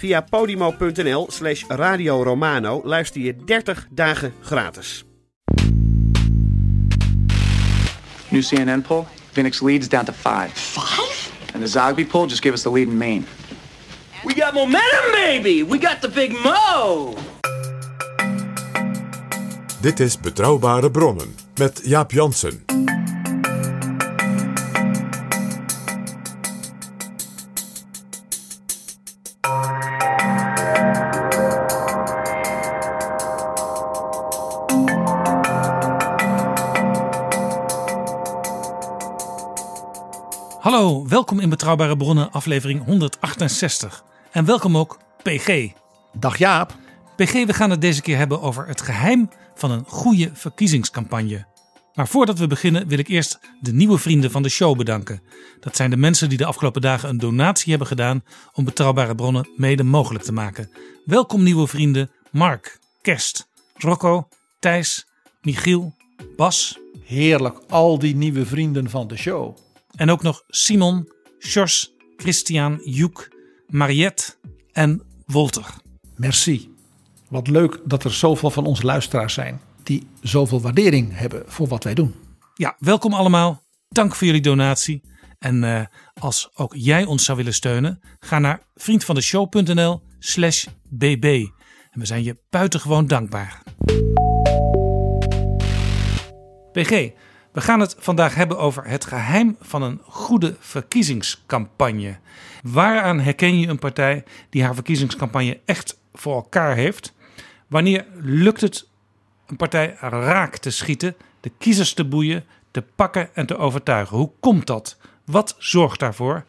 Via podimo.nl slash Radio Romano luister je 30 dagen gratis. New CNN poll, Phoenix leads down to five. Five? And the Zogby poll just gave us the lead in Maine. We got momentum, baby! We got the big mo! Dit is Betrouwbare Bronnen met Jaap Jansen. Hallo, welkom in Betrouwbare Bronnen, aflevering 168. En welkom ook PG. Dag Jaap. PG, we gaan het deze keer hebben over het geheim van een goede verkiezingscampagne. Maar voordat we beginnen wil ik eerst de nieuwe vrienden van de show bedanken. Dat zijn de mensen die de afgelopen dagen een donatie hebben gedaan om Betrouwbare Bronnen mede mogelijk te maken. Welkom nieuwe vrienden Mark, Kerst, Rocco, Thijs, Michiel, Bas Heerlijk, al die nieuwe vrienden van de show. En ook nog Simon, Sjors, Christian, Joek, Mariette en Wolter. Merci. Wat leuk dat er zoveel van onze luisteraars zijn die zoveel waardering hebben voor wat wij doen. Ja, welkom allemaal. Dank voor jullie donatie. En eh, als ook jij ons zou willen steunen, ga naar vriendvandeshow.nl slash bb. En we zijn je buitengewoon dankbaar. PG, we gaan het vandaag hebben over het geheim van een goede verkiezingscampagne. Waaraan herken je een partij die haar verkiezingscampagne echt voor elkaar heeft? Wanneer lukt het een partij raak te schieten, de kiezers te boeien, te pakken en te overtuigen? Hoe komt dat? Wat zorgt daarvoor?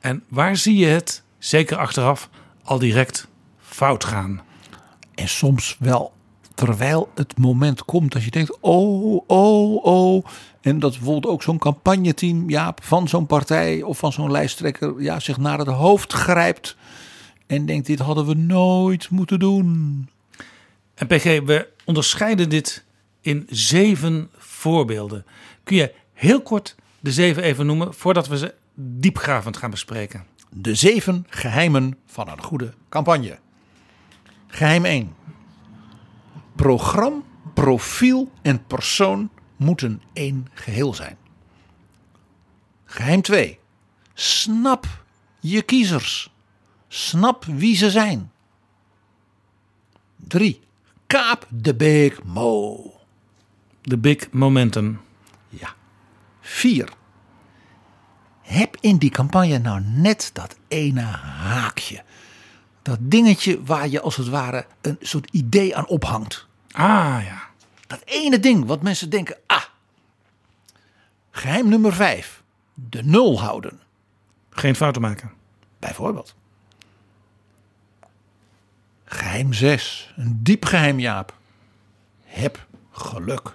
En waar zie je het, zeker achteraf, al direct fout gaan? En soms wel terwijl het moment komt dat je denkt, oh, oh, oh. En dat bijvoorbeeld ook zo'n campagneteam Jaap, van zo'n partij of van zo'n lijsttrekker ja, zich naar het hoofd grijpt. En denkt, dit hadden we nooit moeten doen. En PG, we onderscheiden dit in zeven voorbeelden. Kun je heel kort de zeven even noemen voordat we ze diepgravend gaan bespreken? De zeven geheimen van een goede campagne. Geheim 1. Programma, profiel en persoon moeten één geheel zijn. Geheim 2. Snap je kiezers. Snap wie ze zijn. 3. Kaap de big mo. De big momentum. Ja. 4. Heb in die campagne nou net dat ene haakje. Dat dingetje waar je als het ware een soort idee aan ophangt. Ah ja. Dat ene ding wat mensen denken, ah. Geheim nummer 5. De nul houden, Geen fouten maken. bijvoorbeeld. Geheim 6. Een diep geheim, Jaap. Heb geluk.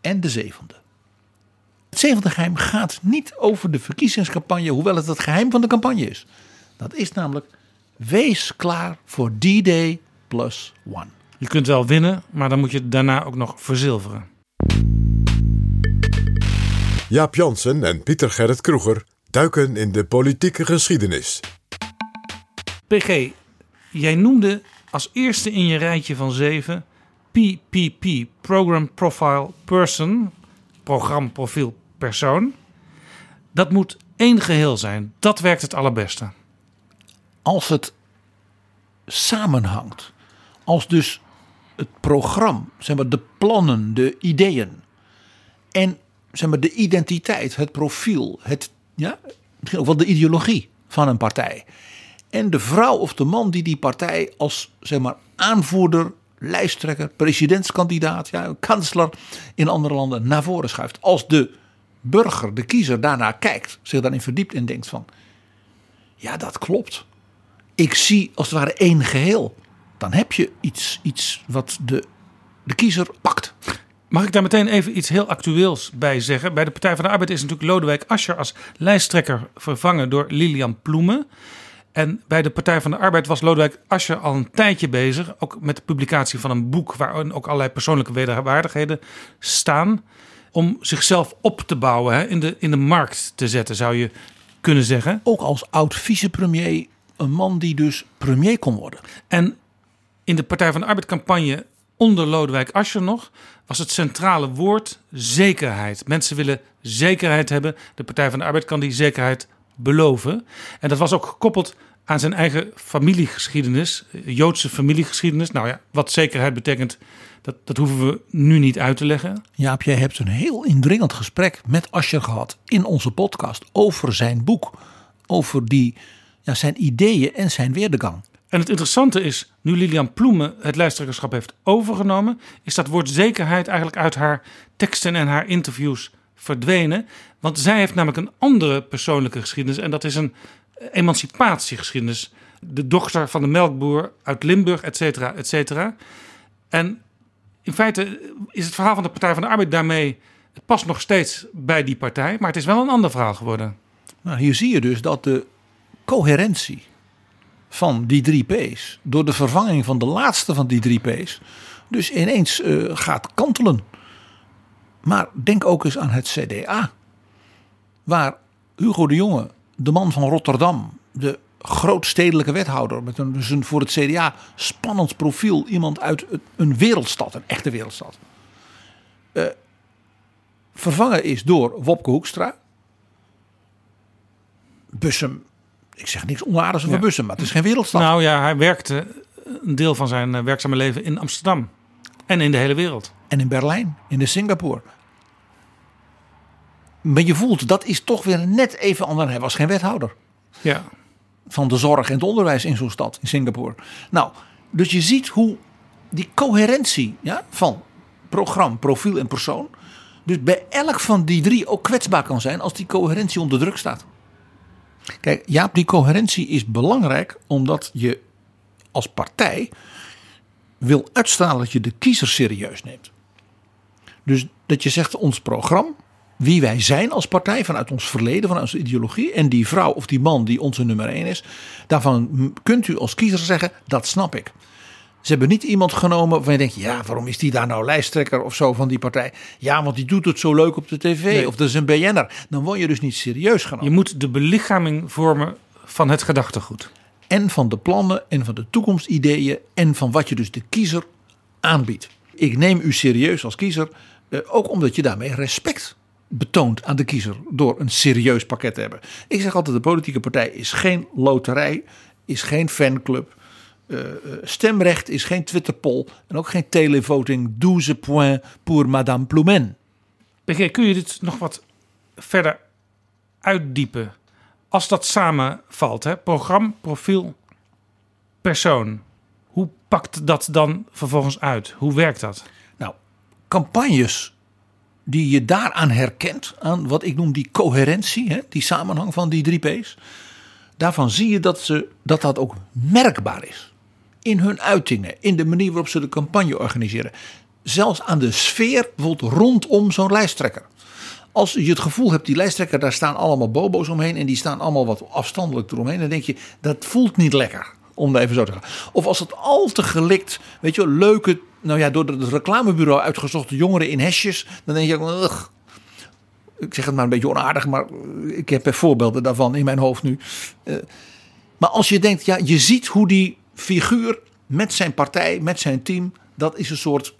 En de zevende. Het zevende geheim gaat niet over de verkiezingscampagne, hoewel het het geheim van de campagne is. Dat is namelijk, wees klaar voor D-Day plus one. Je kunt wel winnen, maar dan moet je het daarna ook nog verzilveren. Jaap Jansen en Pieter Gerrit Kroeger duiken in de politieke geschiedenis. PG, jij noemde als eerste in je rijtje van zeven PPP, Program Profile Person, programprofiel persoon. Dat moet één geheel zijn. Dat werkt het allerbeste. Als het samenhangt, als dus het programma, zeg maar, de plannen, de ideeën en zeg maar, de identiteit, het profiel, het, ja, misschien ook wel de ideologie van een partij. En de vrouw of de man die die partij als zeg maar, aanvoerder, lijsttrekker, presidentskandidaat, ja, kansler in andere landen naar voren schuift. Als de burger, de kiezer, daarnaar kijkt, zich daarin verdiept en denkt van, ja, dat klopt. Ik zie als het ware één geheel. Dan heb je iets, iets wat de, de kiezer pakt. Mag ik daar meteen even iets heel actueels bij zeggen? Bij de Partij van de Arbeid is natuurlijk Lodewijk Asscher als lijsttrekker vervangen door Lilian Ploemen. En bij de Partij van de Arbeid was Lodewijk Asscher al een tijdje bezig. Ook met de publicatie van een boek waarin ook allerlei persoonlijke wederwaardigheden staan. Om zichzelf op te bouwen, hè, in, de, in de markt te zetten, zou je kunnen zeggen. Ook als oud vicepremier, een man die dus premier kon worden. En in de Partij van de Arbeid campagne onder Lodewijk Asscher nog was het centrale woord zekerheid. Mensen willen zekerheid hebben. De Partij van de Arbeid kan die zekerheid beloven. En dat was ook gekoppeld aan zijn eigen familiegeschiedenis, Joodse familiegeschiedenis. Nou ja, wat zekerheid betekent, dat, dat hoeven we nu niet uit te leggen. Jaap, jij hebt een heel indringend gesprek met Asscher gehad in onze podcast over zijn boek. Over die, ja, zijn ideeën en zijn weerdegang. En het interessante is, nu Lilian Ploemen het lijsttrekkerschap heeft overgenomen, is dat woord zekerheid eigenlijk uit haar teksten en haar interviews verdwenen. Want zij heeft namelijk een andere persoonlijke geschiedenis en dat is een emancipatiegeschiedenis. De dochter van de melkboer uit Limburg, et cetera, et cetera. En in feite is het verhaal van de Partij van de Arbeid daarmee, het past nog steeds bij die partij, maar het is wel een ander verhaal geworden. Nou, hier zie je dus dat de coherentie van die drie P's, door de vervanging van de laatste van die drie P's, dus ineens uh, gaat kantelen. Maar denk ook eens aan het CDA, waar Hugo de Jonge, de man van Rotterdam, de grootstedelijke wethouder, met een, voor het CDA spannend profiel, iemand uit een wereldstad, een echte wereldstad, uh, vervangen is door Wopke Hoekstra. Bussum ik zeg niks onaardigs over ja. bussen, maar het is geen wereldstad. Nou ja, hij werkte een deel van zijn eh, werkzame leven in Amsterdam. En in de hele wereld. En in Berlijn, in de Singapore. Maar je voelt, dat is toch weer net even anders. Hij was geen wethouder. Ja. Van de zorg en het onderwijs in zo'n stad, in Singapore. Nou, dus je ziet hoe die coherentie ja, van programma, profiel en persoon. Dus bij elk van die drie ook kwetsbaar kan zijn als die coherentie onder druk staat. Kijk, Jaap, die coherentie is belangrijk omdat je als partij wil uitstralen dat je de kiezer serieus neemt. Dus dat je zegt ons programma, wie wij zijn als partij vanuit ons verleden, vanuit onze ideologie en die vrouw of die man die onze nummer één is, daarvan kunt u als kiezer zeggen dat snap ik. Ze hebben niet iemand genomen waarvan je denkt, ja, waarom is die daar nou lijsttrekker of zo van die partij? Ja, want die doet het zo leuk op de tv of dat is een BN'er. Dan word je dus niet serieus genomen. Je moet de belichaming vormen van het gedachtegoed. En van de plannen en van de toekomstideeën en van wat je dus de kiezer aanbiedt. Ik neem u serieus als kiezer, eh, ook omdat je daarmee respect betoont aan de kiezer door een serieus pakket te hebben. Ik zeg altijd, de politieke partij is geen loterij, is geen fanclub uh, stemrecht is geen Twitterpoll en ook geen televoting 12 points pour Madame Ploumen. PG, kun je dit nog wat verder uitdiepen? Als dat samenvalt, hè? programma, profiel, persoon. Hoe pakt dat dan vervolgens uit? Hoe werkt dat? Nou, campagnes die je daaraan herkent, aan wat ik noem die coherentie, hè, die samenhang van die drie P's. Daarvan zie je dat, ze, dat dat ook merkbaar is in hun uitingen, in de manier waarop ze de campagne organiseren. Zelfs aan de sfeer bijvoorbeeld rondom zo'n lijsttrekker. Als je het gevoel hebt, die lijsttrekker, daar staan allemaal bobo's omheen en die staan allemaal wat afstandelijk eromheen, dan denk je, dat voelt niet lekker. Om dat even zo te gaan. Of als het al te gelikt, weet je leuke, nou ja, door het reclamebureau uitgezochte jongeren in hesjes, dan denk je, ugh, ik zeg het maar een beetje onaardig, maar ik heb voorbeelden daarvan in mijn hoofd nu. Eh, maar als je denkt, ja, je ziet hoe die figuur met zijn partij, met zijn team, dat is een soort,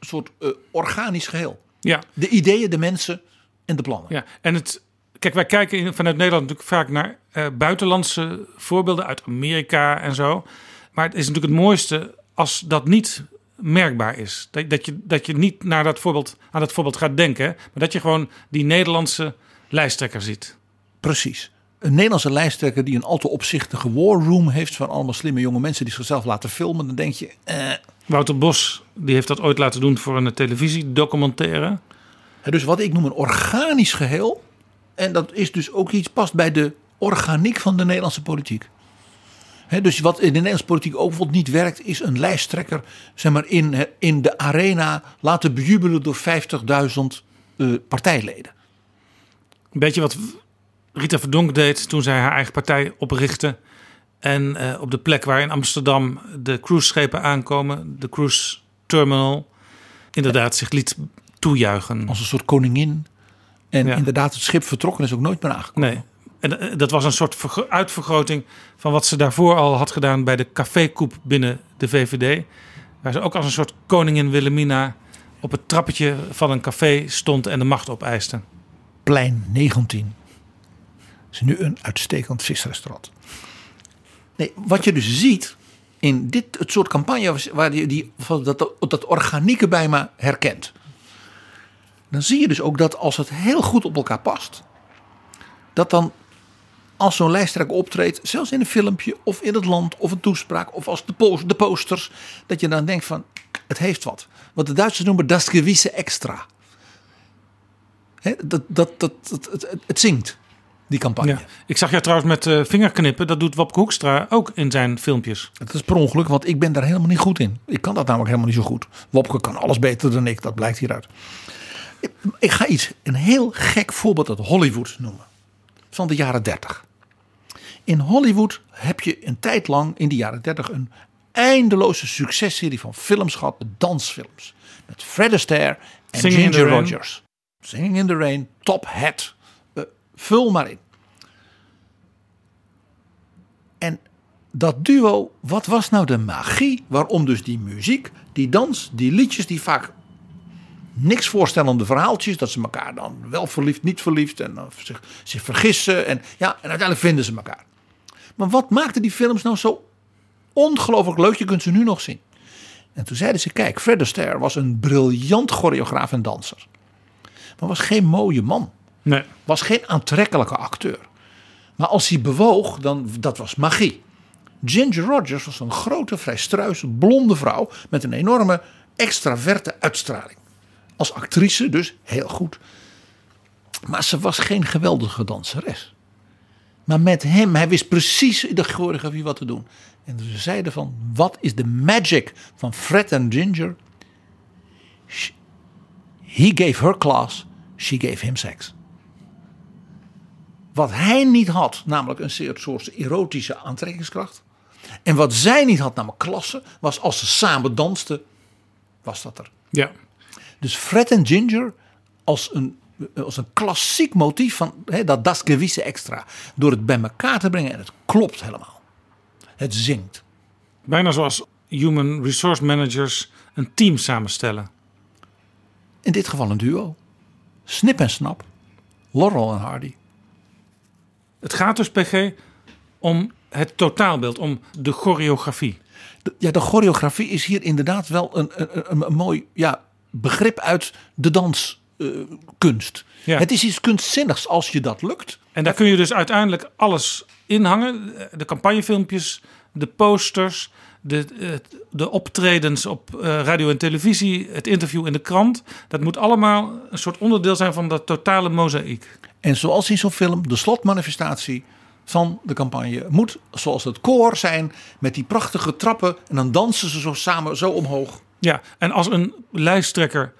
soort uh, organisch geheel. Ja. De ideeën, de mensen en de plannen. Ja, en het, kijk, wij kijken vanuit Nederland natuurlijk vaak naar uh, buitenlandse voorbeelden uit Amerika en zo. Maar het is natuurlijk het mooiste als dat niet merkbaar is. Dat, dat, je, dat je niet naar dat voorbeeld, aan dat voorbeeld gaat denken, maar dat je gewoon die Nederlandse lijsttrekker ziet. Precies. Een Nederlandse lijsttrekker die een al te opzichtige war room heeft van allemaal slimme jonge mensen die zichzelf laten filmen, dan denk je. Eh. Wouter Bos die heeft dat ooit laten doen voor een televisiedocumentaire. Dus wat ik noem een organisch geheel. En dat is dus ook iets past bij de organiek van de Nederlandse politiek. dus wat in de Nederlandse politiek ook bijvoorbeeld niet werkt, is een lijsttrekker zeg maar, in, in de arena laten bejubelen door 50.000 uh, partijleden. Een beetje wat Rita Verdonk deed toen zij haar eigen partij oprichtte. En uh, op de plek waar in Amsterdam de cruiseschepen aankomen, de cruise terminal, inderdaad zich liet toejuichen. Als een soort koningin. En inderdaad, het schip vertrokken is ook nooit meer aangekomen. Nee. En eh, dat was een soort uitvergroting van wat ze daarvoor al had gedaan bij de cafékoep binnen de VVD. Waar ze ook als een soort koningin Wilhelmina op het trappetje van een café stond en de macht opeiste. Plein 19 is nu een uitstekend visrestaurant. Nee, wat je dus ziet in dit het soort campagne waar je die, dat, dat organieke bij me herkent. Dan zie je dus ook dat als het heel goed op elkaar past, dat dan als zo'n lijsttrekker optreedt, zelfs in een filmpje of in het land of een toespraak of als de, post, de posters, dat je dan denkt van het heeft wat. Wat de Duitsers noemen das gewisse extra. dat, dat, dat, het, het zingt die campagne. Ja. Ik zag jou trouwens met uh, vingerknippen. Dat doet Wopke Hoekstra ook in zijn filmpjes. Het is per ongeluk, want ik ben daar helemaal niet goed in. Ik kan dat namelijk helemaal niet zo goed. Wopke kan alles beter dan ik, dat blijkt hieruit. Ik, ik ga iets, een heel gek voorbeeld uit Hollywood noemen. Van de jaren 30. In Hollywood heb je een tijd lang in de jaren 30 een eindeloze successerie van films gehad, dansfilms. Met Fred Astaire en Ginger Rogers. Singing in the Rain, Top Hat, Vul maar in. En dat duo, wat was nou de magie waarom dus die muziek, die dans, die liedjes, die vaak niks voorstellende verhaaltjes, dat ze elkaar dan wel verliefd, niet verliefd en zich, zich vergissen en ja, en uiteindelijk vinden ze elkaar. Maar wat maakte die films nou zo ongelooflijk leuk? Je kunt ze nu nog zien. En toen zeiden ze: Kijk, Fred Astaire was een briljant choreograaf en danser. Maar was geen mooie man. Nee. Was geen aantrekkelijke acteur. Maar als hij bewoog, dan dat was magie. Ginger Rogers was een grote, vrij struise, blonde vrouw met een enorme extraverte uitstraling. Als actrice dus heel goed. Maar ze was geen geweldige danseres. Maar met hem, hij wist precies in de choreografie wat te doen. En ze zeiden van, wat is de magic van Fred en Ginger? He gave her class, she gave him sex. Wat hij niet had, namelijk een soort erotische aantrekkingskracht. En wat zij niet had, namelijk klasse, was als ze samen dansten, was dat er. Ja. Dus Fred en Ginger als een, als een klassiek motief van dat das gewisse extra. Door het bij elkaar te brengen en het klopt helemaal. Het zingt. Bijna zoals human resource managers een team samenstellen. In dit geval een duo. Snip en Snap. Laurel en Hardy. Het gaat dus, PG, om het totaalbeeld, om de choreografie. ja, de choreografie is hier inderdaad wel een, een, een, mooi ja, begrip uit de danskunst. Uh, Het is iets kunstzinnigs als je dat lukt. En daar kun je dus uiteindelijk alles inhangen. De campagnefilmpjes, de posters, de, de optredens op eh, radio en televisie, het interview in de krant. Dat moet allemaal een soort onderdeel zijn van dat totale mozaïek. En zoals in zo'n film, de slotmanifestatie van de campagne moet zoals het koor zijn met die prachtige trappen en dan dansen ze zo samen zo omhoog. Ja, en als een lijsttrekker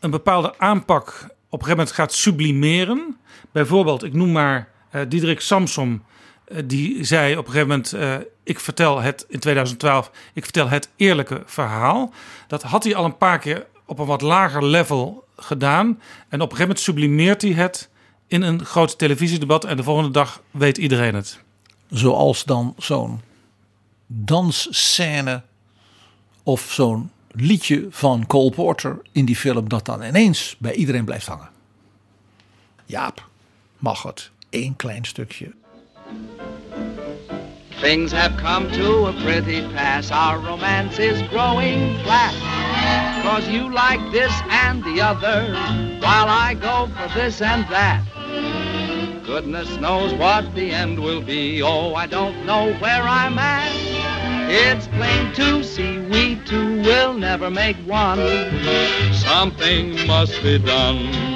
een bepaalde aanpak op een gegeven moment gaat sublimeren, bijvoorbeeld, ik noem maar uh, Diederik Samsom, uh, die zei op een gegeven moment: uh, Ik vertel het in 2012, ik vertel het eerlijke verhaal. Dat had hij al een paar keer op een wat lager level gedaan. En op een gegeven moment sublimeert hij het in een groot televisiedebat en de volgende dag weet iedereen het. Zoals dan zo'n dansscène of zo'n liedje van Cole Porter in die film dat dan ineens bij iedereen blijft hangen. Jaap, mag het. Eén klein stukje. Things have come to a pretty pass. Our romance is growing flat. Cause you like this and the other, while I go for this and that. Goodness knows what the end will be. Oh, I don't know where I'm at. It's plain to see we two will never make one. Something must be done.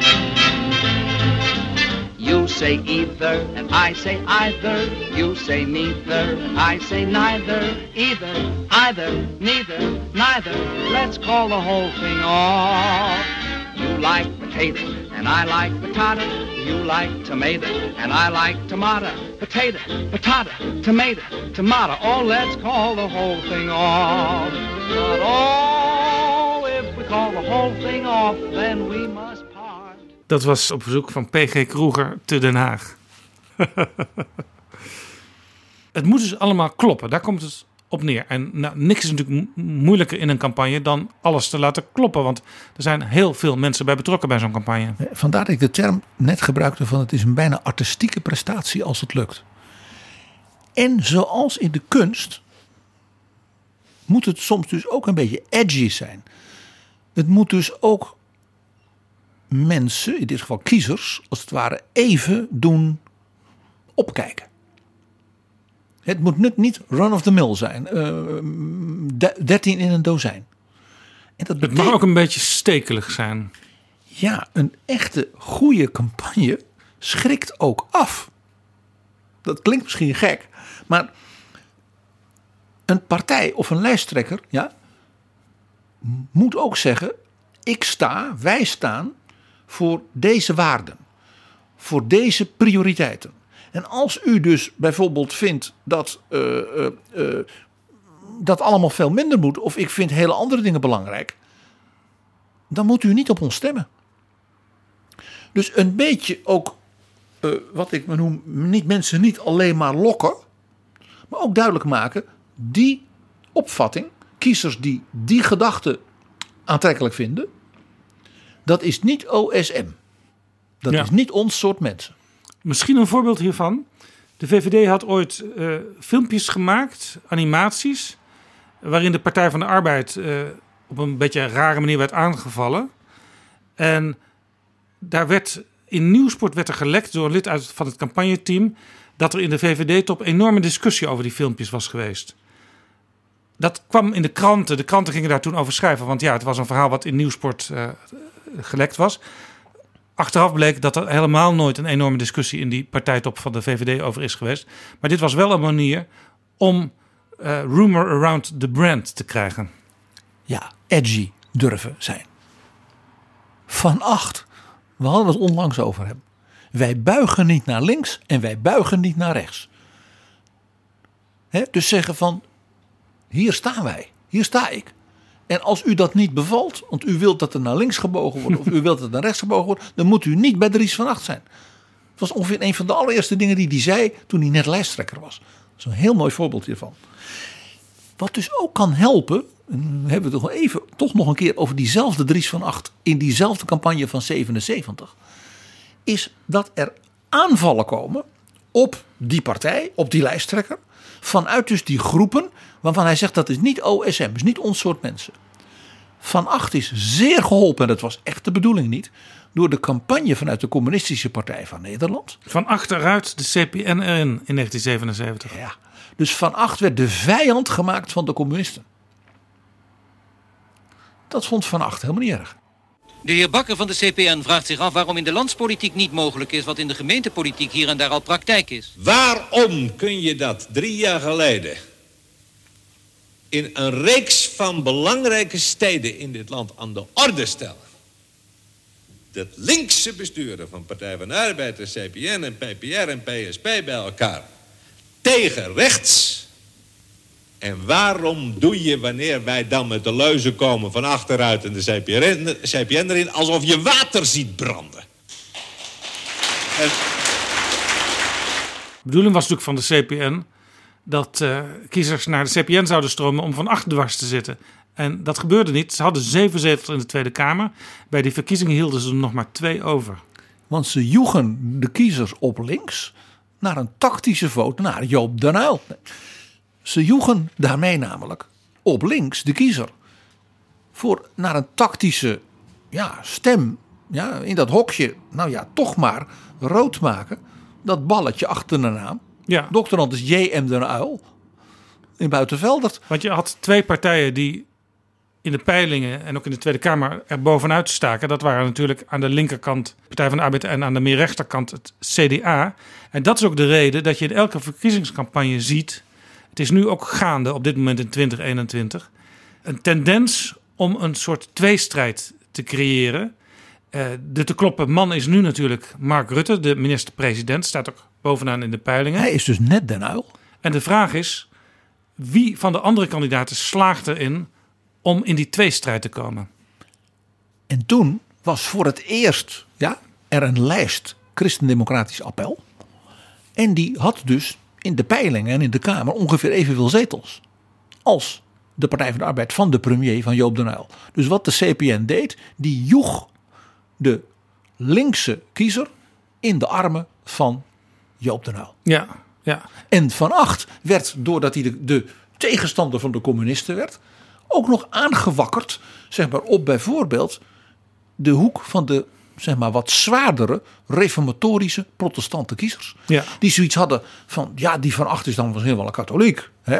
You say either, and I say either. You say neither, and I say neither. Either, either, neither, neither. Let's call the whole thing off. You like potato, and I like patata. You like tomato, and I like tomato. Potato, patata, tomato, tomato. Oh, let's call the whole thing off. But oh, if we call the whole thing off, then we must. Dat was op verzoek van PG Kroeger te Den Haag. het moet dus allemaal kloppen, daar komt het op neer. En nou, niks is natuurlijk mo- moeilijker in een campagne dan alles te laten kloppen. Want er zijn heel veel mensen bij betrokken bij zo'n campagne. Vandaar dat ik de term net gebruikte van het is een bijna artistieke prestatie als het lukt. En zoals in de kunst moet het soms dus ook een beetje edgy zijn. Het moet dus ook mensen, in dit geval kiezers, als het ware even doen opkijken. Het moet niet run of the mill zijn. eh, de- 13 in een dozijn. En dat Het mag ook een beetje stekelig zijn. ja, een echte goede campagne schrikt ook af. Dat klinkt misschien gek, maar een partij of een lijsttrekker ja, moet ook zeggen: ik sta, wij staan voor deze waarden, voor deze prioriteiten. En als u dus bijvoorbeeld vindt dat eh, eh, eh, dat allemaal veel minder moet, of ik vind hele andere dingen belangrijk, dan moet u niet op ons stemmen. Dus een beetje ook, wat ik noem, niet mensen niet alleen maar lokken, maar ook duidelijk maken, die opvatting, kiezers die die gedachte aantrekkelijk vinden, dat is niet OSM. Dat Ja. is niet ons soort mensen. Misschien een voorbeeld hiervan. De VVD had ooit eh, filmpjes gemaakt, animaties, waarin de Partij van de Arbeid eh, op een beetje rare manier werd aangevallen. En daar werd in Nieuwsport werd er gelekt door een lid uit van het campagneteam dat er in de VVD-top enorme discussie over die filmpjes was geweest. Dat kwam in de kranten. De kranten gingen daar toen over schrijven. Want ja, het was een verhaal wat in Nieuwsport eh, gelekt was. Achteraf bleek dat er helemaal nooit een enorme discussie in die partijtop van de VVD over is geweest. Maar dit was wel een manier om eh, rumor around the brand te krijgen. Ja, edgy durven zijn. Van acht. We hadden het onlangs over hem. Wij buigen niet naar links en wij buigen niet naar rechts. Dus zeggen van, hier staan wij, hier sta ik. En als u dat niet bevalt, want u wilt dat er naar links gebogen wordt of u wilt dat er naar rechts gebogen wordt, dan moet u niet bij Dries van Acht zijn. Het was ongeveer een van de allereerste dingen die hij zei toen hij net lijsttrekker was. Dat is een heel mooi voorbeeld hiervan. Wat dus ook kan helpen, en hebben we het nog even, toch nog een keer over diezelfde Dries van Acht in diezelfde campagne van 77, is dat er aanvallen komen op die partij, op die lijsttrekker, vanuit dus die groepen waarvan hij zegt dat is niet OSM, is niet ons soort mensen. Van Acht is zeer geholpen, en dat was echt de bedoeling niet, door de campagne vanuit de Communistische Partij van Nederland. Van achteruit de CPNRN in 1977. Ja. Dus Van Acht werd de vijand gemaakt van de communisten. Dat vond Van Acht helemaal niet erg. De heer Bakker van de CPN vraagt zich af waarom in de landspolitiek niet mogelijk is wat in de gemeentepolitiek hier en daar al praktijk is. Waarom kun je dat drie jaar geleden in een reeks van belangrijke steden in dit land aan de orde stellen? Dat linkse besturen van Partij van de Arbeid, de CPN en PPR en PSP bij elkaar tegen rechts. En waarom doe je wanneer wij dan met de leuzen komen van achteruit en de CPN, CPN erin, alsof je water ziet branden? En De bedoeling was natuurlijk van de CPN dat eh, kiezers naar de CPN zouden stromen om van achter dwars te zitten. En dat gebeurde niet. Ze hadden zeven zetels in de Tweede Kamer. Bij die verkiezingen hielden ze er nog maar twee over. Want ze joegen de kiezers op links naar een tactische vote naar Joop den Uyl. Ze joegen daarmee namelijk op links de kiezer voor naar een tactische ja, stem ja, in dat hokje, nou ja, toch maar rood maken. Dat balletje achter de naam. Ja. Doctorant is J.M. den Uil in Buitenveldert. Want je had twee partijen die in de peilingen en ook in de Tweede Kamer er bovenuit staken. Dat waren natuurlijk aan de linkerkant Partij van de Arbeid en aan de meer rechterkant het CDA. En dat is ook de reden dat je in elke verkiezingscampagne ziet. Het is nu ook gaande op dit moment in 2021. Een tendens om een soort tweestrijd te creëren. Uh, de te kloppen man is nu natuurlijk Mark Rutte, de minister-president. Staat ook bovenaan in de peilingen. Hij is dus net Den Uil. En de vraag is, wie van de andere kandidaten slaagt erin om in die tweestrijd te komen? En toen was voor het eerst ja, er een lijst christendemocratisch appel. En die had dus in de peilingen en in de Kamer ongeveer evenveel zetels als de Partij van de Arbeid van de premier van Joop den Uyl. Dus wat de CPN deed, die joeg de linkse kiezer in de armen van Joop den Uyl. Ja, ja. En Van Acht werd, doordat hij de, de tegenstander van de communisten werd, ook nog aangewakkerd zeg maar, op bijvoorbeeld de hoek van de zeg maar, wat zwaardere reformatorische protestante kiezers. Ja. Die zoiets hadden van, ja, die Van Acht is dan misschien wel een katholiek. Hè?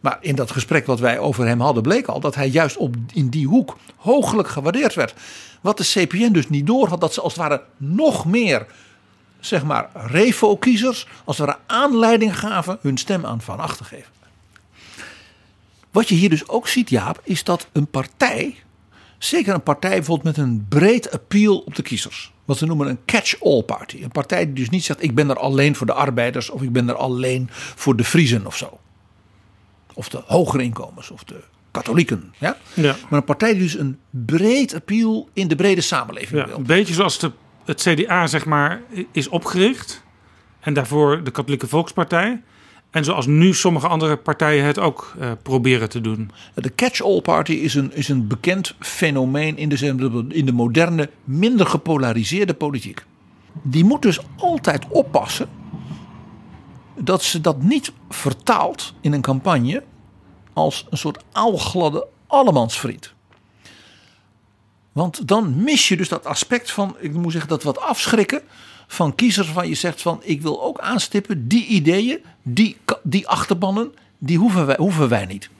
Maar in dat gesprek wat wij over hem hadden bleek al dat hij juist op, in die hoek hooglijk gewaardeerd werd. Wat de CPN dus niet door had, dat ze als het ware nog meer zeg maar revo-kiezers als het ware aanleiding gaven hun stem aan Van Acht te geven. Wat je hier dus ook ziet Jaap, is dat een partij, zeker een partij bijvoorbeeld met een breed appeal op de kiezers. Wat ze noemen een catch-all party. Een partij die dus niet zegt ik ben er alleen voor de arbeiders of ik ben er alleen voor de Friesen of zo of de hogere inkomens of de katholieken. Ja? Ja. Maar een partij die dus een breed appeal in de brede samenleving Ja, wil. een beetje zoals de, het CDA zeg maar is opgericht. En daarvoor de Katholieke Volkspartij. En zoals nu sommige andere partijen het ook eh, proberen te doen. De catch-all party is een, is een bekend fenomeen in de, in de moderne, minder gepolariseerde politiek. Die moet dus altijd oppassen dat ze dat niet vertaalt in een campagne als een soort aalgladde allemansvriend. Want dan mis je dus dat aspect van, ik moet zeggen, dat wat afschrikken van kiezers waarvan je zegt van ik wil ook aanstippen, die ideeën, die, die achterbannen, die hoeven wij, hoeven wij niet.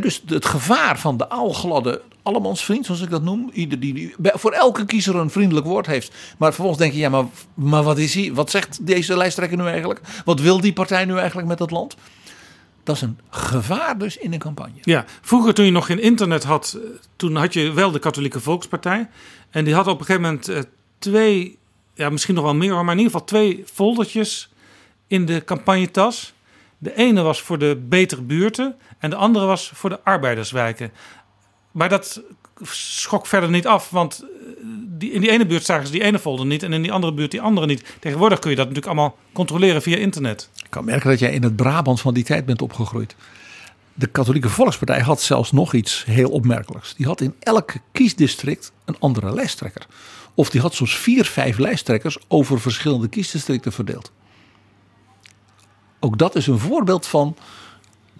Dus het gevaar van de aalgladde allemansvriend, zoals ik dat noem, ieder die, die voor elke kiezer een vriendelijk woord heeft. Maar vervolgens denk je, ja, maar, maar wat is hij? Wat zegt deze lijsttrekker nu eigenlijk? Wat wil die partij nu eigenlijk met dat land? Dat is een gevaar dus in een campagne. Ja, vroeger toen je nog geen internet had, eh, toen had je wel de Katholieke Volkspartij. En die had op een gegeven moment eh, twee, ja misschien nog wel meer, maar in ieder geval twee foldertjes in de campagnetas. De ene was voor de betere buurten en de andere was voor de arbeiderswijken. Maar dat schok verder niet af, want die, in die ene buurt zagen ze die ene folder niet en in die andere buurt die andere niet. Tegenwoordig kun je dat natuurlijk allemaal controleren via internet. Ik kan merken dat jij in het Brabant van die tijd bent opgegroeid. De Katholieke Volkspartij had zelfs nog iets heel opmerkelijks. Die had in elk kiesdistrict een andere lijsttrekker. Of die had soms vier, vijf lijsttrekkers over verschillende kiesdistricten verdeeld. Ook dat is een voorbeeld van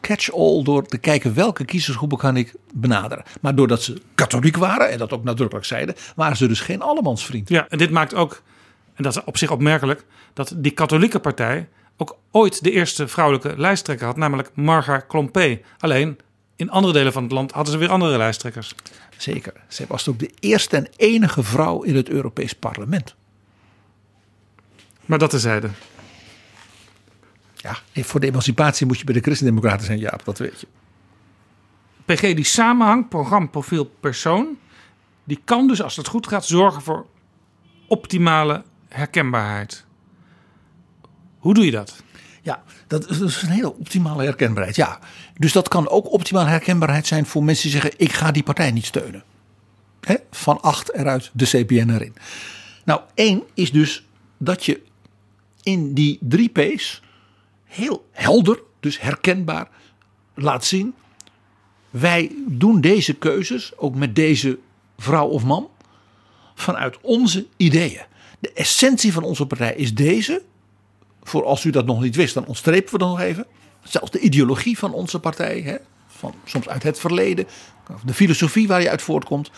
catch-all door te kijken welke kiezersgroepen kan ik benaderen. Maar doordat ze katholiek waren en dat ook nadrukkelijk zeiden, waren ze dus geen allemansvriend. Ja, en dit maakt ook, en dat is op zich opmerkelijk, dat die katholieke partij ook ooit de eerste vrouwelijke lijsttrekker had, namelijk Marga Klompé. Alleen in andere delen van het land hadden ze weer andere lijsttrekkers. Zeker. Zij was ook de eerste en enige vrouw in het Europees Parlement. Maar dat tezijde. Ja, voor de emancipatie moet je bij de Christendemocraten zijn, Jaap, dat weet je. PG, die samenhang, programma, profiel, persoon, die kan dus als het goed gaat zorgen voor optimale herkenbaarheid. Hoe doe je dat? Ja, dat is een hele optimale herkenbaarheid. Ja, dus dat kan ook optimale herkenbaarheid zijn voor mensen die zeggen: ik ga die partij niet steunen. He, van acht eruit, de CPN erin. Nou, één is dus dat je in die drie P's heel helder, dus herkenbaar laat zien. Wij doen deze keuzes, ook met deze vrouw of man, vanuit onze ideeën. De essentie van onze partij is deze. Voor als u dat nog niet wist, dan ontstrepen we dat nog even. zelfs de ideologie van onze partij, hè, van, soms uit het verleden, de filosofie waar je uit voortkomt.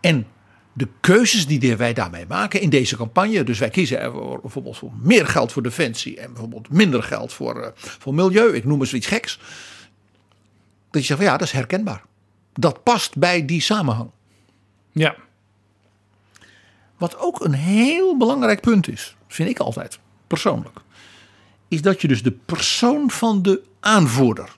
En de keuzes die wij daarmee maken in deze campagne. Dus wij kiezen bijvoorbeeld voor meer geld voor defensie en bijvoorbeeld minder geld voor, uh, voor milieu. Ik noem eens iets geks. Dat je zegt van ja, dat is herkenbaar. Dat past bij die samenhang. Ja. Wat ook een heel belangrijk punt is, vind ik altijd, persoonlijk. Is dat je dus de persoon van de aanvoerder.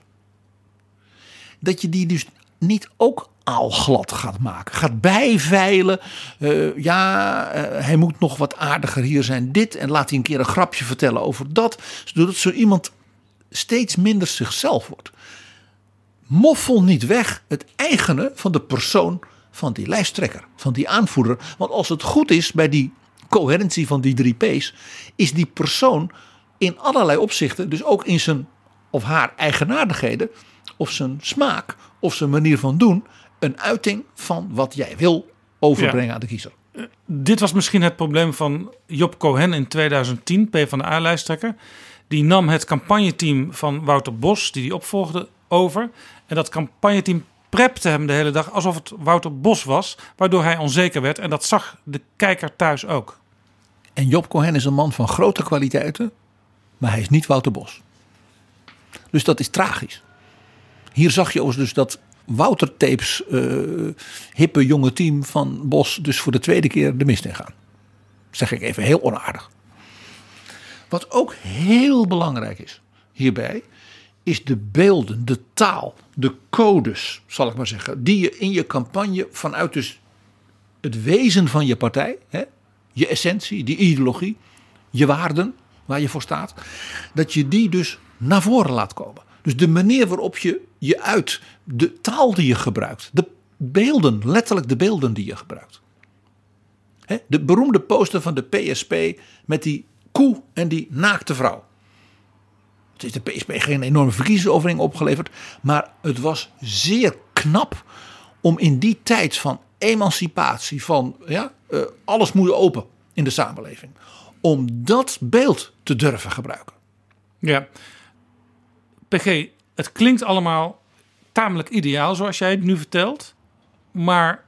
Dat je die dus niet ook aalglad gaat maken. Gaat bijveilen. Uh, ja, uh, hij moet nog wat aardiger hier zijn. Dit. En laat hij een keer een grapje vertellen over dat. Zodat zo iemand steeds minder zichzelf wordt. Moffel niet weg het eigene van de persoon van die lijsttrekker. Van die aanvoerder. Want als het goed is bij die coherentie van die drie P's. Is die persoon in allerlei opzichten. Dus ook in zijn of haar eigenaardigheden. Of zijn smaak. Of zijn manier van doen een uiting van wat jij wil overbrengen aan de kiezer. Dit was misschien het probleem van Job Cohen in 2010, PvdA-lijsttrekker. Die nam het campagneteam van Wouter Bos, die die opvolgde, over. En dat campagneteam prepte hem de hele dag alsof het Wouter Bos was, waardoor hij onzeker werd. En dat zag de kijker thuis ook. En Job Cohen is een man van grote kwaliteiten, maar hij is niet Wouter Bos. Dus dat is tragisch. Hier zag je dus dat Wouter Tapes uh, hippe jonge team van Bos dus voor de tweede keer de mist in gaan. Zeg ik even heel onaardig. Wat ook heel belangrijk is hierbij, is de beelden, de taal, de codes, zal ik maar zeggen, die je in je campagne vanuit dus het wezen van je partij, hè, je essentie, die ideologie, je waarden waar je voor staat, dat je die dus naar voren laat komen. Dus de manier waarop je je uit, de taal die je gebruikt, de beelden, letterlijk de beelden die je gebruikt. de beroemde poster van de PSP met die koe en die naakte vrouw. Het is de PSP geen enorme verkiezingsoverwinning opgeleverd, maar het was zeer knap om in die tijd van emancipatie, van ja, uh, alles moet open in de samenleving, om dat beeld te durven gebruiken. Ja, PG, het klinkt allemaal tamelijk ideaal zoals jij het nu vertelt. Maar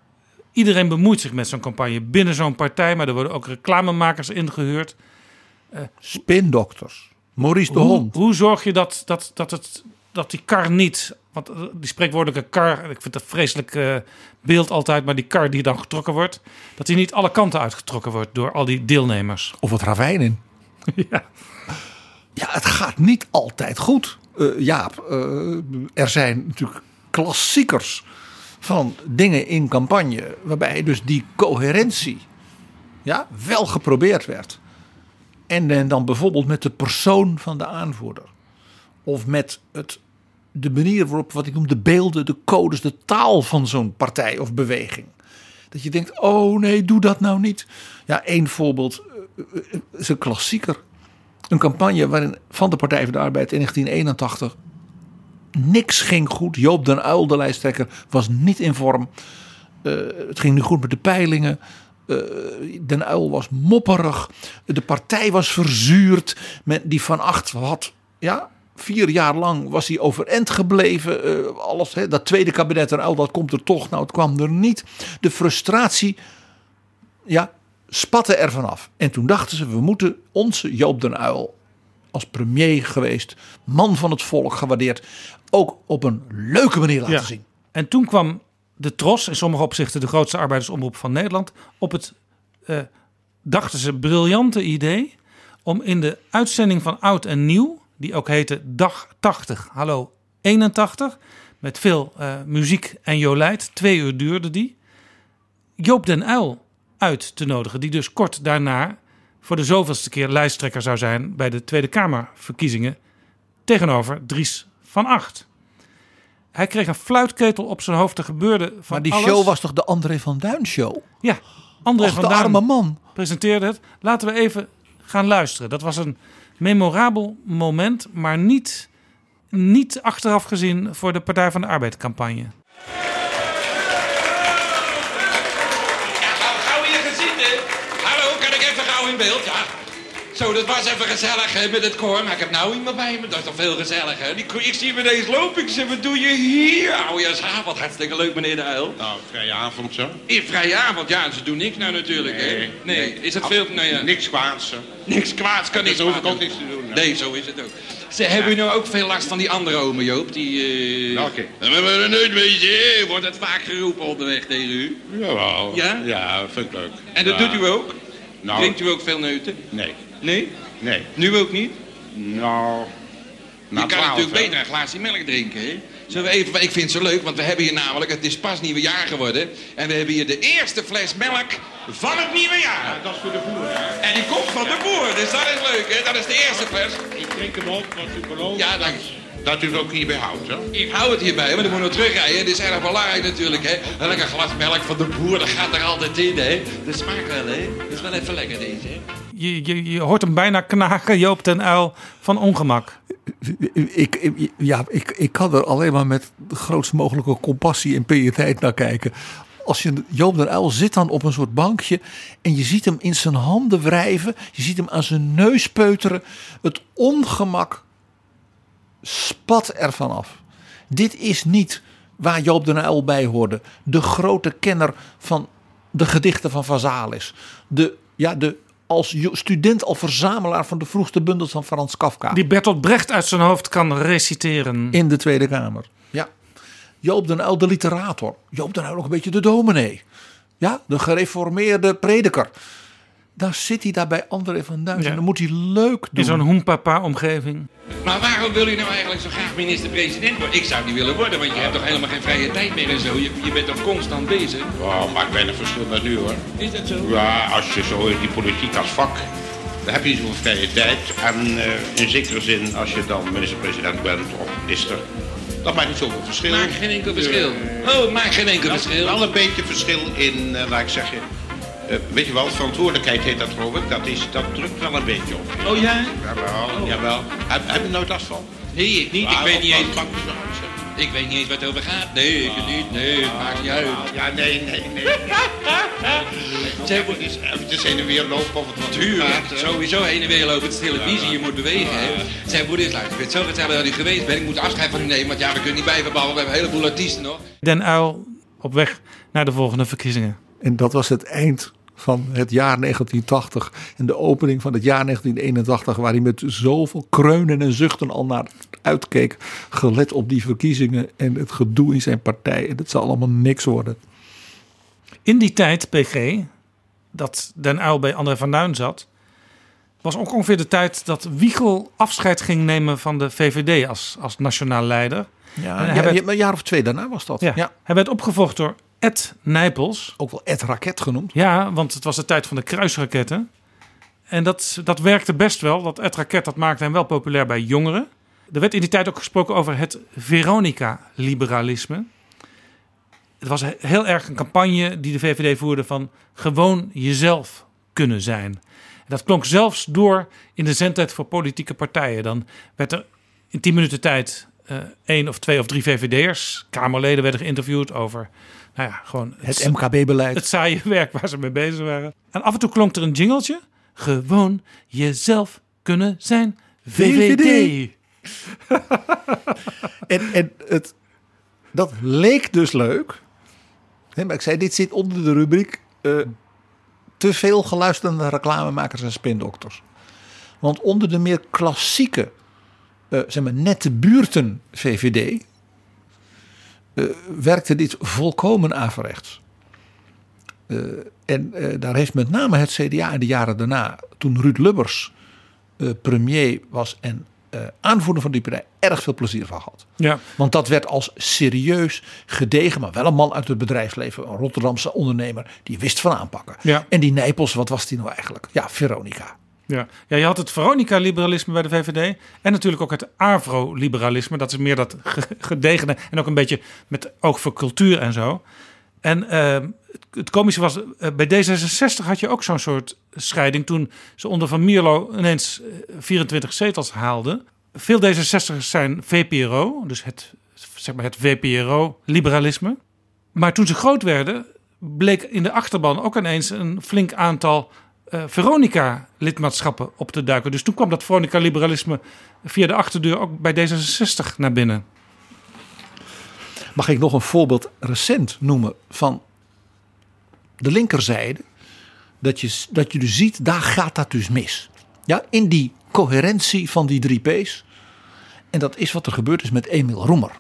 iedereen bemoeit zich met zo'n campagne binnen zo'n partij. Maar er worden ook reclamemakers ingehuurd. Uh, Spindokters. Maurice de Hond. Hoe zorg je dat, dat, dat, het, dat die kar niet... Want eh, die spreekwoordelijke kar, ik vind dat een vreselijk uh, beeld altijd... maar die kar die dan getrokken wordt... dat die niet alle kanten uitgetrokken wordt door al die deelnemers. Of het ravijn in. ja. ja, het gaat niet altijd goed. Uh, Jaap, uh, er zijn natuurlijk klassiekers van dingen in campagne. waarbij dus die coherentie ja, wel geprobeerd werd. En dan bijvoorbeeld met de persoon van de aanvoerder. Of met het, de manier waarop, wat ik noem, de beelden, de codes, de taal van zo'n partij of beweging. Dat je denkt, oh nee, doe dat nou niet. Ja, één voorbeeld uh, is een klassieker. Een campagne waarin van de Partij van de Arbeid in 1981 niks ging goed. Joop den Uyl, de lijsttrekker, was niet in vorm. Uh, het ging niet goed met de peilingen. Uh, den Uyl was mopperig. De partij was verzuurd. Die van acht had, ja, vier jaar lang was hij overeind gebleven. Uh, alles, dat tweede kabinet den Uyl, dat komt er toch. Nou, het kwam er niet. De frustratie, ja, spatten er vanaf. En toen dachten ze, we moeten onze Joop den Uyl als premier geweest, man van het volk gewaardeerd, ook op een leuke manier laten zien. En toen kwam de Tros, in sommige opzichten de grootste arbeidersomroep van Nederland, op het, uh, dachten ze, briljante idee om in de uitzending van Oud en Nieuw, die ook heette Dag 80, Hallo 81, met veel uh, muziek en jolijt, twee uur duurde die, Joop den Uyl uit te nodigen. Die dus kort daarna voor de zoveelste keer lijsttrekker zou zijn bij de Tweede Kamerverkiezingen tegenover Dries van Acht. Hij kreeg een fluitketel op zijn hoofd. Er gebeurde van Maar die alles. show was toch de André van Duin show? Ja, André Och, van de Duin arme man. presenteerde het. Laten we even gaan luisteren. Dat was een memorabel moment, maar niet, niet achteraf gezien voor de Partij van de Arbeid campagne. Gauw hier gaan zitten. Hallo, kan ik even gauw in beeld? Ja. Zo, dat was even gezellig hè, met het koor. Maar ik heb nou iemand bij me. Dat is toch veel gezelliger. Ik zie hem ineens lopen. Ik zeg, wat doe je hier? Oudjaarsavond. Hartstikke leuk, meneer de Uil. Nou, vrije avond zo. In vrije avond, ja. Ze doen niks nou natuurlijk, hè? Nee, Nee. nee. Is dat Af- veel? Nou ja. Niks kwaads, hè. Niks kwaads kan hoef ik kwaad ook niks te doen. hè. Nee, zo is het ook. Ze hebben u nou ook veel last van die andere ome, Joop? Die, Welke? We hebben een nooit weet hè? Wordt het vaak geroepen onderweg tegen u? Jawel. Ja? Ja, vind ik leuk. En dat Ja. doet u ook? Nou, Drinkt u ook veel neuten? Nee. Nee? Nee. Nu ook niet? Nou... Je na kan 12, natuurlijk hè. beter een glaasje melk drinken, hè? Zullen we even, ik vind het zo leuk, want we hebben hier namelijk, het is pas nieuwe jaar geworden. En we hebben hier de eerste fles melk van het nieuwe jaar. Dat is voor de boer, hè. En die komt van de boer, dus dat is leuk, hè? Dat is de eerste fles. Ik drink hem op, want u belooft Ja, dank dat u het ook hierbij houdt, hè. Ik hou het hierbij, maar dan moet nog terugrijden. Het is erg belangrijk natuurlijk, hè. Een lekker glas melk van de boer, dat gaat er altijd in, hè. De smaakt wel, hè. Dat is wel even lekker deze, hè. Je, je, je hoort hem bijna knagen, Joop ten Uil, van ongemak. Ik, ik- ja, ik, ik kan er alleen maar met de grootst mogelijke compassie en piëteit naar kijken. Als je Joop den Uyl zit dan op een soort bankje en je ziet hem in zijn handen wrijven, je ziet hem aan zijn neus peuteren, het ongemak spat ervan af. Dit is niet waar Joop den Uyl bij hoorde. De grote kenner van de gedichten van Vazalis. De, ja, de als student al verzamelaar van de vroegste bundels van Frans Kafka. Die Bertolt Brecht uit zijn hoofd kan reciteren. In de Tweede Kamer. Ja. Joop den Uyl de literator. Joop den Uyl ook een beetje de dominee. Ja, de gereformeerde prediker. Daar zit hij daar bij André van Duin. Ja. En dan moet hij leuk doen. In zo'n hoempapa-omgeving. Maar waarom wil u nou eigenlijk zo graag minister-president worden? Ik zou niet willen worden, want je hebt toch helemaal geen vrije tijd meer en zo. Je, je bent toch constant bezig? Wow, maakt weinig verschil met u, hoor. Is dat zo? Ja, als je zo in die politiek als vak, dan heb je niet zoveel vrije tijd. En eh, in zekere zin, als je dan minister-president bent of minister, dat maakt niet zoveel verschil. Maakt geen enkel verschil. Oh, maakt geen enkel Wel- verschil. Wel een beetje verschil in, eh, laat ik zeggen, eh, weet je wel, verantwoordelijkheid heet dat geloof ik. Dat, is, dat drukt wel een beetje op. Oh ja? Jawel, jawel. Heb, heb je nooit last van? Nee, ik niet. Ik Ah, weet niet wat- eens. wat- wat- wat- Ik weet niet eens waar het over gaat. Nee, ik niet. Nee, het maakt niet uit. Ja, nee, nee, nee. Zeg, moet eens eventjes heen en weer lopen of het wat Tuurlijk, gaat, hè. sowieso heen en weer lopen. Het is televisie, je moet bewegen. Hè. Zij moet eens luisteren. Ik vind het zo gezellig dat u geweest bent. Ik moet afscheid van u nemen, want ja, we kunnen niet blijven babbelen. We hebben een heleboel artiesten nog. Den Uil op weg naar de volgende verkiezingen. En dat was het eind van het jaar 1980. En de opening van het jaar 1981. Waar hij met zoveel kreunen en zuchten al naar uitkeek. Gelet op die verkiezingen en het gedoe in zijn partij. En het zal allemaal niks worden. In die tijd, PG, dat Den Uil bij André van Duin zat... was ook ongeveer de tijd dat Wiegel afscheid ging nemen van de VVD als, als nationaal leider. Ja, En hij ja, werd- een jaar of twee daarna was dat. Ja, Ja. Hij werd opgevolgd door Ed Nijpels. Ook wel Ed Raket genoemd. Ja, want het was de tijd van de kruisraketten. En dat, dat werkte best wel. Dat Ed Raket dat maakte hem wel populair bij jongeren. Er werd in die tijd ook gesproken over het Veronica-liberalisme. Het was he- heel erg een campagne die de VVD voerde van gewoon jezelf kunnen zijn. Dat klonk zelfs door in de zendtijd voor politieke partijen. Dan werd er in tien minuten tijd eh één of twee of drie VVD'ers, Kamerleden werden geïnterviewd over nou ja, gewoon Het MKB-beleid. het saaie werk waar ze mee bezig waren. En af en toe klonk er een jingeltje. Gewoon jezelf kunnen zijn. VVD. VVD. En, en het, dat leek dus leuk. Hè, maar ik zei, dit zit onder de rubriek eh, te veel geluisterde reclamemakers en spindokters. Want onder de meer klassieke, eh, zeg maar nette buurten VVD, eh, werkte dit volkomen averechts. Eh, en eh, daar heeft met name het CDA in de jaren daarna, toen Ruud Lubbers premier was en aanvoerder van die partij, erg veel plezier van gehad. Ja. Want dat werd als serieus, gedegen, maar wel een man uit het bedrijfsleven, een Rotterdamse ondernemer, die wist van aanpakken. Ja. En die Nijpels, wat was die nou eigenlijk? Ja, Veronica. Ja. ja, je had het Veronica-liberalisme bij de VVD. En natuurlijk ook het Avro-liberalisme. Dat is meer dat ge- gedegene. En ook een beetje met oog voor cultuur en zo. En eh, het- komische was, eh, bij D66 had je ook zo'n soort scheiding. Toen ze onder Van Mierlo ineens eh, 24 zetels haalden. Veel D66'ers zijn VPRO, dus het, zeg maar het VPRO-liberalisme. Maar toen ze groot werden, bleek in de achterban ook ineens een flink aantal eh, Veronica-lidmaatschappen op te duiken. Dus toen kwam dat Veronica-liberalisme via de achterdeur ook bij D66 naar binnen. Mag ik nog een voorbeeld recent noemen van de linkerzijde? Dat je, dat je dus ziet, daar gaat dat dus mis. Ja, in die coherentie van die drie P's. En dat is wat er gebeurd is met Emiel Roemer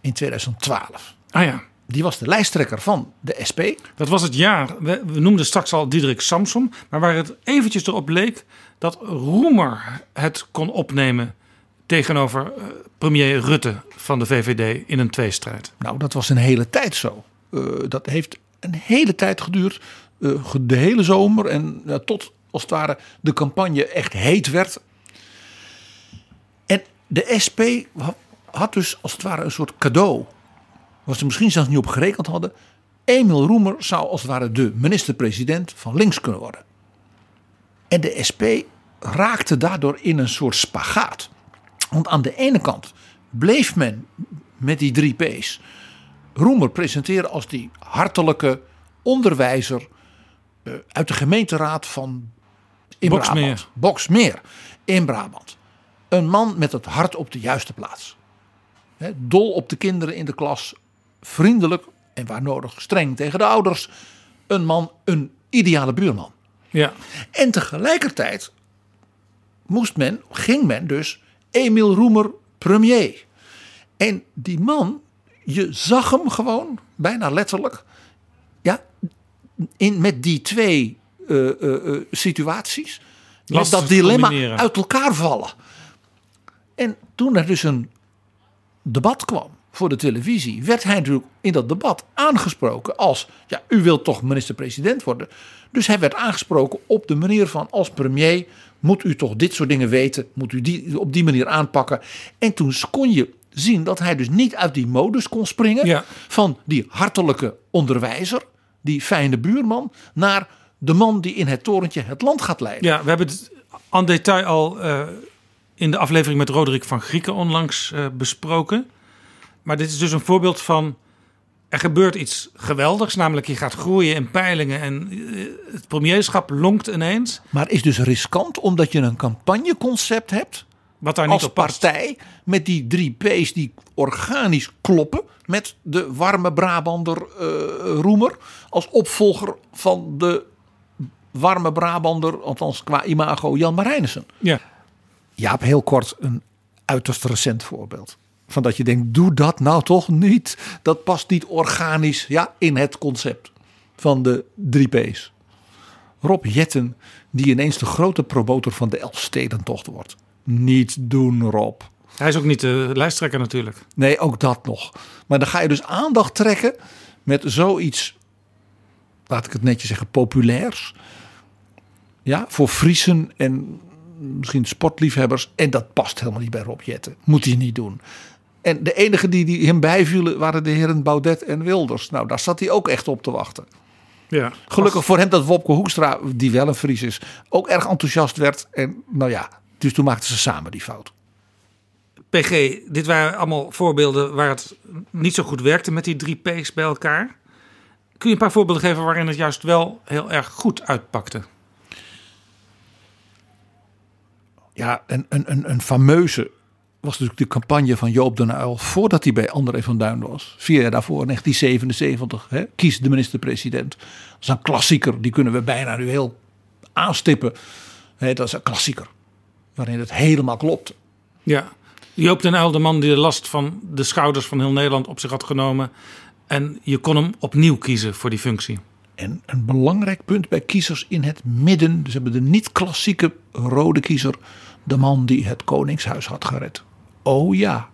in 2012. Ah ja. Die was de lijsttrekker van de SP. Dat was het jaar. We, we noemden straks al Diederik Samsom. Maar waar het eventjes erop leek dat Roemer het kon opnemen tegenover eh, premier Rutte van de VVD in een tweestrijd. Nou, dat was een hele tijd zo. Uh, dat heeft een hele tijd geduurd. Uh, de hele zomer en tot als het ware de campagne echt heet werd. En de SP had dus als het ware een soort cadeau. Waar ze misschien zelfs niet op gerekend hadden. Emil Roemer zou als het ware de minister-president van links kunnen worden. En de SP raakte daardoor in een soort spagaat. Want aan de ene kant bleef men met die drie P's Roemer presenteren als die hartelijke onderwijzer uh, uit de gemeenteraad van in Boksmeer. Brabant. Boksmeer in Brabant. Een man met het hart op de juiste plaats. He, dol op de kinderen in de klas, vriendelijk en waar nodig streng tegen de ouders. Een man, een ideale buurman. Ja. En tegelijkertijd moest men, ging men dus Emil Roemer premier. En die man, je zag hem gewoon, bijna letterlijk, ja, in, met die twee uh, uh, uh, situaties, met dat dilemma uit elkaar vallen. En toen er dus een debat kwam voor de televisie, werd hij natuurlijk in dat debat aangesproken als: ja, u wilt toch minister-president worden. Dus hij werd aangesproken op de manier van: als premier moet u toch dit soort dingen weten, moet u die op die manier aanpakken. En toen kon je zien dat hij dus niet uit die modus kon springen ja. van die hartelijke onderwijzer, die fijne buurman, naar de man die in het torentje het land gaat leiden. Ja, we hebben het aan detail al uh, in de aflevering met Roderick van Grieken onlangs uh, besproken. Maar dit is dus een voorbeeld van. Er gebeurt iets geweldigs, namelijk je gaat groeien in peilingen en uh, het premierschap lonkt ineens. Maar is dus riskant omdat je een campagneconcept hebt. Wat daar niet als op past. partij met die drie P's die organisch kloppen met de warme Brabander uh, Roemer als opvolger van de warme Brabander, althans qua imago, Jan Marijnissen. Ja. Jaap, heel kort een uiterst recent voorbeeld. Van dat je denkt, doe dat nou toch niet. Dat past niet organisch ja, in het concept van de drie P's. Rob Jetten, die ineens de grote promotor van de Elfstedentocht wordt. Niet doen, Rob. Hij is ook niet de lijsttrekker natuurlijk. Nee, ook dat nog. Maar dan ga je dus aandacht trekken met zoiets, laat ik het netjes zeggen, populairs. Ja, voor Friesen en misschien sportliefhebbers. En dat past helemaal niet bij Rob Jetten. Moet hij niet doen. En de enige die, die hem bijvielen waren de heren Baudet en Wilders. Nou, daar zat hij ook echt op te wachten. Ja, Gelukkig voor hem dat Wopke Hoekstra, die wel een Fries is, ook erg enthousiast werd. En nou ja, dus toen maakten ze samen die fout. PG, dit waren allemaal voorbeelden waar het niet zo goed werkte met die drie P's bij elkaar. Kun je een paar voorbeelden geven waarin het juist wel heel erg goed uitpakte? Ja, een, een, een, een fameuze was natuurlijk de campagne van Joop den Uyl voordat hij bij André van Duin was. Vier jaar daarvoor, 1977. Hè, kies de minister-president. Dat is een klassieker, die kunnen we bijna nu heel aanstippen. Hè, dat is een klassieker, waarin het helemaal klopt. Ja, Joop den Uyl, de man die de last van de schouders van heel Nederland op zich had genomen. En je kon hem opnieuw kiezen voor die functie. En een belangrijk punt bij kiezers in het midden. Dus hebben de niet-klassieke rode kiezer. De man die het Koningshuis had gered. Oh ja,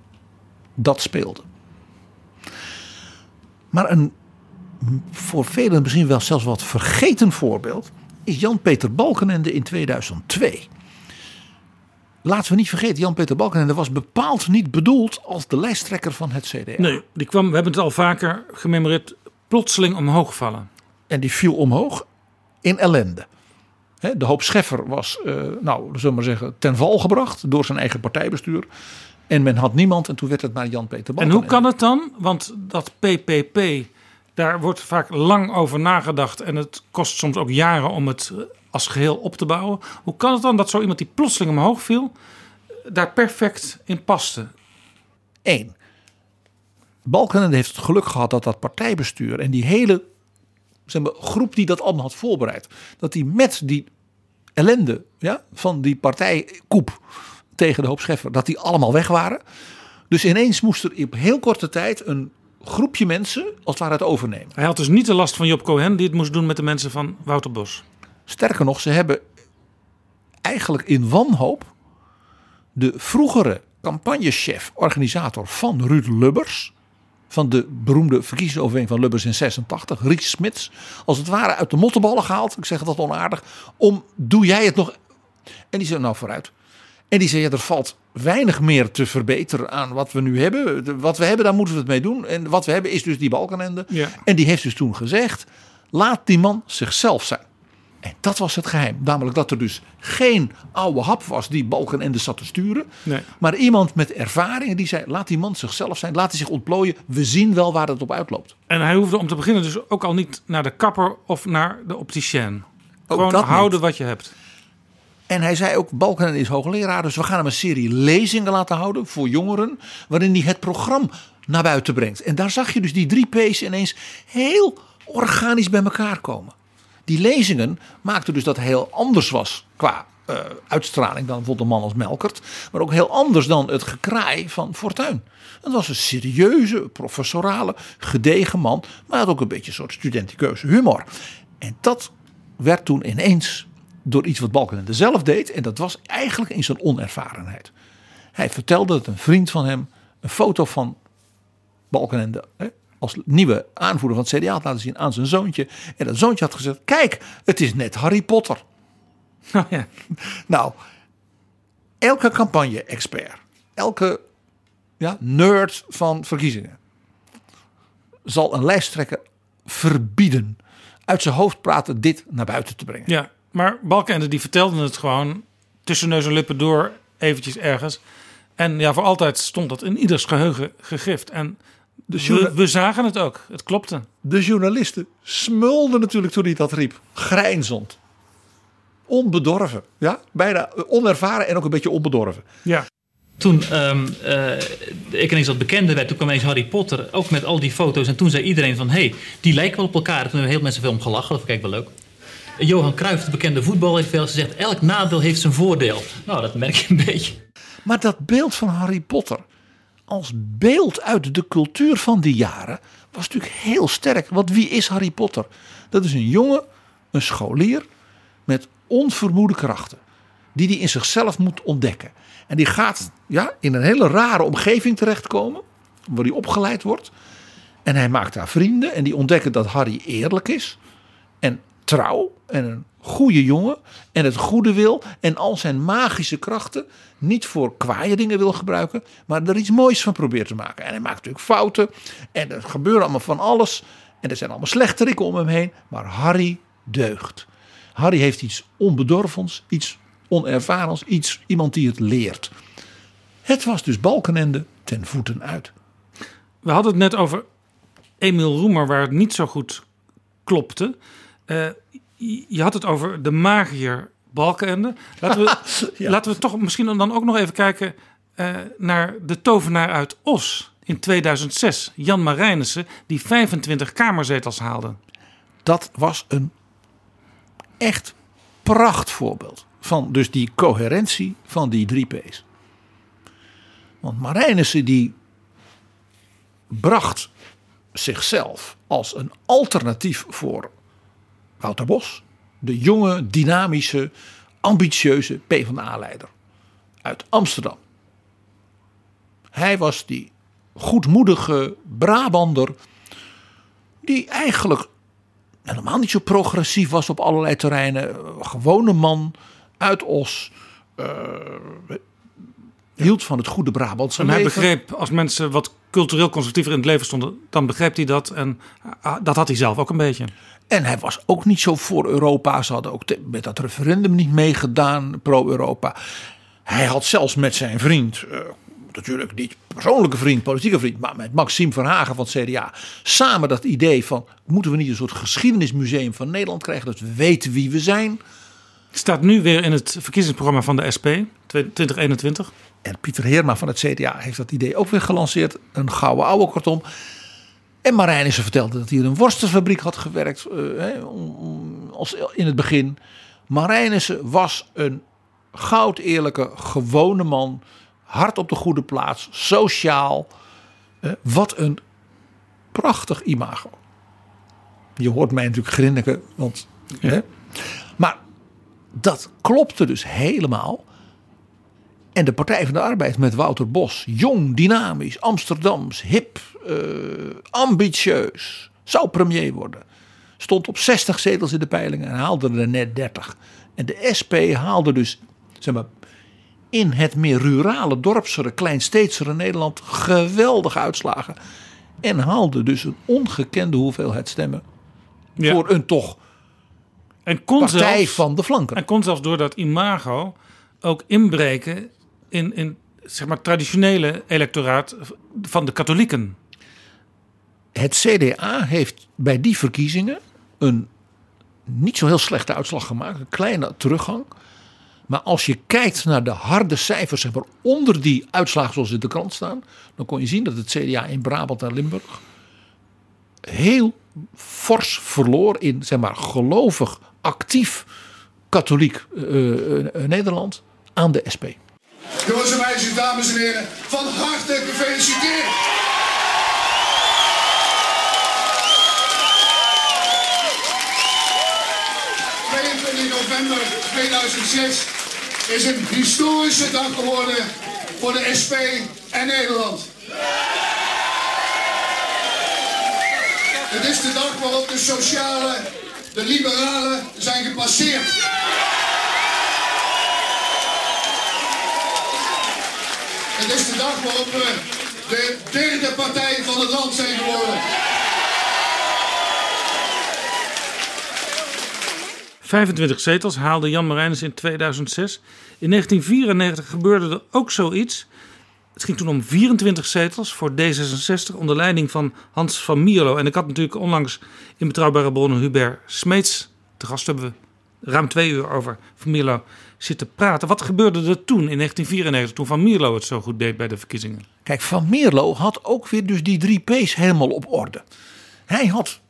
dat speelde. Maar een voor velen misschien wel zelfs wat vergeten voorbeeld is Jan-Peter Balkenende in 2002. Laten we niet vergeten, Jan-Peter Balkenende was bepaald niet bedoeld als de lijsttrekker van het CDA. Nee, die kwam, we hebben het al vaker gememoreerd, plotseling omhoog vallen. En die viel omhoog in ellende. De hoop Scheffer was, uh, nou, zullen we maar zeggen, ten val gebracht door zijn eigen partijbestuur. En men had niemand en toen werd het maar Jan-Peter Balkenende. En hoe kan het dan? Want dat PPP Daar wordt vaak lang over nagedacht en het kost soms ook jaren om het als geheel op te bouwen. Hoe kan het dan dat zo iemand die plotseling omhoog viel, daar perfect in paste? Eén. Balkenende heeft het geluk gehad dat dat partijbestuur en die hele zeg maar, groep die dat allemaal had voorbereid, dat die met die ellende ja, van die partijkoep tegen de hoop Scheffer, dat die allemaal weg waren. Dus ineens moest er op heel korte tijd een groepje mensen als het ware het overnemen. Hij had dus niet de last van Job Cohen die het moest doen met de mensen van Wouter Bos. Sterker nog, ze hebben eigenlijk in wanhoop de vroegere campagnechef, organisator van Ruud Lubbers, van de beroemde verkiezingsoverwinning van Lubbers in 86, Ries Smits, als het ware uit de mottenballen gehaald. Ik zeg dat onaardig. Om, doe jij het nog? En die zei, nou vooruit. En die zei, ja, er valt weinig meer te verbeteren aan wat we nu hebben. Wat we hebben, daar moeten we het mee doen. En wat we hebben is dus die Balkenende. Ja. En die heeft dus toen gezegd, laat die man zichzelf zijn. En dat was het geheim. Namelijk dat er dus geen oude hap was die Balkenende zat te sturen. Nee. Maar iemand met ervaring die zei, laat die man zichzelf zijn. Laat hij zich ontplooien. We zien wel waar het op uitloopt. En hij hoefde om te beginnen dus ook al niet naar de kapper of naar de opticien. Ook Gewoon houden niet. wat je hebt. En hij zei ook, Balkenende is hoogleraar, dus we gaan hem een serie lezingen laten houden voor jongeren, waarin hij het programma naar buiten brengt. En daar zag je dus die drie P's ineens heel organisch bij elkaar komen. Die lezingen maakten dus dat het heel anders was qua eh, uitstraling dan bijvoorbeeld een man als Melkert, maar ook heel anders dan het gekraai van Fortuyn. Het was een serieuze, professorale, gedegen man, maar hij had ook een beetje een soort studentikeuze humor. En dat werd toen ineens door iets wat Balkenende zelf deed. En dat was eigenlijk in zijn onervarenheid. Hij vertelde dat een vriend van hem een foto van Balkenende hè, als nieuwe aanvoerder van het CDA had laten zien aan zijn zoontje. En dat zoontje had gezegd, kijk, het is net Harry Potter. Oh ja. Nou, elke campagne-expert, elke ja, nerd van verkiezingen zal een lijsttrekker verbieden uit zijn hoofd praten dit naar buiten te brengen. Ja, maar Balkenende die vertelde het gewoon tussen neus en lippen door eventjes ergens. En ja, voor altijd stond dat in ieders geheugen gegrift. En we, we zagen het ook. Het klopte. De journalisten smulden natuurlijk toen hij dat riep. Grijnzend. Onbedorven. Ja? Bijna onervaren en ook een beetje onbedorven. Ja. Toen ehm, eh, ik ineens wat bekender werd, toen kwam ineens Harry Potter, ook met al die foto's. En toen zei iedereen van, hé, hey, die lijken wel op elkaar. Toen hebben heel mensen veel om gelachen, dat vond ik wel leuk. Johan Cruijff, de bekende voetballer, heeft veel gezegd... elk nadeel heeft zijn voordeel. Nou, dat merk je een beetje. Maar dat beeld van Harry Potter als beeld uit de cultuur van die jaren was natuurlijk heel sterk. Want wie is Harry Potter? Dat is een jongen, een scholier met onvermoede krachten. Die hij in zichzelf moet ontdekken. En die gaat ja, in een hele rare omgeving terechtkomen. Waar hij opgeleid wordt. En hij maakt daar vrienden. En die ontdekken dat Harry eerlijk is. Trouw. En een goede jongen. En het goede wil. En al zijn magische krachten niet voor kwaaie dingen wil gebruiken. Maar er iets moois van probeert te maken. En hij maakt natuurlijk fouten. En er gebeurt allemaal van alles. En er zijn allemaal slechterikken om hem heen. Maar Harry deugt. Harry heeft iets onbedorvens. Iets onervarens. Iets, iemand die het leert. Het was dus Balkenende ten voeten uit. We hadden het net over Emiel Roemer, waar het niet zo goed klopte. Uh, je had het over de magier Balkenende. Laten we, ja. laten we toch misschien dan ook nog even kijken uh, naar de tovenaar uit Os in 2006. Jan Marijnissen, die 25 kamerzetels haalde. Dat was een echt prachtvoorbeeld van dus die coherentie van die drie P's. Want Marijnissen die bracht zichzelf als een alternatief voor Wouter Bos, de jonge, dynamische, ambitieuze PvdA-leider uit Amsterdam. Hij was die goedmoedige Brabander die eigenlijk helemaal niet zo progressief was op allerlei terreinen. Gewone man uit Os. Uh, hield van het goede Brabantse En hij begreep, als mensen wat cultureel conservatiever in het leven stonden, dan begreep hij dat. En uh, dat had hij zelf ook een beetje. En hij was ook niet zo voor Europa. Ze hadden ook met dat referendum niet meegedaan, pro-Europa. Hij had zelfs met zijn vriend uh, natuurlijk niet persoonlijke vriend, politieke vriend, maar met Maxime Verhagen van het CDA. Samen dat idee van, moeten we niet een soort geschiedenismuseum van Nederland krijgen, dat we weten wie we zijn. Staat nu weer in het verkiezingsprogramma van de SP 2021. En Pieter Heerma van het CDA heeft dat idee ook weer gelanceerd. Een gouden oude kortom. En Marijnissen vertelde dat hij in een worstenfabriek had gewerkt uh, als in het begin. Marijnissen was een goud eerlijke, gewone man. Hard op de goede plaats, sociaal. Uh, wat een prachtig imago. Je hoort mij natuurlijk grinniken, want... Ja. Hè? Maar dat klopte dus helemaal. En de Partij van de Arbeid met Wouter Bos, jong, dynamisch, Amsterdams, hip, uh, ambitieus, zou premier worden. Stond op 60 zetels in de peilingen en haalde er net 30. En de SP haalde dus, zeg maar, in het meer rurale, dorpsere, kleinsteedsere Nederland geweldige uitslagen. En haalde dus een ongekende hoeveelheid stemmen ja. voor een toch en kon partij zelfs, van de flanken. En kon zelfs door dat imago ook inbreken in, in zeg maar, traditionele electoraat van de katholieken. Het CDA heeft bij die verkiezingen een niet zo heel slechte uitslag gemaakt. Een kleine teruggang. Maar als je kijkt naar de harde cijfers zeg onder die uitslagen zoals in de krant staan. Dan kon je zien dat het CDA in Brabant en Limburg heel fors verloor in zeg maar, gelovig, actief katholiek uh, uh, Nederland aan de SP. Jongens en meisjes, dames en heren, van harte gefeliciteerd. in november 2006 is een historische dag geworden voor de SP en Nederland. Het is de dag waarop de sociale, de liberalen zijn gepasseerd. Het is de dag waarop we de derde partij van het land zijn geworden. 25 zetels haalde Jan Marijnis in 2006. In 1994 gebeurde er ook zoiets. Het ging toen om 24 zetels voor D66 onder leiding van Hans van Mierlo. En ik had natuurlijk onlangs in Betrouwbare Bronnen Hubert Smeets te gast. Hebben we ruim twee uur over Van Mierlo zitten praten. Wat gebeurde er toen in 1994 toen Van Mierlo het zo goed deed bij de verkiezingen? Kijk, Van Mierlo had ook weer dus die drie P's helemaal op orde. Hij had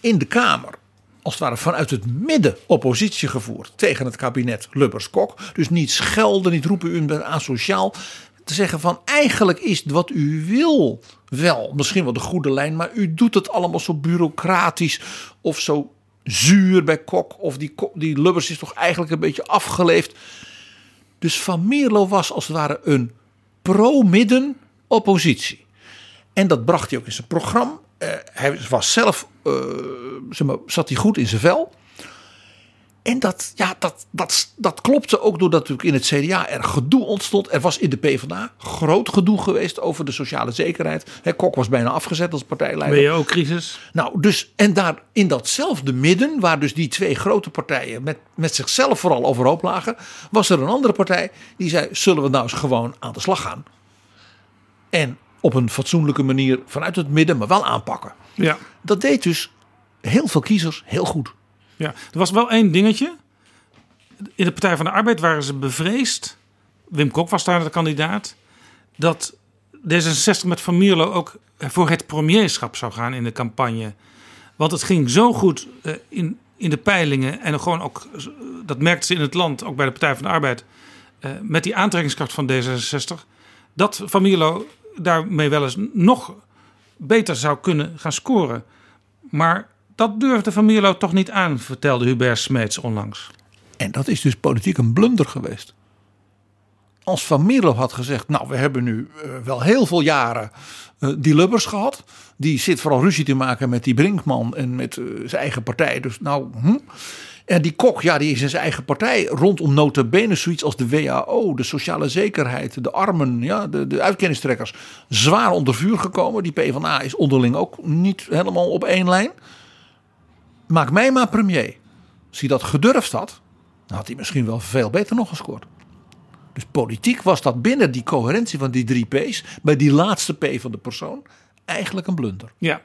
in de Kamer als het ware vanuit het midden oppositie gevoerd tegen het kabinet Lubbers-Kok. Dus niet schelden, niet roepen u bent asociaal. Te zeggen van eigenlijk is wat u wil wel misschien wel de goede lijn, maar u doet het allemaal zo bureaucratisch of zo zuur bij Kok. Of die, die Lubbers is toch eigenlijk een beetje afgeleefd. Dus Van Mierlo was als het ware een pro-midden oppositie. En dat bracht hij ook in zijn programma. Uh, hij was zelf, uh, zeg maar, zat hij goed in zijn vel. En dat, ja, dat, dat, dat klopte ook doordat natuurlijk in het CDA er gedoe ontstond. Er was in de PvdA groot gedoe geweest over de sociale zekerheid. He, Kok was bijna afgezet als partijleider. Ben je ook crisis? Nou, dus, en daar in datzelfde midden, waar dus die twee grote partijen met, met zichzelf vooral overhoop lagen, was er een andere partij die zei: zullen we nou eens gewoon aan de slag gaan? En op een fatsoenlijke manier vanuit het midden, maar wel aanpakken. Ja. Dat deed dus heel veel kiezers heel goed. Ja, er was wel één dingetje. In de Partij van de Arbeid waren ze bevreesd. Wim Kok was daar de kandidaat. Dat D66 met Van Mierlo ook voor het premierschap zou gaan in de campagne. Want het ging zo goed eh, in, in de peilingen. En gewoon ook, dat merkten ze in het land, ook bij de Partij van de Arbeid. Eh, met die aantrekkingskracht van D66. Dat Van Mierlo daarmee wel eens nog beter zou kunnen gaan scoren. Maar dat durfde Van Mierlo toch niet aan, vertelde Hubert Smeets onlangs. En dat is dus politiek een blunder geweest. Als Van Mierlo had gezegd, nou we hebben nu uh, wel heel veel jaren uh, die Lubbers gehad. Die zit vooral ruzie te maken met die Brinkman en met uh, zijn eigen partij. Dus nou, hm. En die Kok, ja, die is in zijn eigen partij rondom notabene zoiets als de WHO, de sociale zekerheid, de armen, ja, de, de zwaar onder vuur gekomen. Die PvdA is onderling ook niet helemaal op één lijn. Maak mij maar premier. Als hij dat gedurfd had, dan had hij misschien wel veel beter nog gescoord. Dus politiek was dat binnen die coherentie van die drie P's, bij die laatste P van de persoon, eigenlijk een blunder. Ja.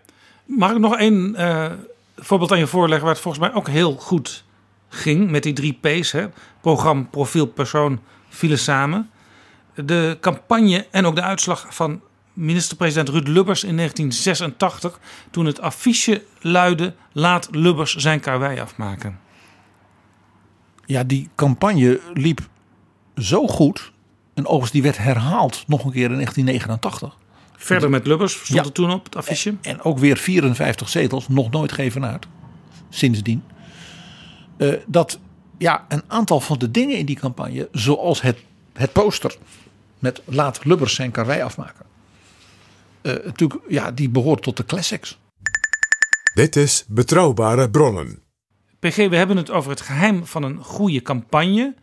Mag ik nog één eh, voorbeeld aan je voorleggen waar het volgens mij ook heel goed ging met die drie P's? Hè? Programma, profiel, persoon vielen samen. De campagne en ook de uitslag van minister-president Ruud Lubbers in 1986, toen het affiche luidde: Laat Lubbers zijn karwei afmaken. Ja, die campagne liep zo goed. En overigens, die werd herhaald nog een keer in 1989. Verder met Lubbers stond Ja. er toen op het affiche. En, en ook weer 54 zetels, nog nooit geven uit. Sindsdien. Eh, dat ja, een aantal van de dingen in die campagne, zoals het, het poster met laat Lubbers zijn karwei afmaken. Eh, natuurlijk, ja, die behoort tot de classics. Dit is Betrouwbare Bronnen. PG, we hebben het over het geheim van een goede campagne.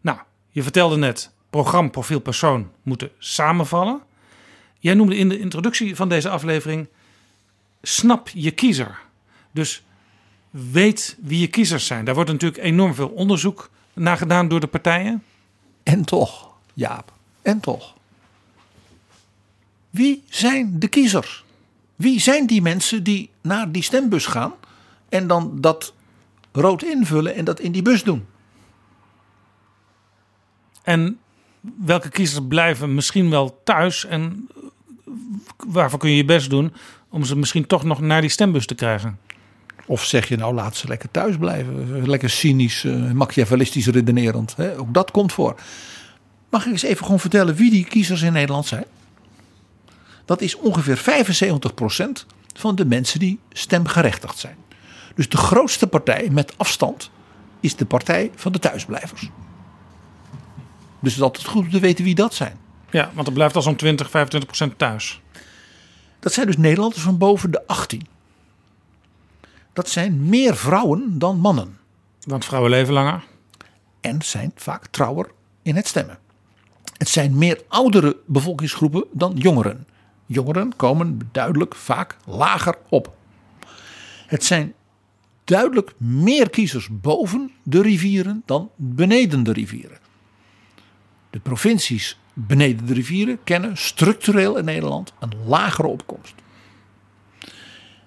Nou, je vertelde net, programma, profiel, persoon moeten samenvallen. Jij noemde in de introductie van deze aflevering, snap je kiezer. Dus weet wie je kiezers zijn. Daar wordt natuurlijk enorm veel onderzoek naar gedaan door de partijen. En toch, Jaap, en toch. Wie zijn de kiezers? Wie zijn die mensen die naar die stembus gaan en dan dat rood invullen en dat in die bus doen? En welke kiezers blijven misschien wel thuis en waarvoor kun je je best doen om ze misschien toch nog naar die stembus te krijgen? Of zeg je nou laat ze lekker thuis blijven? Lekker cynisch, eh, machiavellistisch redenerend. Hè? Ook dat komt voor. Mag ik eens even gewoon vertellen wie die kiezers in Nederland zijn? Dat is ongeveer 75% van de mensen die stemgerechtigd zijn. Dus de grootste partij met afstand is de partij van de thuisblijvers. Dus het is altijd goed om te weten wie dat zijn. Ja, want er blijft al zo'n 20, 25 procent thuis. Dat zijn dus Nederlanders van boven de 18. Dat zijn meer vrouwen dan mannen. Want vrouwen leven langer. En zijn vaak trouwer in het stemmen. Het zijn meer oudere bevolkingsgroepen dan jongeren. Jongeren komen duidelijk vaak lager op. Het zijn duidelijk meer kiezers boven de rivieren dan beneden de rivieren. De provincies beneden de rivieren kennen structureel in Nederland een lagere opkomst.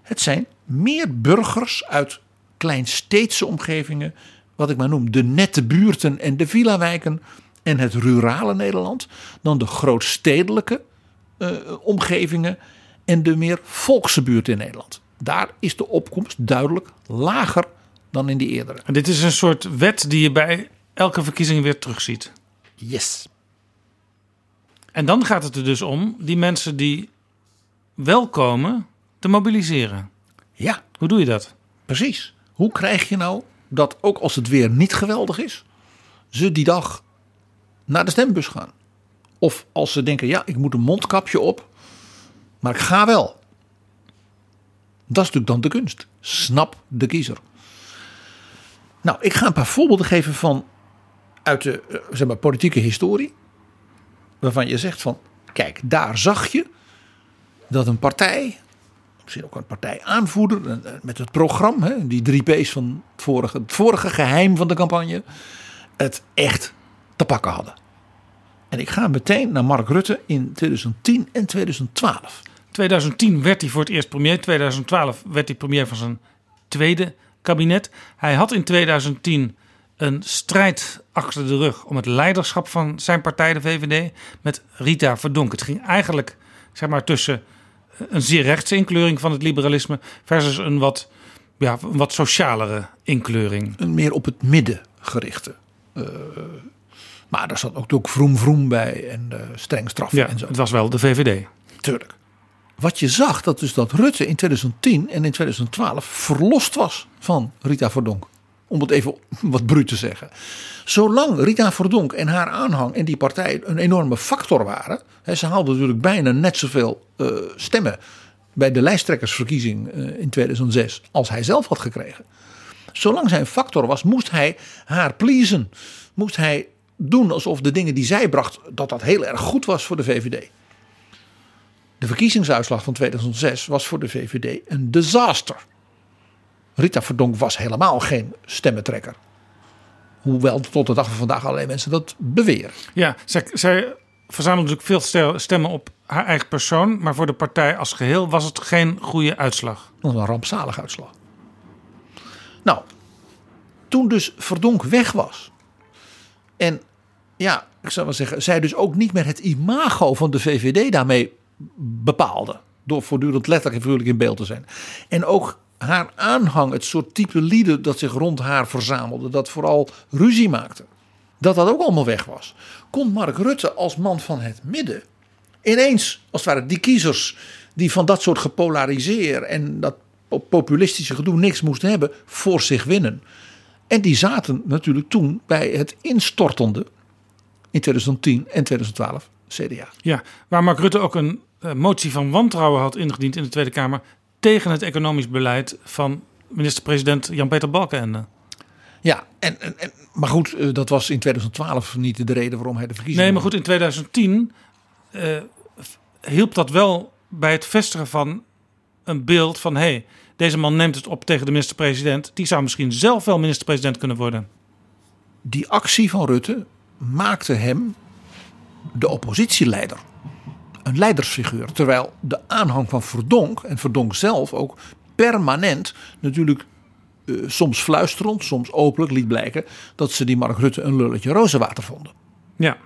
Het zijn meer burgers uit kleinsteedse omgevingen, wat ik maar noem de nette buurten en de villawijken en het rurale Nederland, dan de grootstedelijke omgevingen en de meer volkse buurten in Nederland. Daar is de opkomst duidelijk lager dan in die eerdere. En dit is een soort wet die je bij elke verkiezing weer terugziet. Yes. En dan gaat het er dus om die mensen die wel komen te mobiliseren. Ja. Hoe doe je dat? Precies. Hoe krijg je nou dat ook als het weer niet geweldig is, ze die dag naar de stembus gaan? Of als ze denken, ja, ik moet een mondkapje op, maar ik ga wel. Dat is natuurlijk dan de kunst. Snap de kiezer. Nou, ik ga een paar voorbeelden geven van uit de eh, zeg maar, politieke historie. Waarvan je zegt van, kijk, daar zag je dat een partij, misschien ook een partijaanvoerder, eh, met het programma, die drie P's van het vorige, het vorige geheim van de campagne, het echt te pakken hadden. En ik ga meteen naar Mark Rutte in 2010 en 2012. 2010 werd hij voor het eerst premier. 2012 werd hij premier van zijn tweede kabinet. Hij had in 2010 een strijd achter de rug om het leiderschap van zijn partij, de VVD, met Rita Verdonk. Het ging eigenlijk zeg maar, tussen een zeer rechtse inkleuring van het liberalisme versus een wat, ja, een wat socialere inkleuring. Een meer op het midden gerichte. Uh, maar daar zat ook, ook vroom vroom bij en uh, streng straffen ja, en zo. Het was wel de VVD. Tuurlijk. Wat je zag, dat dus dat Rutte in 2010 en in 2012 verlost was van Rita Verdonk. Om het even wat bruut te zeggen. Zolang Rita Verdonk en haar aanhang en die partij een enorme factor waren. Hè, ze haalden natuurlijk bijna net zoveel uh, stemmen bij de lijsttrekkersverkiezing uh, in 2006 als hij zelf had gekregen. Zolang zij een factor was, moest hij haar pleasen. Moest hij doen alsof de dingen die zij bracht, dat dat heel erg goed was voor de VVD. De verkiezingsuitslag van 2006 was voor de VVD een disaster. Rita Verdonk was helemaal geen stemmentrekker. Hoewel tot de dag van vandaag allerlei mensen dat beweren. Ja, zij, zij verzamelde natuurlijk veel stemmen op haar eigen persoon. Maar voor de partij als geheel was het geen goede uitslag. Een rampzalige uitslag. Nou, toen dus Verdonk weg was. En ja, ik zou wel zeggen, zij dus ook niet meer het imago van de VVD daarmee bepaalde. Door voortdurend letterlijk en figuurlijk in beeld te zijn. En ook haar aanhang, het soort type lieden dat zich rond haar verzamelde, dat vooral ruzie maakte. Dat dat ook allemaal weg was. Kon Mark Rutte als man van het midden ineens, als het ware, die kiezers die van dat soort gepolariseer en dat populistische gedoe niks moesten hebben, voor zich winnen. En die zaten natuurlijk toen bij het instortende in 2010 en 2012 CDA. Ja, waar Mark Rutte ook een uh, motie van wantrouwen had ingediend in de Tweede Kamer tegen het economisch beleid van minister-president Jan-Peter Balkenende. Ja, en, en, maar goed, uh, dat was in 2012 niet de reden waarom hij de verkiezingen. Nee, maar goed, in 2010 uh, hielp dat wel bij het vestigen van een beeld van hé, hey, deze man neemt het op tegen de minister-president. Die zou misschien zelf wel minister-president kunnen worden. Die actie van Rutte maakte hem de oppositieleider. Een leidersfiguur. Terwijl de aanhang van Verdonk en Verdonk zelf ook permanent natuurlijk uh, soms fluisterend, soms openlijk liet blijken dat ze die Mark Rutte een lulletje rozenwater vonden. Ja.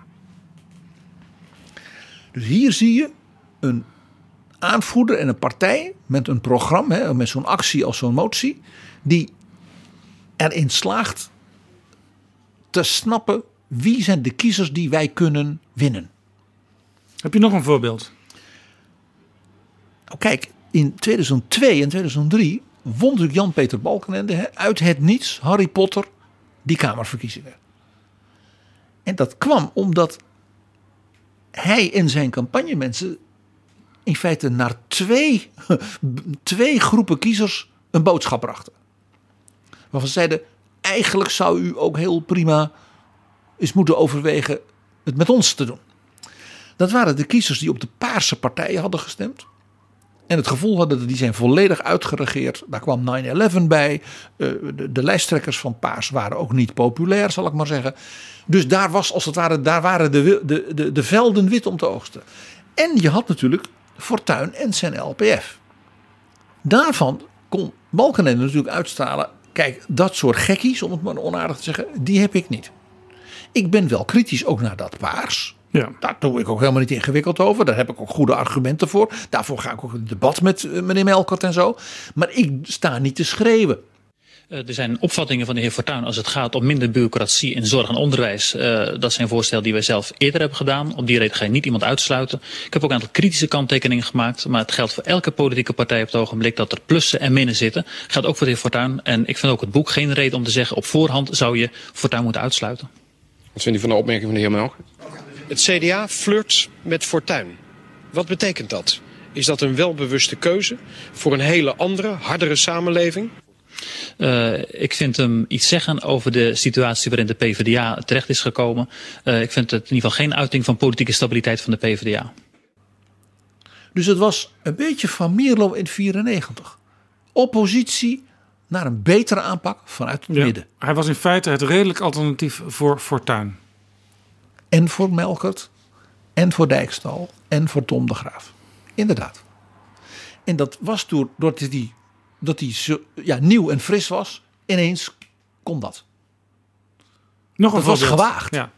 Dus hier zie je een aanvoerder en een partij met een programma, hè, met zo'n actie als zo'n motie, die erin slaagt te snappen wie zijn de kiezers die wij kunnen winnen. Heb je nog een voorbeeld? Nou, kijk, in 2002 en 2003 won natuurlijk Jan-Peter Balkenende uit het niets, Harry Potter, die Kamerverkiezingen. En dat kwam omdat hij en zijn campagnemensen in feite naar twee, twee groepen kiezers een boodschap brachten. Waarvan ze zeiden, eigenlijk zou u ook heel prima eens moeten overwegen het met ons te doen. Dat waren de kiezers die op de paarse partijen hadden gestemd. En het gevoel hadden dat die zijn volledig uitgeregeerd. Daar kwam 9-11 bij. Eh, de, de, lijsttrekkers van Paars waren ook niet populair, zal ik maar zeggen. Dus daar, was, als het ware, daar waren de, de, de, de velden wit om te oogsten. En je had natuurlijk Fortuin en zijn LPF. Daarvan kon Balkenende natuurlijk uitstralen. Kijk, dat soort gekkies, om het maar onaardig te zeggen, die heb ik niet. Ik ben wel kritisch ook naar dat paars. Ja. Daar doe ik ook helemaal niet ingewikkeld over. Daar heb ik ook goede argumenten voor. Daarvoor ga ik ook een debat met eh, meneer Melkert en zo. Maar ik sta niet te schreeuwen. Uh, er zijn opvattingen van de heer Fortuyn als het gaat om minder bureaucratie in zorg en onderwijs. Uh, dat zijn voorstellen die wij zelf eerder hebben gedaan. Op die reden ga je niet iemand uitsluiten. Ik heb ook een aantal kritische kanttekeningen gemaakt. Maar het geldt voor elke politieke partij op het ogenblik dat er plussen en minnen zitten. Geldt ook voor de heer Fortuyn. En ik vind ook het boek geen reden om te zeggen op voorhand zou je Fortuyn moeten uitsluiten. Wat vindt u van de opmerking van de heer Melkert? Het CDA flirt met Fortuyn. Wat betekent dat? Is dat een welbewuste keuze voor een hele andere, hardere samenleving? Uh, ik vind hem iets zeggen over de situatie waarin de PvdA terecht is gekomen. Uh, ik vind het in ieder geval geen uiting van politieke stabiliteit van de PvdA. Dus het was een beetje van Mierlo in 94. Oppositie naar een betere aanpak vanuit het ja, midden. Hij was in feite het redelijk alternatief voor Fortuyn. En voor Melkert, en voor Dijkstal, en voor Tom de Graaf. Inderdaad. En dat was door, doordat hij dat hij zo, ja, nieuw en fris was, ineens kon dat. Nog een dat was gewaagd. Ja.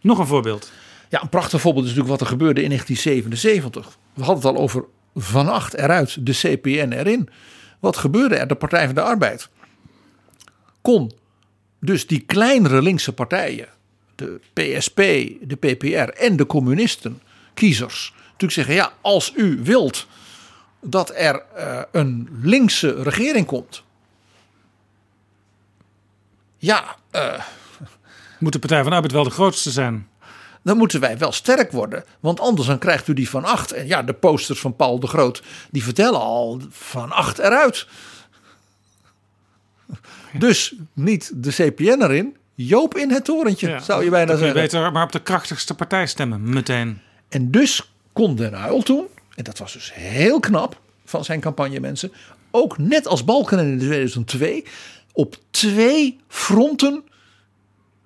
Nog een voorbeeld. Ja, een prachtig voorbeeld is natuurlijk wat er gebeurde in 1977. We hadden het al over Van Acht eruit, de CPN erin. Wat gebeurde er? De Partij van de Arbeid kon dus die kleinere linkse partijen, de PSP, de PPR en de communisten, kiezers, natuurlijk zeggen: ja, als u wilt dat er uh, een linkse regering komt. Ja, uh, moet de Partij van de Arbeid wel de grootste zijn? Dan moeten wij wel sterk worden, want anders dan krijgt u die van acht. En ja, de posters van Paul de Groot die vertellen al van acht eruit. Dus niet de CPN erin, Joop in het torentje, ja, zou je bijna zeggen. Je beter maar op de krachtigste partij stemmen, meteen. En dus kon Den Uyl toen, en dat was dus heel knap van zijn campagnemensen, ook net als Balken in 2002, op twee fronten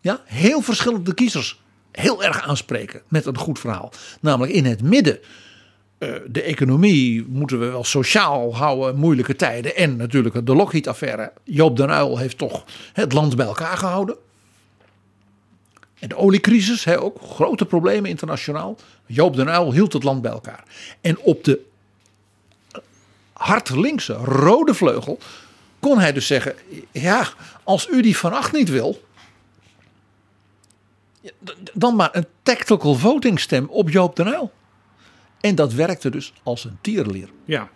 ja, heel verschillende kiezers heel erg aanspreken met een goed verhaal. Namelijk in het midden. eh, de economie moeten we wel sociaal houden, moeilijke tijden. En natuurlijk de Lockheed-affaire. Joop den Uyl heeft toch het land bij elkaar gehouden. En de oliecrisis, hè, ook grote problemen internationaal. Joop den Uyl hield het land bij elkaar. En op de hard linkse rode vleugel kon hij dus zeggen: ja, als u die van acht niet wil, dan maar een tactical voting stem op Joop den Uyl. En dat werkte dus als een tierlier. Ja,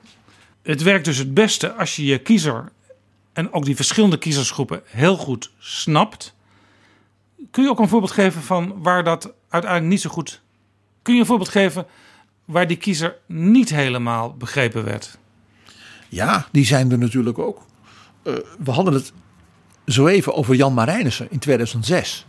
het werkt dus het beste als je je kiezer en ook die verschillende kiezersgroepen heel goed snapt. Kun je ook een voorbeeld geven van waar dat uiteindelijk niet zo goed. Kun je een voorbeeld geven waar die kiezer niet helemaal begrepen werd? Ja, die zijn er natuurlijk ook. Uh, we hadden het zo even over Jan Marijnissen in 2006.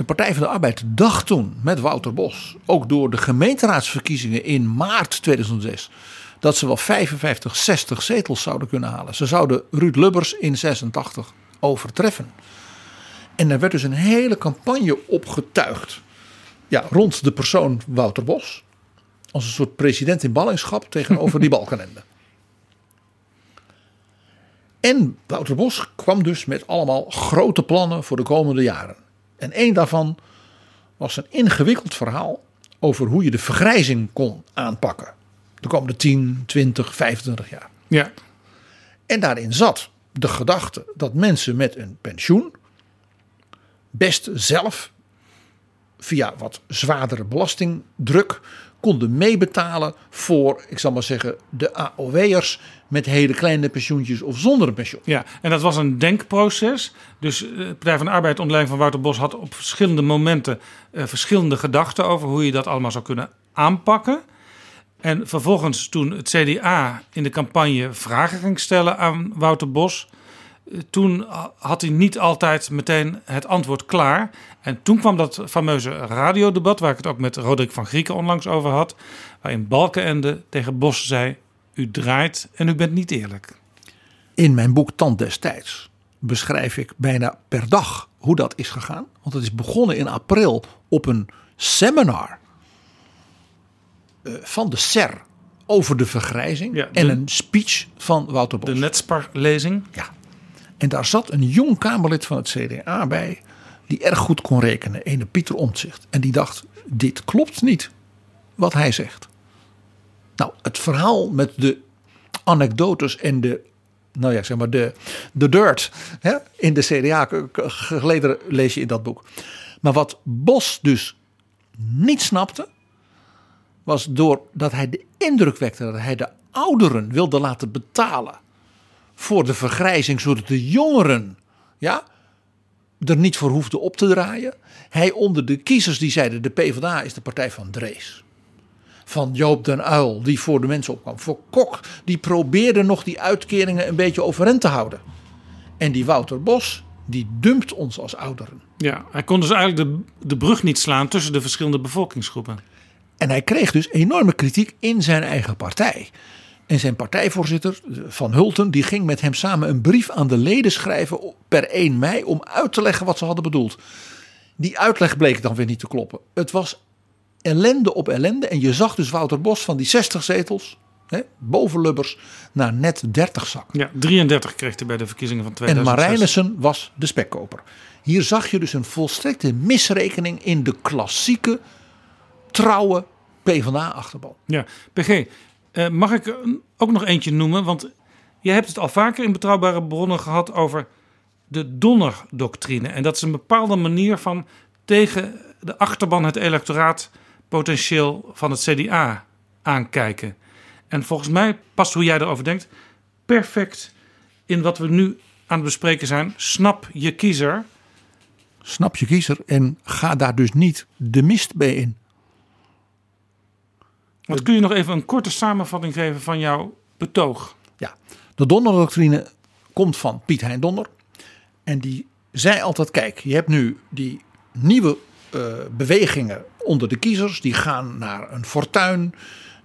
De Partij van de Arbeid dacht toen met Wouter Bos, ook door de gemeenteraadsverkiezingen in maart 2006, dat ze wel 55, 60 zetels zouden kunnen halen. Ze zouden Ruud Lubbers in 86 overtreffen. En er werd dus een hele campagne opgetuigd ja, rond de persoon Wouter Bos. Als een soort president in ballingschap tegenover die Balkenende. En Wouter Bos kwam dus met allemaal grote plannen voor de komende jaren. En één daarvan was een ingewikkeld verhaal over hoe je de vergrijzing kon aanpakken. De komende 10, 20, 25 jaar. Ja. En daarin zat de gedachte dat mensen met een pensioen best zelf via wat zwaardere belastingdruk konden meebetalen voor, ik zal maar zeggen, de AOW'ers met hele kleine pensioentjes of zonder pensioen. Ja, en dat was een denkproces. Dus de Partij van de Arbeid onder leiding van Wouter Bos had op verschillende momenten uh, verschillende gedachten over hoe je dat allemaal zou kunnen aanpakken. En vervolgens toen het CDA in de campagne vragen ging stellen aan Wouter Bos, toen had hij niet altijd meteen het antwoord klaar. En toen kwam dat fameuze radiodebat, waar ik het ook met Roderick van Grieken onlangs over had. Waarin Balkenende tegen Bos zei: U draait en u bent niet eerlijk. In mijn boek Tand destijds beschrijf ik bijna per dag hoe dat is gegaan. Want het is begonnen in april op een seminar van de SER over de vergrijzing. Ja, de, en een speech van Wouter Bos. De Netspar-lezing. Ja. En daar zat een jong Kamerlid van het CDA bij. Die erg goed kon rekenen. Ene Pieter Omtzigt. En die dacht, dit klopt niet. Wat hij zegt. Nou, het verhaal met de anekdotes en de, nou ja, zeg maar de, de dirt hè, in de CDA geleden lees je in dat boek. Maar wat Bos dus niet snapte, was doordat hij de indruk wekte dat hij de ouderen wilde laten betalen voor de vergrijzing, zodat de jongeren ja, er niet voor hoefden op te draaien. Hij onder de kiezers die zeiden de PvdA is de partij van Drees. Van Joop den Uil die voor de mensen opkwam. Voor Kok die probeerde nog die uitkeringen een beetje overeind te houden. En die Wouter Bos die dumpt ons als ouderen. Ja, hij kon dus eigenlijk de, de brug niet slaan tussen de verschillende bevolkingsgroepen. En hij kreeg dus enorme kritiek in zijn eigen partij. En zijn partijvoorzitter Van Hulten die ging met hem samen een brief aan de leden schrijven per 1 mei om uit te leggen wat ze hadden bedoeld. Die uitleg bleek dan weer niet te kloppen. Het was ellende op ellende en je zag dus Wouter Bos van die 60 zetels, hè, boven Lubbers, naar net 30 zak. Ja, 33 kreeg hij bij de verkiezingen van 2006. En Marijnissen was de spekkoper. Hier zag je dus een volstrekte misrekening in de klassieke, trouwe PvdA-achterban. Ja, PG, uh, mag ik ook nog eentje noemen? Want je hebt het al vaker in betrouwbare bronnen gehad over de Donner-doctrine. En dat is een bepaalde manier van tegen de achterban het electoraat potentieel van het CDA aankijken. En volgens mij past hoe jij erover denkt perfect in wat we nu aan het bespreken zijn. Snap je kiezer. Snap je kiezer en ga daar dus niet de mist bij in. Kun je nog even een korte samenvatting geven van jouw betoog? Ja, de Donner-doctrine komt van Piet Hein Donner. En die zei altijd, kijk, je hebt nu die nieuwe uh, bewegingen onder de kiezers. Die gaan naar een fortuin.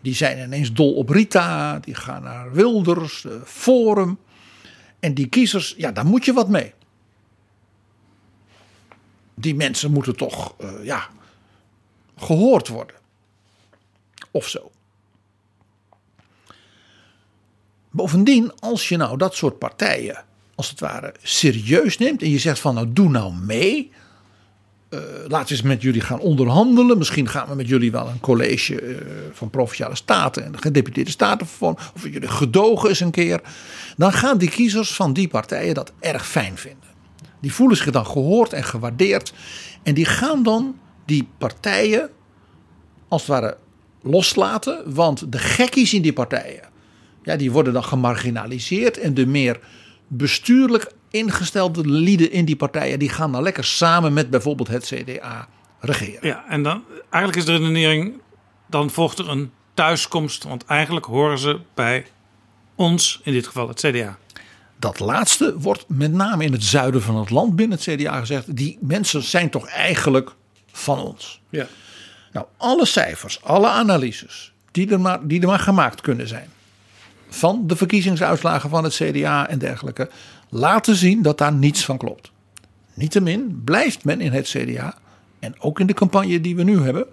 Die zijn ineens dol op Rita. Die gaan naar Wilders, Forum. En die kiezers, ja, daar moet je wat mee. die mensen moeten toch eh, ja, gehoord worden. Of zo. Bovendien, als je nou dat soort partijen als het ware serieus neemt en je zegt van nou doe nou mee. Uh, laten we eens met jullie gaan onderhandelen. Misschien gaan we met jullie wel een college uh, van provinciale staten en gedeputeerde staten vormen. Of jullie gedogen eens een keer. Dan gaan die kiezers van die partijen dat erg fijn vinden. Die voelen zich dan gehoord en gewaardeerd. En die gaan dan die partijen als het ware loslaten. Want de gekkies in die partijen, ja, die worden dan gemarginaliseerd. En de meer bestuurlijk ingestelde lieden in die partijen, die gaan dan lekker samen met bijvoorbeeld het CDA regeren. Ja, en dan eigenlijk is de redenering, dan volgt er een thuiskomst, want eigenlijk horen ze bij ons, in dit geval het CDA. Dat laatste wordt met name in het zuiden van het land binnen het CDA gezegd. Die mensen zijn toch eigenlijk van ons. Ja. Nou, alle cijfers, alle analyses die er maar, die er maar gemaakt kunnen zijn. Van de verkiezingsuitslagen van het CDA en dergelijke. Laten zien dat daar niets van klopt. Niettemin blijft men in het CDA. En ook in de campagne die we nu hebben.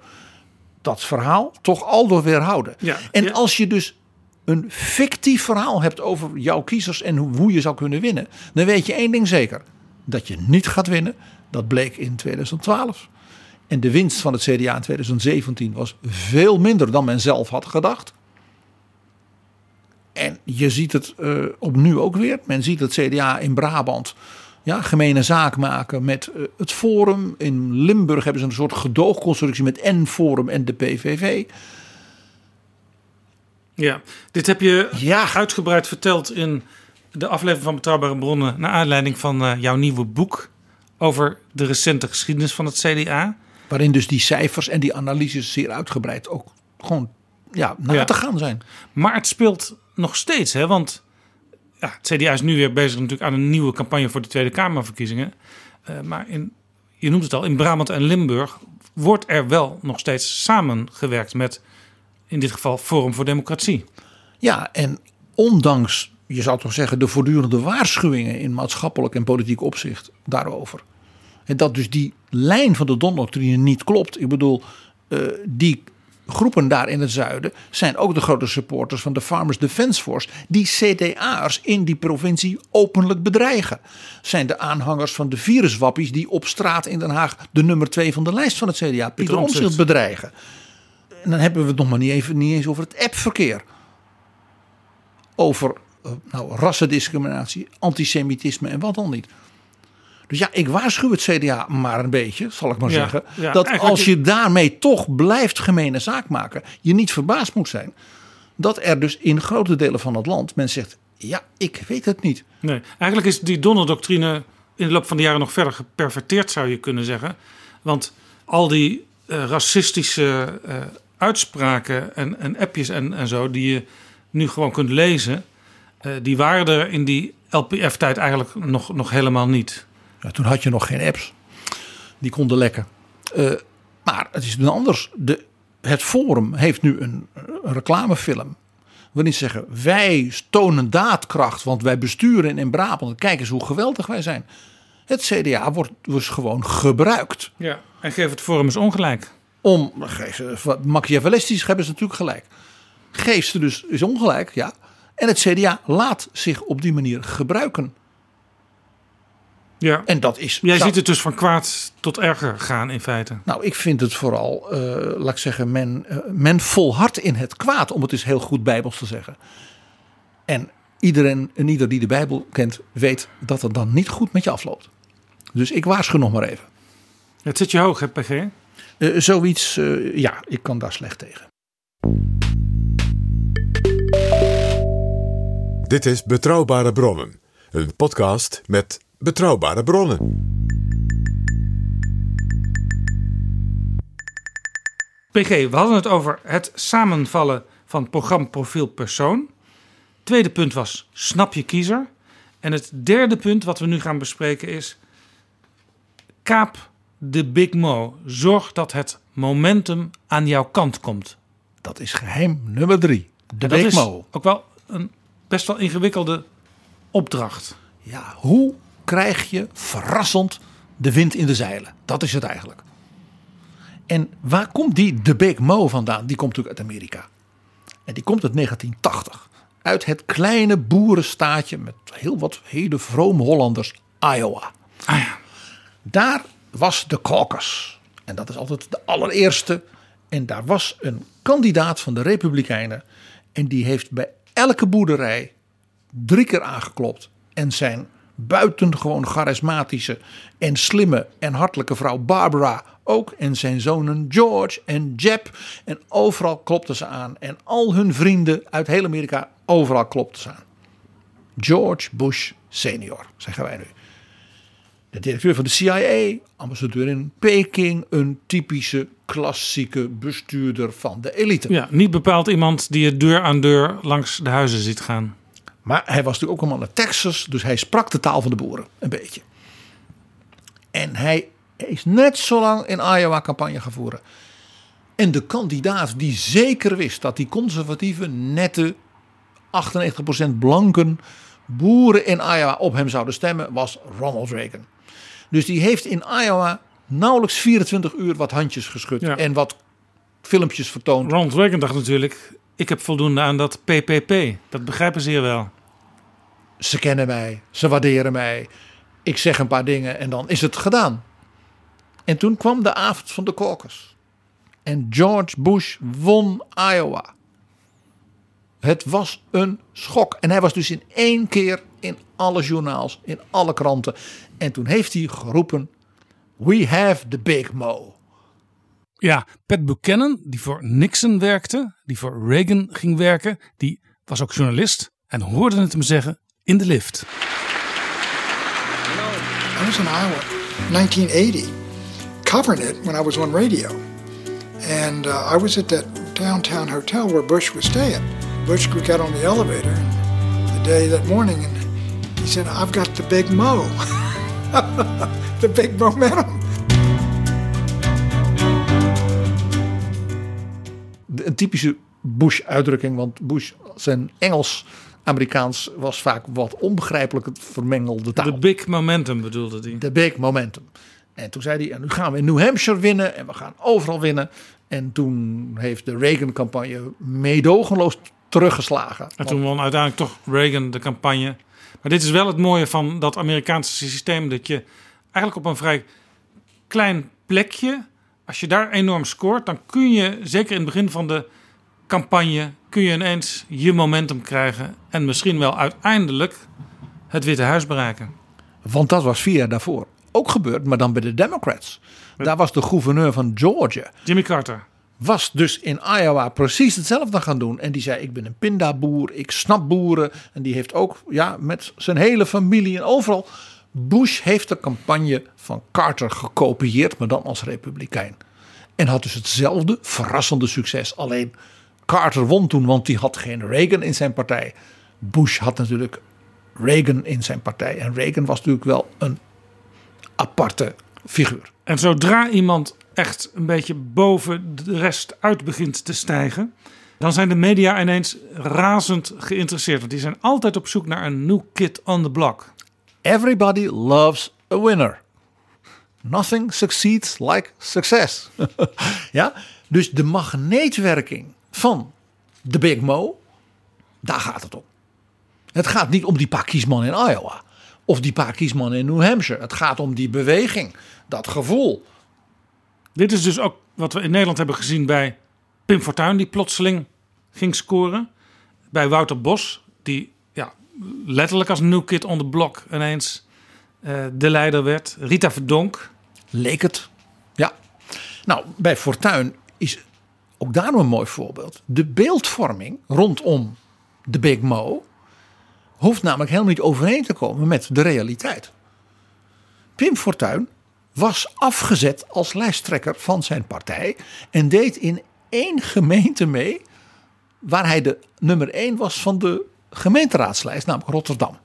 Dat verhaal toch al door weerhouden. Ja, en ja. als je dus een fictief verhaal hebt over jouw kiezers en hoe, hoe je zou kunnen winnen, dan weet je één ding zeker: dat je niet gaat winnen. Dat bleek in 2012. En de winst van het CDA in 2017 was veel minder dan men zelf had gedacht. En je ziet het uh, opnieuw ook weer. Men ziet het CDA in Brabant ja, gemene zaak maken met uh, het Forum. In Limburg hebben ze een soort gedoogconstructie met N-Forum en de PVV. Ja, dit heb je ja. uitgebreid verteld in de aflevering van Betrouwbare Bronnen. Naar aanleiding van uh, jouw nieuwe boek over de recente geschiedenis van het CDA. Waarin dus die cijfers en die analyses zeer uitgebreid ook gewoon ja, na ja. te gaan zijn. Maar het speelt nog steeds, hè? want ja, het CDA is nu weer bezig natuurlijk aan een nieuwe campagne voor de Tweede Kamerverkiezingen. Uh, maar in, je noemt het al, in Brabant en Limburg wordt er wel nog steeds samengewerkt met in dit geval Forum voor Democratie. Ja, en ondanks, je zou toch zeggen, de voortdurende waarschuwingen in maatschappelijk en politiek opzicht daarover. En dat dus die lijn van de Don-doctrine niet klopt. Ik bedoel, uh, die groepen daar in het zuiden zijn ook de grote supporters van de Farmers Defence Force, die CDA'ers in die provincie openlijk bedreigen. Zijn de aanhangers van de viruswappies die op straat in Den Haag de nummer twee van de lijst van het CDA, Pieter Omtzigt, bedreigen. En dan hebben we het nog maar niet, even, niet eens over het appverkeer. Over nou, rassendiscriminatie, antisemitisme en wat dan niet. Dus ja, ik waarschuw het CDA maar een beetje, zal ik maar Ja, zeggen. ja, dat als je daarmee toch blijft gemene zaak maken, je niet verbaasd moet zijn. Dat er dus in grote delen van het land men zegt: ja, ik weet het niet. Nee, eigenlijk is die Donner-doctrine in de loop van de jaren nog verder geperverteerd, zou je kunnen zeggen. Want al die eh, racistische eh, uitspraken en, en appjes en, en zo, die je nu gewoon kunt lezen, eh, die waren er in die LPF-tijd eigenlijk nog, nog helemaal niet. Ja, toen had je nog geen apps. Die konden lekken. Eh, maar het is nu anders. De, het Forum heeft nu een, een reclamefilm. Waarin ze zeggen: Wij tonen daadkracht, want wij besturen in Brabant. Kijk eens hoe geweldig wij zijn. Het CDA wordt dus gewoon gebruikt. Ja, en geef het Forum eens ongelijk. Om, geef ze- wat machiavellistisch hebben ze natuurlijk gelijk. Geef ze dus is ongelijk, ja. En het CDA laat zich op die manier gebruiken. Ja. En dat is. Jij zou- ziet het dus van kwaad tot erger gaan in feite. Nou, ik vind het vooral, eh, laat ik zeggen, men, eh, men volhardt in het kwaad, om het eens heel goed bijbels te zeggen. En iedereen en ieder die de Bijbel kent, weet dat het dan niet goed met je afloopt. Dus ik waarschuw nog maar even. Het zit je hoog, hè, PG? Eh, zoiets, eh, ja, ik kan daar slecht tegen. Dit is Betrouwbare Bronnen, een podcast met betrouwbare bronnen. PG, we hadden het over het samenvallen van programprofiel persoon. Tweede punt was snap je kiezer. En het derde punt wat we nu gaan bespreken is... kaap de Big Mo. Zorg dat het momentum aan jouw kant komt. Dat is geheim nummer drie. De Big is Mo. ook wel een best wel ingewikkelde opdracht. Ja, hoe krijg je verrassend de wind in de zeilen. Dat is het eigenlijk. En waar komt die The Big Mo vandaan? Die komt natuurlijk uit Amerika. En die komt uit 1980. Uit het kleine boerenstaatje met heel wat hele vrome Hollanders, Iowa. Ah ja. Daar was de caucus. En dat is altijd de allereerste. En daar was een kandidaat van de Republikeinen. En die heeft bij elke boerderij drie keer aangeklopt. En zijn buitengewoon charismatische en slimme en hartelijke vrouw Barbara ook. En zijn zonen George en Jeb. En overal klopten ze aan. En al hun vrienden uit heel Amerika, overal klopten ze aan. George Bush senior, zeggen wij nu. De directeur van de CIA, ambassadeur in Peking, een typische klassieke bestuurder van de elite. Ja, niet bepaald iemand die je deur aan deur langs de huizen ziet gaan. Maar hij was natuurlijk ook een man uit Texas, dus hij sprak de taal van de boeren, een beetje. En hij is net zo lang in Iowa campagne gaan voeren. En de kandidaat die zeker wist dat die conservatieve, nette, 98% blanken boeren in Iowa op hem zouden stemmen, was Ronald Reagan. Dus die heeft in Iowa nauwelijks 24 uur wat handjes geschud Ja. en wat filmpjes vertoond. Ronald Reagan dacht natuurlijk, ik heb voldoende aan dat PPP. Dat begrijpen ze hier wel. Ze kennen mij, ze waarderen mij. Ik zeg een paar dingen en dan is het gedaan. En toen kwam de avond van de caucus. En George Bush won Iowa. Het was een schok. En hij was dus in één keer in alle journaals, in alle kranten. En toen heeft hij geroepen: We have the big Mo. Ja, Pat Buchanan, die voor Nixon werkte, die voor Reagan ging werken, die was ook journalist en hoorde het hem zeggen in de lift. I was in Iowa, 1980, covering it when I was on radio. And uh, I was at that downtown hotel where Bush was staying. Bush got on the elevator the day that morning and he said, I've got the big mo. the big momentum. Een typische Bush-uitdrukking, want Bush, zijn Engels-Amerikaans was vaak wat onbegrijpelijk het vermengelde taal. De big momentum bedoelde hij. De big momentum. En toen zei hij, en nu gaan we in New Hampshire winnen en we gaan overal winnen. En toen heeft de Reagan-campagne meedogenloos teruggeslagen. En toen won uiteindelijk toch Reagan de campagne. Maar dit is wel het mooie van dat Amerikaanse systeem. Dat je eigenlijk op een vrij klein plekje, als je daar enorm scoort, dan kun je, zeker in het begin van de campagne, kun je ineens je momentum krijgen. En misschien wel uiteindelijk het Witte Huis bereiken. Want dat was vier jaar daarvoor ook gebeurd, maar dan bij de Democrats. Daar was de gouverneur van Georgia. Jimmy Carter. Was dus in Iowa precies hetzelfde gaan doen. En die zei: Ik ben een pindaboer, ik snap boeren. En die heeft ook ja, met zijn hele familie en overal. Bush heeft de campagne van Carter gekopieerd, maar dan als republikein. En had dus hetzelfde verrassende succes. Alleen Carter won toen, want die had geen Reagan in zijn partij. Bush had natuurlijk Reagan in zijn partij. En Reagan was natuurlijk wel een aparte figuur. En zodra iemand echt een beetje boven de rest uit begint te stijgen, dan zijn de media ineens razend geïnteresseerd. Want die zijn altijd op zoek naar een new kid on the block. Everybody loves a winner. Nothing succeeds like success. ja, dus de magneetwerking van de Big Mo, daar gaat het om. Het gaat niet om die paar kiesmannen in Iowa of die paar kiesmannen in New Hampshire. Het gaat om die beweging, dat gevoel. Dit is dus ook wat we in Nederland hebben gezien bij Pim Fortuyn, die plotseling ging scoren. Bij Wouter Bos, die letterlijk als new kid on the block ineens eh, de leider werd. Rita Verdonk. Leek het. Ja. Nou, bij Fortuyn is ook daarom een mooi voorbeeld. De beeldvorming rondom de Big Mo hoeft namelijk helemaal niet overeen te komen met de realiteit. Pim Fortuyn was afgezet als lijsttrekker van zijn partij en deed in één gemeente mee waar hij de nummer één was van de gemeenteraadslijst, namelijk Rotterdam.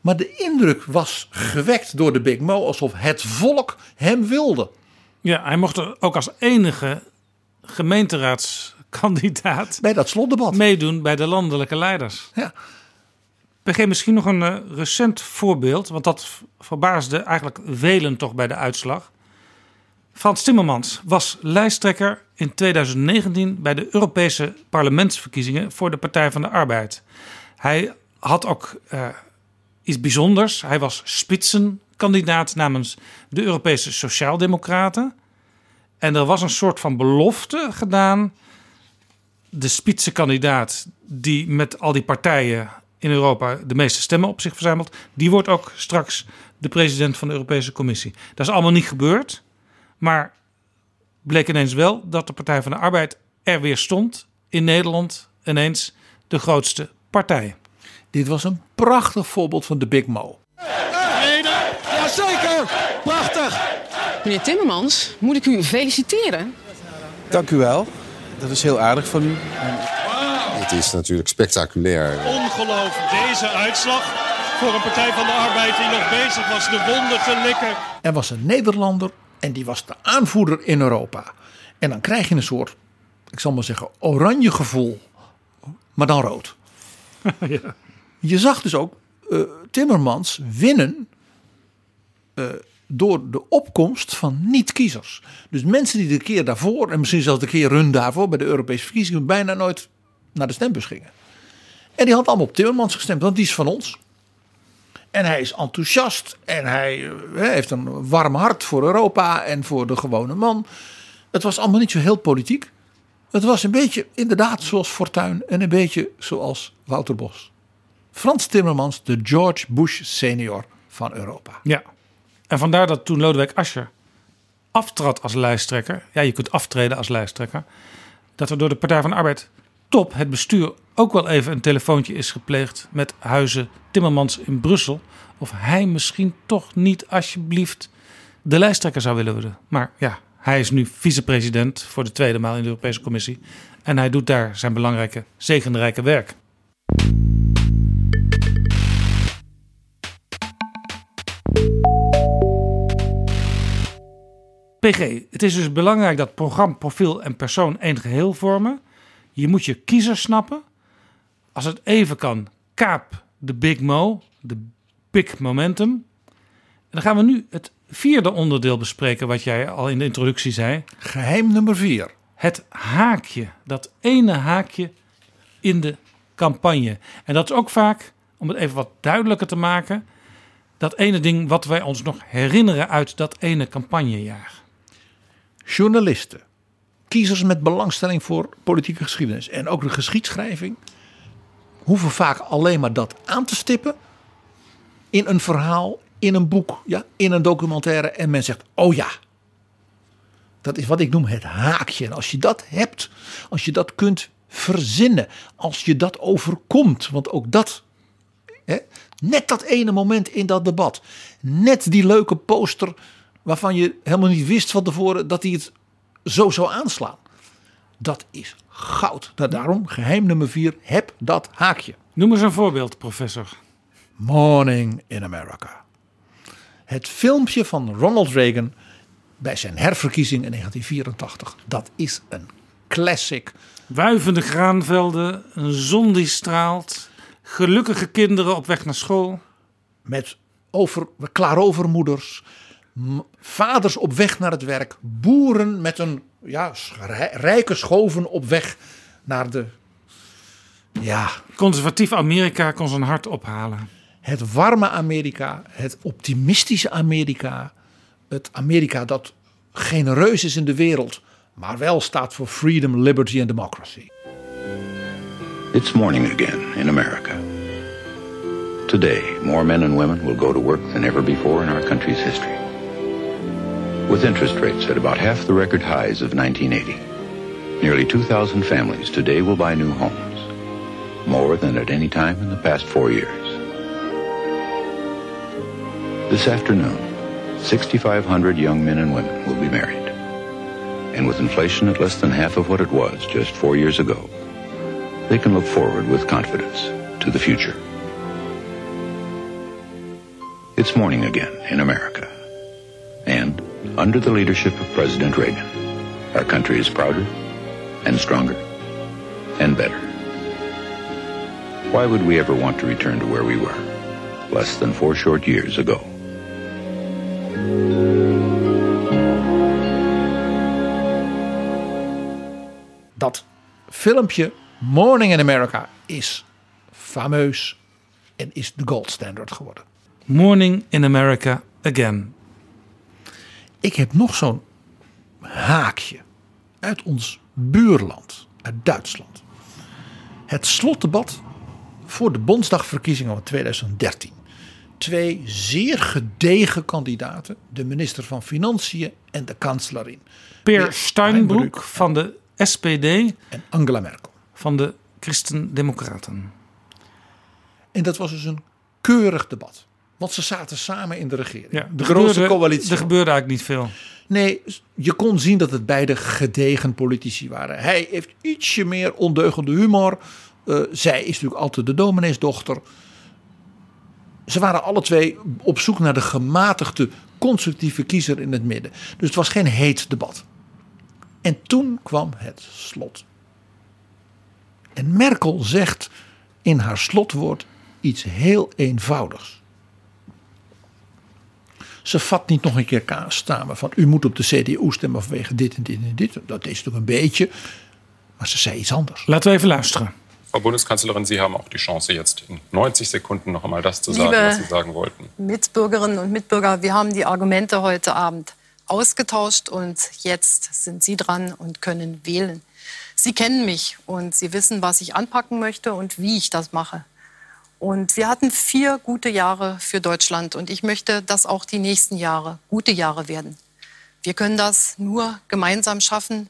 Maar de indruk was gewekt door de Big Mo alsof het volk hem wilde. Ja, hij mocht er ook als enige gemeenteraadskandidaat bij dat slotdebat meedoen bij de landelijke leiders. Ja. PG, misschien nog een uh, recent voorbeeld, want dat verbaasde eigenlijk velen toch bij de uitslag. Frans Timmermans was lijsttrekker in 2019 bij de Europese parlementsverkiezingen voor de Partij van de Arbeid. Hij had ook uh, iets bijzonders. Hij was spitsenkandidaat namens de Europese Sociaaldemocraten. En er was een soort van belofte gedaan. De spitsenkandidaat die met al die partijen in Europa de meeste stemmen op zich verzamelt, die wordt ook straks de president van de Europese Commissie. Dat is allemaal niet gebeurd. Maar bleek ineens wel dat de Partij van de Arbeid er weer stond. In Nederland ineens de grootste partij. Dit was een prachtig voorbeeld van de Big Mo. Jazeker, prachtig. Meneer Timmermans, moet ik u feliciteren? Dank u wel. Dat is heel aardig van u. Het is natuurlijk spectaculair. Ongelooflijk, deze uitslag voor een Partij van de Arbeid die nog bezig was de wonden te likken. Er was een Nederlander en die was de aanvoerder in Europa. En dan krijg je een soort, ik zal maar zeggen, oranje gevoel. Maar dan rood. ja. Je zag dus ook uh, Timmermans winnen uh, door de opkomst van niet-kiezers. Dus mensen die de keer daarvoor, en misschien zelfs de keer run daarvoor bij de Europese verkiezingen, bijna nooit naar de stembus gingen. En die had allemaal op Timmermans gestemd, want die is van ons. En hij is enthousiast en hij eh, heeft een warm hart voor Europa en voor de gewone man. Het was allemaal niet zo heel politiek. Het was een beetje inderdaad zoals Fortuyn en een beetje zoals Wouter Bos. Frans Timmermans, de George Bush senior van Europa. Ja, en vandaar dat toen Lodewijk Asscher aftrad als lijsttrekker. Ja, je kunt aftreden als lijsttrekker. Dat er door de Partij van de Arbeid top het bestuur ook wel even een telefoontje is gepleegd met Huizen Timmermans in Brussel. Of hij misschien toch niet alsjeblieft de lijsttrekker zou willen worden. Maar ja, hij is nu vicepresident voor de tweede maal in de Europese Commissie. En hij doet daar zijn belangrijke, zegenrijke werk. PG, het is dus belangrijk dat programma, profiel en persoon één geheel vormen. Je moet je kiezer snappen. Als het even kan, kaap de Big Mo, de Big Momentum. En dan gaan we nu het vierde onderdeel bespreken, wat jij al in de introductie zei. Geheim nummer vier. Het haakje, dat ene haakje in de campagne. En dat is ook vaak, om het even wat duidelijker te maken, dat ene ding wat wij ons nog herinneren uit dat ene campagnejaar. Journalisten, kiezers met belangstelling voor politieke geschiedenis en ook de geschiedschrijving hoeven vaak alleen maar dat aan te stippen in een verhaal, in een boek, ja, in een documentaire en men zegt: "Oh ja, dat is wat ik noem het haakje. En als je dat hebt, als je dat kunt verzinnen, als je dat overkomt, want ook dat, hè, net dat ene moment in dat debat, net die leuke poster waarvan je helemaal niet wist van tevoren dat hij het zo zou aanslaan. Dat is goud. Daarom, geheim nummer vier, heb dat haakje. Noem eens een voorbeeld, professor. Morning in America. Het filmpje van Ronald Reagan bij zijn herverkiezing in 1984. Dat is een classic. Wuivende graanvelden, een zon die straalt, gelukkige kinderen op weg naar school. Met over, klaarovermoeders, vaders op weg naar het werk, boeren met een ja, rijke schoven op weg naar de. Ja. Conservatief Amerika kon zijn hart ophalen. Het warme Amerika, het optimistische Amerika, het Amerika dat genereus is in de wereld, maar wel staat voor freedom, liberty and democracy. It's morning again in America. Today, more men and women will go to work than ever before in our country's history. With interest rates at about half the record highs of 1980, nearly 2,000 families today will buy new homes, more than at any time in the past four years. This afternoon, 6,500 young men and women will be married. And with inflation at less than half of what it was just four years ago, they can look forward with confidence to the future. It's morning again in America. And under the leadership of President Reagan, our country is prouder and stronger and better. Why would we ever want to return to where we were less than four short years ago? Dat filmpje Morning in America is fameus en is de gold standard geworden. Morning in America again. Ik heb nog zo'n haakje uit ons buurland, uit Duitsland. Het slotdebat voor de Bondsdagverkiezingen van 2013. Twee zeer gedegen kandidaten, de minister van Financiën en de kanslerin. Peer Steinbrück van de SPD en Angela Merkel van de Christen-Democraten. En dat was dus een keurig debat. Want ze zaten samen in de regering. Ja, de gebeurde- coalitie. Er gebeurde eigenlijk niet veel. Nee, je kon zien dat het beide gedegen politici waren. Hij heeft ietsje meer ondeugende humor. Eh, zij is natuurlijk altijd de domineesdochter. Ze waren alle twee op zoek naar de gematigde, constructieve kiezer in het midden. Dus het was geen heet debat. En toen kwam het slot. En Merkel zegt in haar slotwoord iets heel eenvoudigs. Ze vat niet nog een keer samen van u moet op de CDU stemmen vanwege dit en dit en dit. Dat is natuurlijk een beetje. Maar ze zei iets anders. Laten we even luisteren. Frau Bundeskanzlerin, Sie haben auch die Chance, jetzt in 90 Sekunden noch einmal das zu sagen, Liebe- was Sie sagen wollten. Mitbürgerinnen und Mitbürger, wir haben die Argumente heute Abend ausgetauscht und jetzt sind Sie dran und können wählen. Sie kennen mich und Sie wissen, was ich anpacken möchte und wie ich das mache. Und wir hatten vier gute Jahre für Deutschland und ich möchte, dass auch die nächsten Jahre gute Jahre werden. Wir können das nur gemeinsam schaffen,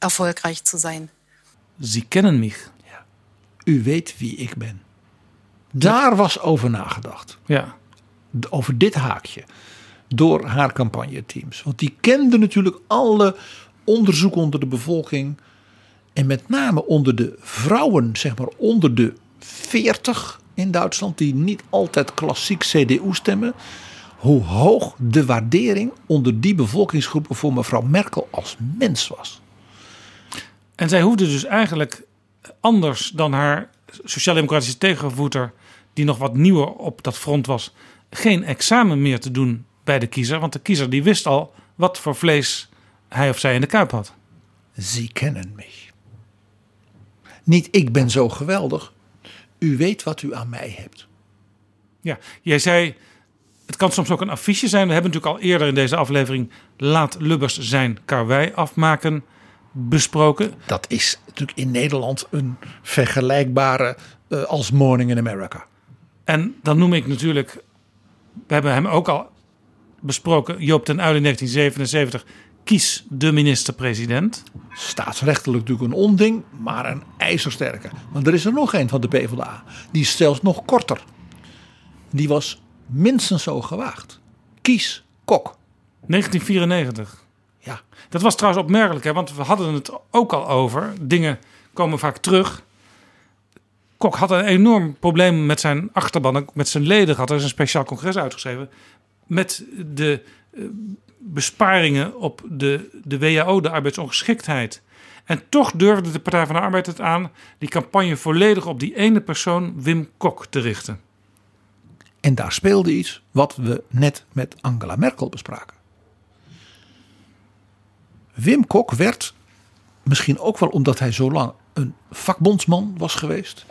erfolgreich zu sein. Sie kennen mich. U weet wie ik ben. Daar was over nagedacht. Ja. Over dit haakje. Door haar campagneteams. Want die kenden natuurlijk alle onderzoeken onder de bevolking. En met name onder de vrouwen, zeg maar onder de 40 in Duitsland. Die niet altijd klassiek CDU stemmen. Hoe hoog de waardering onder die bevolkingsgroepen voor mevrouw Merkel als mens was. En zij hoefde dus eigenlijk anders dan haar sociaal-democratische tegenvoeter, die nog wat nieuwer op dat front was, geen examen meer te doen bij de kiezer. Want de kiezer die wist al wat voor vlees hij of zij in de kuip had. Ze kennen mich. Niet ik ben zo geweldig. U weet wat u aan mij hebt. Ja, jij zei, het kan soms ook een affiche zijn. We hebben natuurlijk al eerder in deze aflevering Laat Lubbers zijn karwei afmaken besproken. Dat is natuurlijk in Nederland een vergelijkbare eh, als Morning in America. En dan noem ik natuurlijk, we hebben hem ook al besproken, Joop ten Uyl in 1977. Kies de minister-president. Staatsrechtelijk natuurlijk een onding, maar een ijzersterke. Want er is er nog een van de PvdA. Die is zelfs nog korter. Die was minstens zo gewaagd. Kies Kok. 1994. Dat was trouwens opmerkelijk, hè, want we hadden het ook al over. Dingen komen vaak terug. Kok had een enorm probleem met zijn achterban, met zijn leden. Had er een speciaal congres uitgeschreven. Met de eh, besparingen op de, de WHO, de arbeidsongeschiktheid. En toch durfde de Partij van de Arbeid het aan die campagne volledig op die ene persoon, Wim Kok, te richten. En daar speelde iets wat we net met Angela Merkel bespraken. Wim Kok werd, misschien ook wel omdat hij zo lang een vakbondsman was geweest,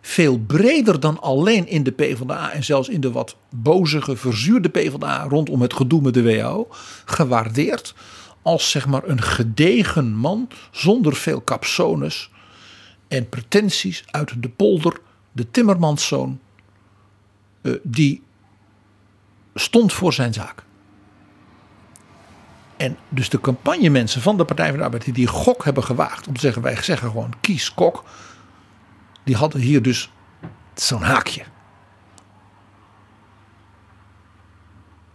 veel breder dan alleen in de PvdA en zelfs in de wat bozige, verzuurde PvdA rondom het gedoe met de WHO, gewaardeerd als zeg maar een gedegen man zonder veel capsones en pretenties uit de polder, de timmermanszoon, eh, die stond voor zijn zaak. En dus de campagnemensen van de Partij van de Arbeid die die gok hebben gewaagd om te zeggen wij zeggen gewoon kies kok. Die hadden hier dus zo'n haakje.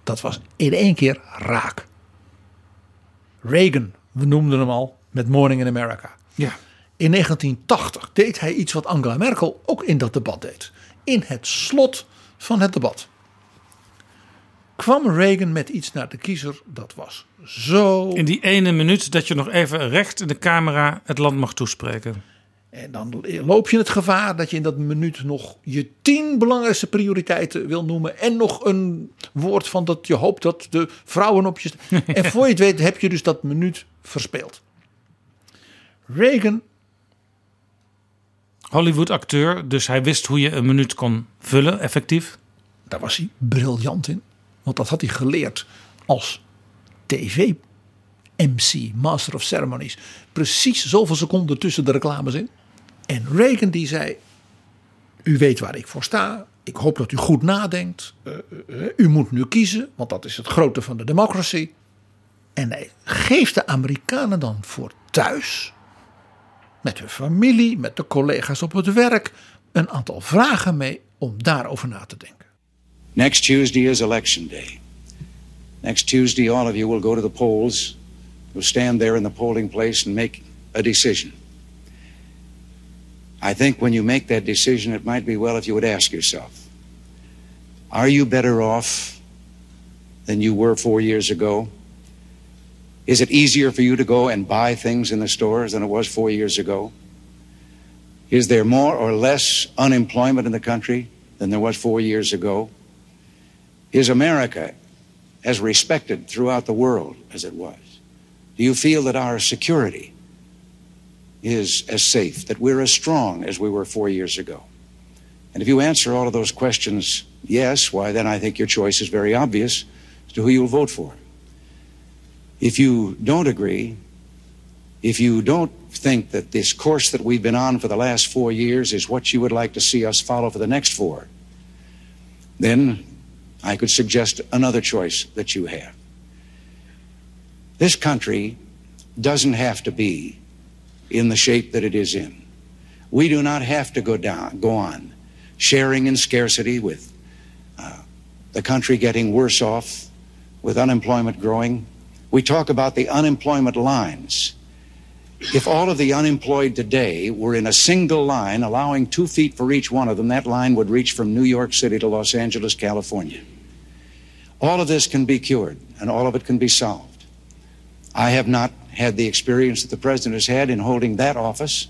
Dat was in één keer raak. Reagan, we noemden hem al met Morning in America. Ja. In 1980 deed hij iets wat Angela Merkel ook in dat debat deed. In het slot van het debat kwam Reagan met iets naar de kiezer. Dat was zo. In die ene minuut dat je nog even recht in de camera het land mag toespreken. En dan loop je het gevaar dat je in dat minuut nog je tien belangrijkste prioriteiten wil noemen. En nog een woord van dat je hoopt dat de vrouwen op je. en voor je het weet heb je dus dat minuut verspeeld. Reagan. Hollywood-acteur, dus hij wist hoe je een minuut kon vullen, effectief. Daar was hij briljant in. Want dat had hij geleerd als tv-MC, Master of Ceremonies. Precies zoveel seconden tussen de reclames in. En Reagan die zei, u weet waar ik voor sta. Ik hoop dat u goed nadenkt. Uh, uh, u moet nu kiezen, want dat is het grote van de democracy. En hij geeft de Amerikanen dan voor thuis, met hun familie, met de collega's op het werk, een aantal vragen mee om daarover na te denken. Next Tuesday is election day. Next Tuesday, all of you will go to the polls. You'll stand there in the polling place and make a decision. I think when you make that decision, it might be well if you would ask yourself Are you better off than you were four years ago? Is it easier for you to go and buy things in the stores than it was four years ago? Is there more or less unemployment in the country than there was four years ago? Is America as respected throughout the world as it was? Do you feel that our security is as safe, that we're as strong as we were four years ago? And if you answer all of those questions yes, why then I think your choice is very obvious as to who you'll vote for. If you don't agree, if you don't think that this course that we've been on for the last four years is what you would like to see us follow for the next four, then I could suggest another choice that you have. This country doesn't have to be in the shape that it is in. We do not have to go down, go on sharing in scarcity with uh, the country getting worse off, with unemployment growing. We talk about the unemployment lines. If all of the unemployed today were in a single line, allowing two feet for each one of them, that line would reach from New York City to Los Angeles, California. All of this can be cured, and all of it can be solved. I have not had the experience that the president has had in holding that office,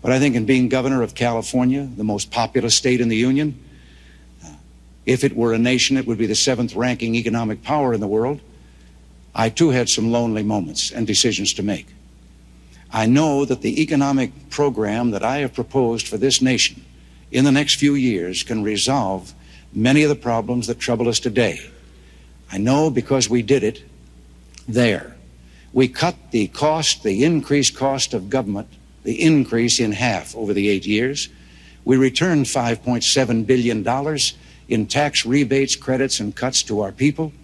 but I think in being governor of California, the most populous state in the union, uh, if it were a nation, it would be the seventh ranking economic power in the world. I too had some lonely moments and decisions to make. I know that the economic program that I have proposed for this nation in the next few years can resolve many of the problems that trouble us today. I know because we did it there. We cut the cost, the increased cost of government, the increase in half over the eight years. We returned $5.7 billion in tax rebates, credits, and cuts to our people.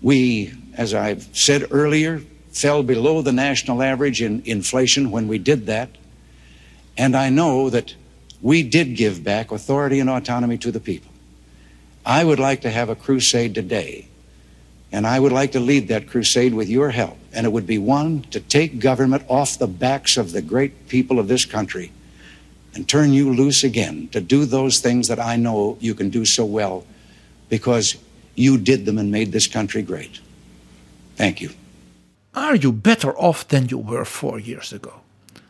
We, as I've said earlier, fell below the national average in inflation when we did that. And I know that we did give back authority and autonomy to the people. I would like to have a crusade today, and I would like to lead that crusade with your help. And it would be one to take government off the backs of the great people of this country and turn you loose again to do those things that I know you can do so well because you did them and made this country great. Thank you. Are you better off than you were four years ago?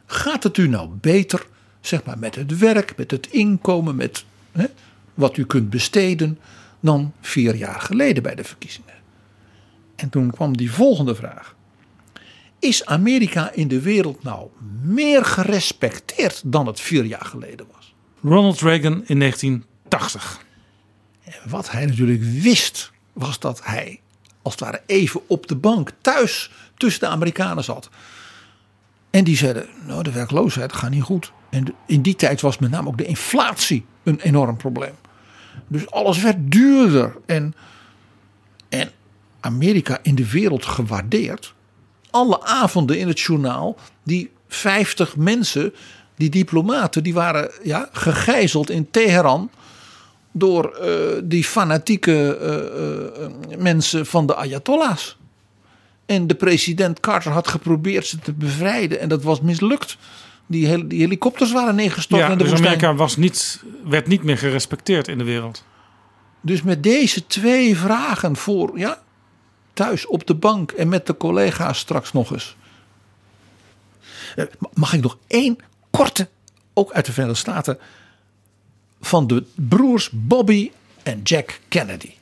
Gaat het u nou beter, zeg maar, met het werk, met het inkomen, met hè, wat u kunt besteden, dan vier jaar geleden bij de verkiezingen? En toen kwam die volgende vraag. Is Amerika in de wereld nou meer gerespecteerd dan het vier jaar geleden was? Ronald Reagan in 1980. En wat hij natuurlijk wist, was dat hij als het ware even op de bank thuis tussen de Amerikanen zat. En die zeiden, nou de werkloosheid gaat niet goed. En in die tijd was met name ook de inflatie een enorm probleem. Dus alles werd duurder. En, en Amerika in de wereld gewaardeerd. Alle avonden in het journaal, die 50 mensen, die diplomaten, die waren ja, gegijzeld in Teheran door uh, die fanatieke uh, uh, mensen van de Ayatollahs. En de president Carter had geprobeerd ze te bevrijden en dat was mislukt. Die, hel die helikopters waren neergestort ja, in de dus woestijn. Amerika was niet, werd niet meer gerespecteerd in de wereld. Dus met deze twee vragen voor, ja, thuis op de bank en met de collega's straks nog eens. Mag ik nog één korte, ook uit de Verenigde Staten, van de broers Bobby en Jack Kennedy.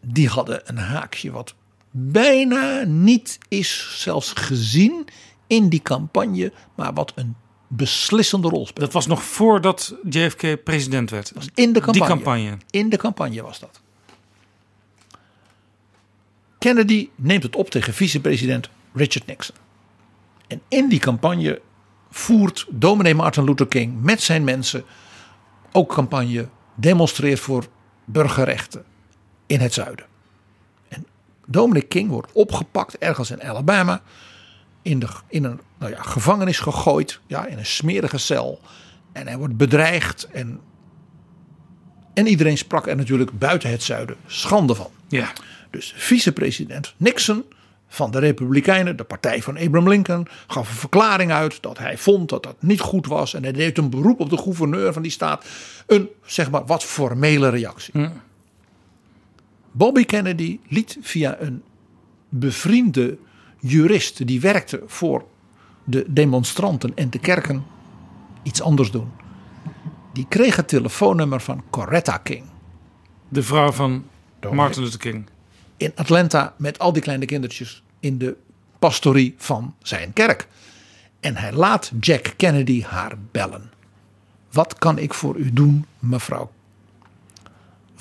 Die hadden een haakje wat bijna niet is zelfs gezien in die campagne, maar wat een beslissende rol speelde. Dat was nog voordat JFK president werd. In de campagne. Die campagne. In de campagne was dat. Kennedy neemt het op tegen vicepresident Richard Nixon. En in die campagne voert dominee Martin Luther King met zijn mensen ook campagne, demonstreert voor burgerrechten in het zuiden. En dominee King wordt opgepakt ergens in Alabama, in, de, in een nou ja, gevangenis gegooid, ja, in een smerige cel. En hij wordt bedreigd en, en iedereen sprak er natuurlijk buiten het zuiden schande van. Ja. Dus vicepresident Nixon van de Republikeinen, de partij van Abraham Lincoln, gaf een verklaring uit dat hij vond dat dat niet goed was. En hij deed een beroep op de gouverneur van die staat. Een, zeg maar, wat formele reactie. Bobby Kennedy liet via een bevriende jurist die werkte voor de demonstranten en de kerken iets anders doen. Die kreeg het telefoonnummer van Coretta King. De vrouw van Martin Luther King. In Atlanta met al die kleine kindertjes in de pastorie van zijn kerk. En hij laat Jack Kennedy haar bellen. Wat kan ik voor u doen, mevrouw?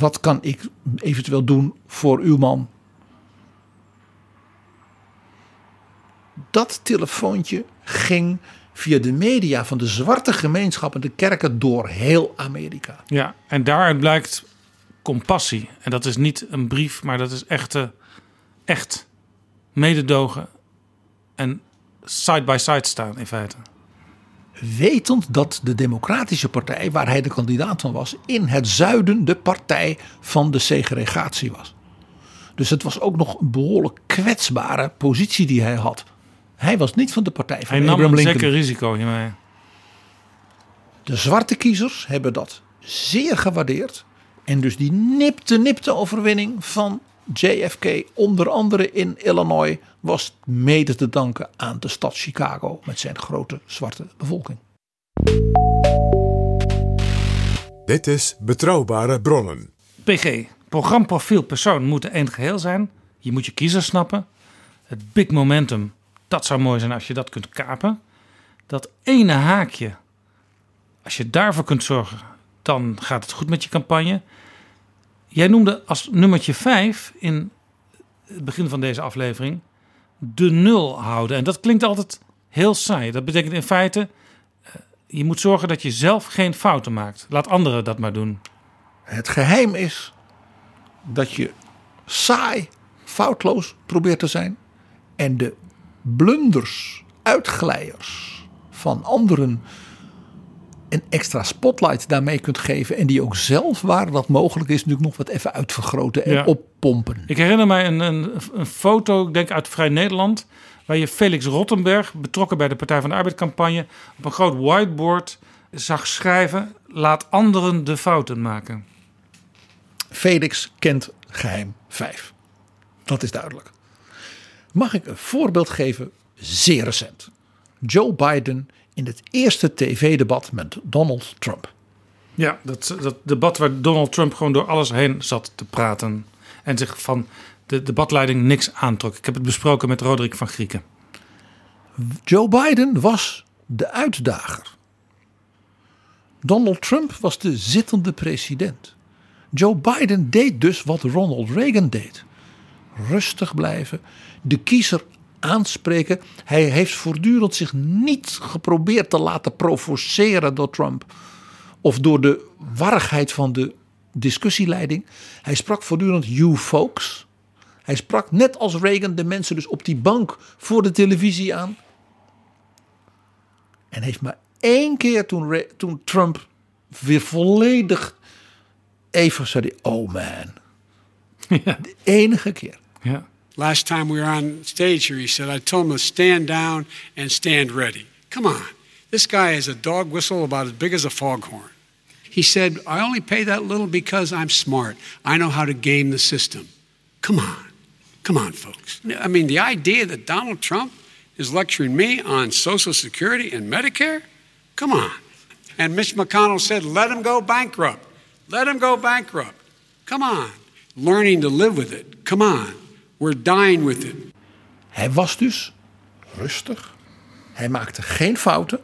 Wat kan ik eventueel doen voor uw man? Dat telefoontje ging via de media van de zwarte gemeenschap en de kerken door heel Amerika. Ja, en daaruit blijkt compassie. En dat is niet een brief, maar dat is echte, echt mededogen en side by side staan in feite. Wetend dat de Democratische Partij, waar hij de kandidaat van was, in het zuiden de partij van de segregatie was. Dus het was ook nog een behoorlijk kwetsbare positie die hij had. Hij was niet van de partij van Hij nam Abraham een Lincoln. zeker risico hiermee. De zwarte kiezers hebben dat zeer gewaardeerd. En dus die nipte, nipte overwinning van JFK, onder andere in Illinois, was mede te danken aan de stad Chicago met zijn grote zwarte bevolking. Dit is Betrouwbare Bronnen. PG, programprofiel persoon moet één geheel zijn. Je moet je kiezers snappen. Het big momentum, dat zou mooi zijn als je dat kunt kapen. Dat ene haakje, als je daarvoor kunt zorgen, dan gaat het goed met je campagne. Jij noemde als nummertje 5 in het begin van deze aflevering de nul houden. En dat klinkt altijd heel saai. Dat betekent in feite, eh, je moet zorgen dat je zelf geen fouten maakt. Laat anderen dat maar doen. Het geheim is dat je saai, foutloos probeert te zijn. En de blunders, uitglijers van anderen een extra spotlight daarmee kunt geven. En die ook zelf, waar dat mogelijk is, natuurlijk nog wat even uitvergroten en Ja. oppompen. Ik herinner mij een, een, een foto, ik denk uit Vrij Nederland, waar je Felix Rottenberg, betrokken bij de Partij van de Arbeid-campagne, op een groot whiteboard zag schrijven: laat anderen de fouten maken. Felix kent geheim 5. Dat is duidelijk. Mag ik een voorbeeld geven, zeer recent. Joe Biden in het eerste tv-debat met Donald Trump. Ja, dat, dat debat waar Donald Trump gewoon door alles heen zat te praten en zich van de debatleiding niks aantrok. Ik heb het besproken met Roderick van Grieken. Joe Biden was de uitdager. Donald Trump was de zittende president. Joe Biden deed dus wat Ronald Reagan deed. Rustig blijven, de kiezer aanspreken. Hij heeft voortdurend zich niet geprobeerd te laten provoceren door Trump. Of door de warrigheid van de discussieleiding. Hij sprak voortdurend you folks. Hij sprak net als Reagan de mensen dus op die bank voor de televisie aan. En heeft maar één keer toen, toen Trump weer volledig even zei oh man. De enige keer. Ja. Last time we were on stage here, he said, I told him to stand down and stand ready. Come on. This guy has a dog whistle about as big as a foghorn. He said, I only pay that little because I'm smart. I know how to game the system. Come on. Come on, folks. I mean, the idea that Donald Trump is lecturing me on Social Security and Medicare? Come on. And Mitch McConnell said, let him go bankrupt. Let him go bankrupt. Come on. Learning to live with it. Come on. We're dying with it. Hij was dus rustig. Hij maakte geen fouten.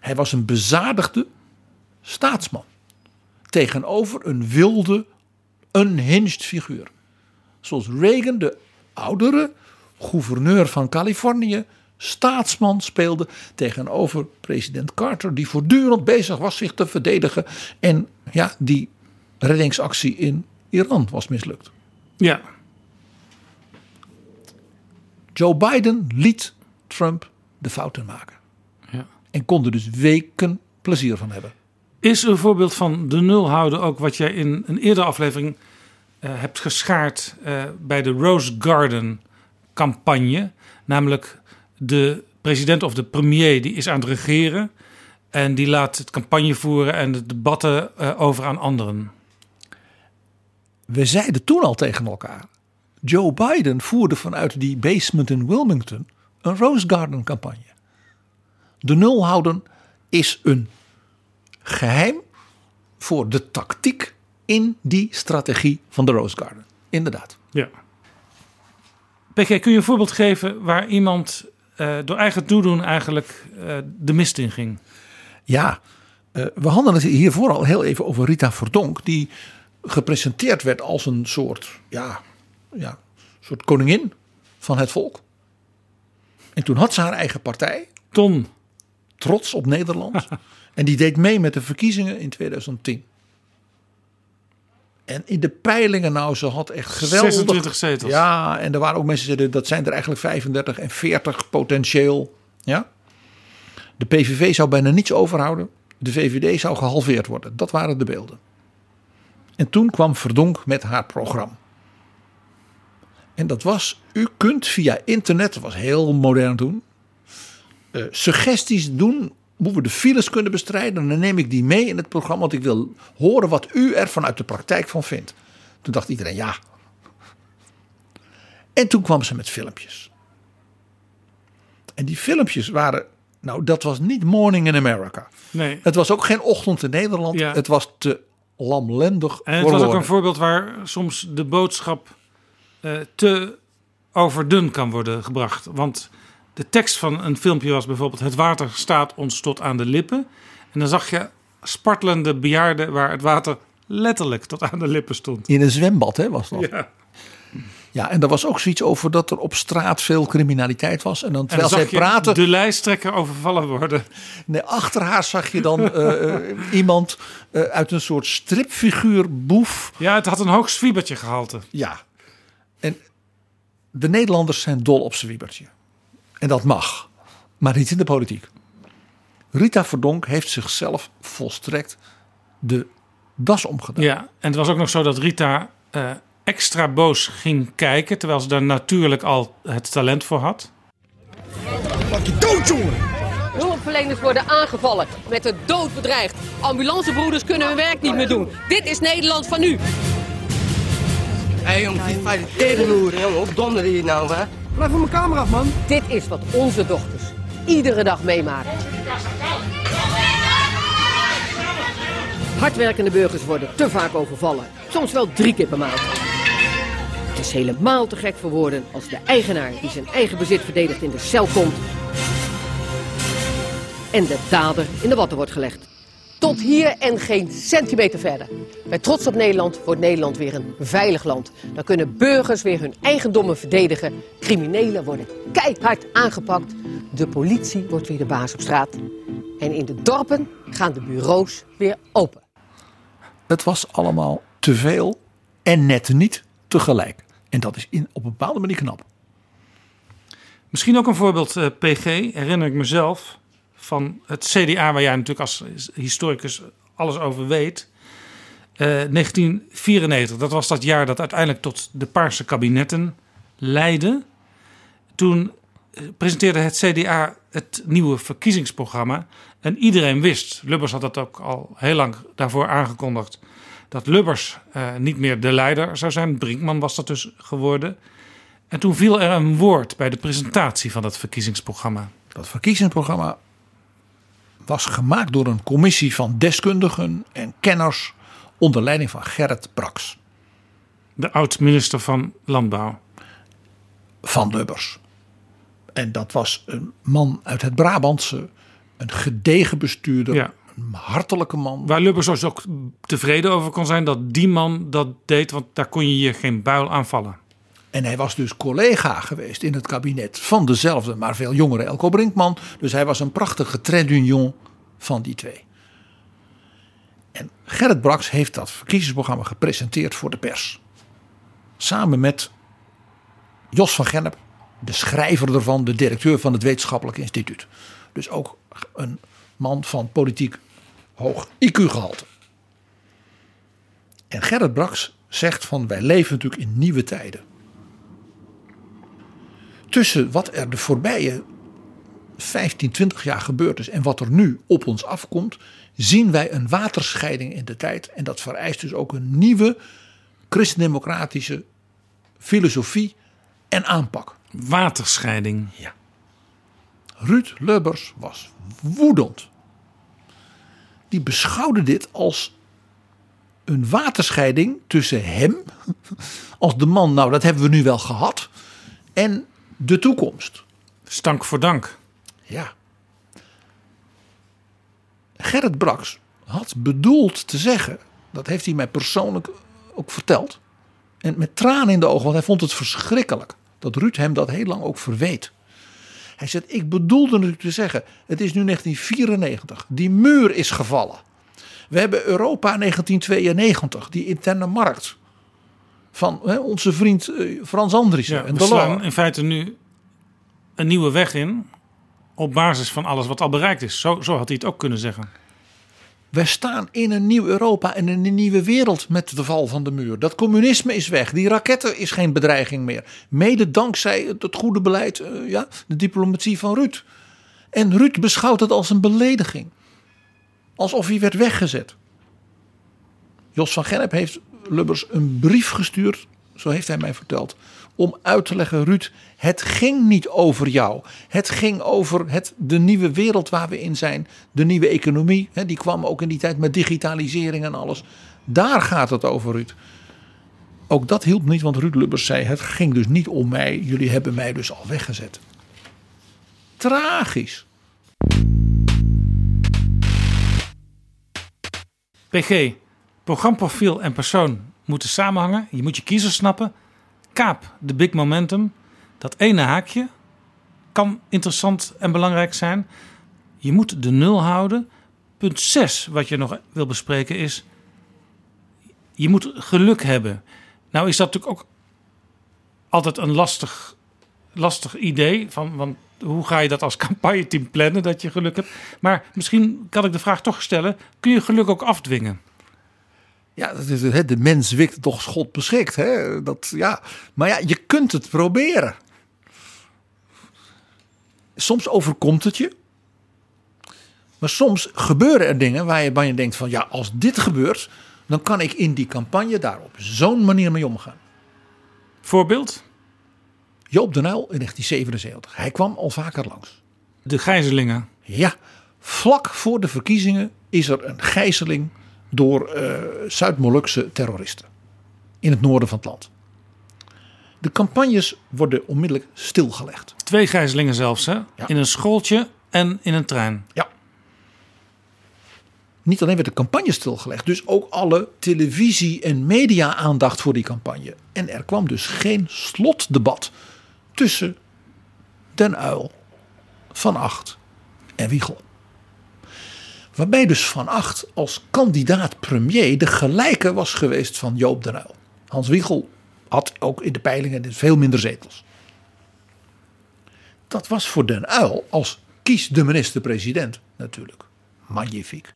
Hij was een bezadigde staatsman. Tegenover een wilde, unhinged figuur. Zoals Reagan, de oudere gouverneur van Californië, staatsman speelde tegenover president Carter, die voortdurend bezig was zich te verdedigen. En ja, die reddingsactie in Iran was mislukt. Ja. Joe Biden liet Trump de fouten maken. Ja. En kon er dus weken plezier van hebben. Is een voorbeeld van de nul houden ook wat jij in een eerdere aflevering eh, hebt geschaard eh, bij de Rose Garden campagne? Namelijk de president of de premier die is aan het regeren en die laat het campagne voeren en de debatten eh, over aan anderen. We zeiden toen al tegen elkaar. Joe Biden voerde vanuit die basement in Wilmington een Rose Garden campagne. De nul houden is een geheim voor de tactiek in die strategie van de Rose Garden. Inderdaad. Ja. PG, kun je een voorbeeld geven waar iemand eh, door eigen toedoen eigenlijk eh, de mist in ging? Ja, eh, we hadden het hiervoor al heel even over Rita Verdonk, die gepresenteerd werd als een soort, ja, ja, soort koningin van het volk. En toen had ze haar eigen partij. Ton. Trots op Nederland. en die deed mee met de verkiezingen in 2010. En in de peilingen, nou, ze had echt geweldig... 26 zetels. Ja, en er waren ook mensen die zeiden, dat zijn er eigenlijk 35 en 40 potentieel. Ja. De PVV zou bijna niets overhouden. De VVD zou gehalveerd worden. Dat waren de beelden. En toen kwam Verdonk met haar programma. En dat was, u kunt via internet, dat was heel modern toen, eh, suggesties doen hoe we de files kunnen bestrijden. En dan neem ik die mee in het programma, want ik wil horen wat u er vanuit de praktijk van vindt. Toen dacht iedereen ja. En toen kwam ze met filmpjes. En die filmpjes waren, nou dat was niet Morning in America. Nee. Het was ook geen ochtend in Nederland. Ja. Het was te lamlendig En het was ook een voorbeeld waar soms de boodschap eh, te overdun kan worden gebracht. Want de tekst van een filmpje was bijvoorbeeld: Het water staat ons tot aan de lippen. En dan zag je spartelende bejaarden waar het water letterlijk tot aan de lippen stond. In een zwembad hè, was dat. Ja. Ja, en er was ook zoiets over dat er op straat veel criminaliteit was. En dan En dan terwijl zij praten, de lijsttrekker overvallen worden. nee, achter haar zag je dan eh, eh, iemand eh, uit een soort stripfiguur, boef. Ja, het had een hoog zwiebertje gehalte. Ja. En de Nederlanders zijn dol op zwiebertje. En dat mag, maar niet in de politiek. Rita Verdonk heeft zichzelf volstrekt de das omgedaan. Ja, en het was ook nog zo dat Rita extra boos ging kijken, terwijl ze daar natuurlijk al het talent voor had. Hulpverleners worden aangevallen, met de dood bedreigd. Ambulancebroeders kunnen hun werk niet meer doen. Dit is Nederland van nu. Hé hey, jongen, de tegenloeren, jongen. Op donder hier nou, hè? Blijf van mijn camera af, man. Dit is wat onze dochters iedere dag meemaken. Hardwerkende burgers worden te vaak overvallen. Soms wel drie keer per maand. Het is helemaal te gek voor woorden als de eigenaar die zijn eigen bezit verdedigt in de cel komt. En de dader in de watten wordt gelegd. Tot hier en geen centimeter verder. Bij Trots op Nederland wordt Nederland weer een veilig land. Dan kunnen burgers weer hun eigendommen verdedigen. Criminelen worden keihard aangepakt. De politie wordt weer de baas op straat. En in de dorpen gaan de bureaus weer open. Het was allemaal te veel en net niet tegelijk. En dat is in, op een bepaalde manier knap. Misschien ook een voorbeeld, eh, PG, herinner ik mezelf, van het CDA, waar jij natuurlijk als historicus alles over weet. Eh, 1994, dat was dat jaar dat uiteindelijk tot de Paarse kabinetten leidde. Toen eh, presenteerde het CDA het nieuwe verkiezingsprogramma. En iedereen wist, Lubbers had dat ook al heel lang daarvoor aangekondigd, dat Lubbers eh, niet meer de leider zou zijn. Brinkman was dat dus geworden. En toen viel er een woord bij de presentatie van dat verkiezingsprogramma. Dat verkiezingsprogramma was gemaakt door een commissie van deskundigen en kenners onder leiding van Gerrit Brax. De oud-minister van Landbouw. Van Lubbers. En dat was een man uit het Brabantse, een gedegen bestuurder, Ja. Een hartelijke man. Waar Lubbers ook tevreden over kon zijn dat die man dat deed, want daar kon je je geen buil aanvallen. En hij was dus collega geweest in het kabinet van dezelfde, maar veel jongere Elko Brinkman. Dus hij was een prachtige trait d'union van die twee. En Gerrit Brax heeft dat verkiezingsprogramma gepresenteerd voor de pers. Samen met Jos van Gennep, de schrijver ervan, de directeur van het Wetenschappelijk Instituut. Dus ook een man van politiek hoog IQ-gehalte. En Gerrit Brax zegt van wij leven natuurlijk in nieuwe tijden. Tussen wat er de voorbije 15, 20 jaar gebeurd is en wat er nu op ons afkomt, zien wij een waterscheiding in de tijd. En dat vereist dus ook een nieuwe christendemocratische filosofie en aanpak. Waterscheiding. Ja. Ruud Lubbers was woedend. Die beschouwde dit als een waterscheiding tussen hem, als de man, nou dat hebben we nu wel gehad, en de toekomst. Stank voor dank. Ja. Gerrit Brax had bedoeld te zeggen, dat heeft hij mij persoonlijk ook verteld, en met tranen in de ogen, want hij vond het verschrikkelijk dat Ruud hem dat heel lang ook verweet. Hij zegt, ik bedoelde natuurlijk te zeggen, het is nu 1994, die muur is gevallen. We hebben Europa 1992, die interne markt van hè, onze vriend eh, Frans Andriessen Ja, en we slaan in feite nu een nieuwe weg in op basis van alles wat al bereikt is. Zo, zo had hij het ook kunnen zeggen. We staan in een nieuw Europa en in een nieuwe wereld met de val van de muur. Dat communisme is weg. Die raketten is geen bedreiging meer. Mede dankzij het het goede beleid, eh, ja, de diplomatie van Ruud. En Ruud beschouwt het als een belediging. Alsof hij werd weggezet. Jos van Gennep heeft Lubbers een brief gestuurd, zo heeft hij mij verteld, om uit te leggen, Ruud, het ging niet over jou. Het ging over het, de nieuwe wereld waar we in zijn, de nieuwe economie. Hè, die kwam ook in die tijd met digitalisering en alles. Daar gaat het over, Ruud. Ook dat hielp niet, want Ruud Lubbers zei: Het ging dus niet om mij, jullie hebben mij dus al weggezet. Tragisch. PG, programprofiel en persoon moeten samenhangen. Je moet je kiezer snappen. Kaap de big momentum. Dat ene haakje kan interessant en belangrijk zijn. Je moet de nul houden. Punt 6, wat je nog wil bespreken, is... je moet geluk hebben. Nou is dat natuurlijk ook altijd een lastig, lastig idee. Van, want hoe ga je dat als campagneteam plannen, dat je geluk hebt? Maar misschien kan ik de vraag toch stellen... kun je geluk ook afdwingen? Ja, dat is, hè, de mens wikt toch schot beschikt. Hè? Dat, ja. Maar ja, je kunt het proberen. Soms overkomt het je. Maar soms gebeuren er dingen waar je, waar je denkt van... ja, als dit gebeurt, dan kan ik in die campagne daar op zo'n manier mee omgaan. Voorbeeld? Joop den Uyl in 1977. Hij kwam al vaker langs. De gijzelingen. Ja, vlak voor de verkiezingen is er een gijzeling door eh, Zuid-Molukse terroristen in het noorden van het land. De campagnes worden onmiddellijk stilgelegd. Twee gijzelingen zelfs, hè? In een schooltje en in een trein. Ja. Niet alleen werd de campagne stilgelegd, dus ook alle televisie- en media-aandacht voor die campagne. En er kwam dus geen slotdebat tussen Den Uil, Van Acht en Wiegel. Waarbij dus Van Acht als kandidaat premier de gelijke was geweest van Joop den Uyl. Hans Wiegel had ook in de peilingen veel minder zetels. Dat was voor den Uyl als kies de minister-president natuurlijk magnifiek.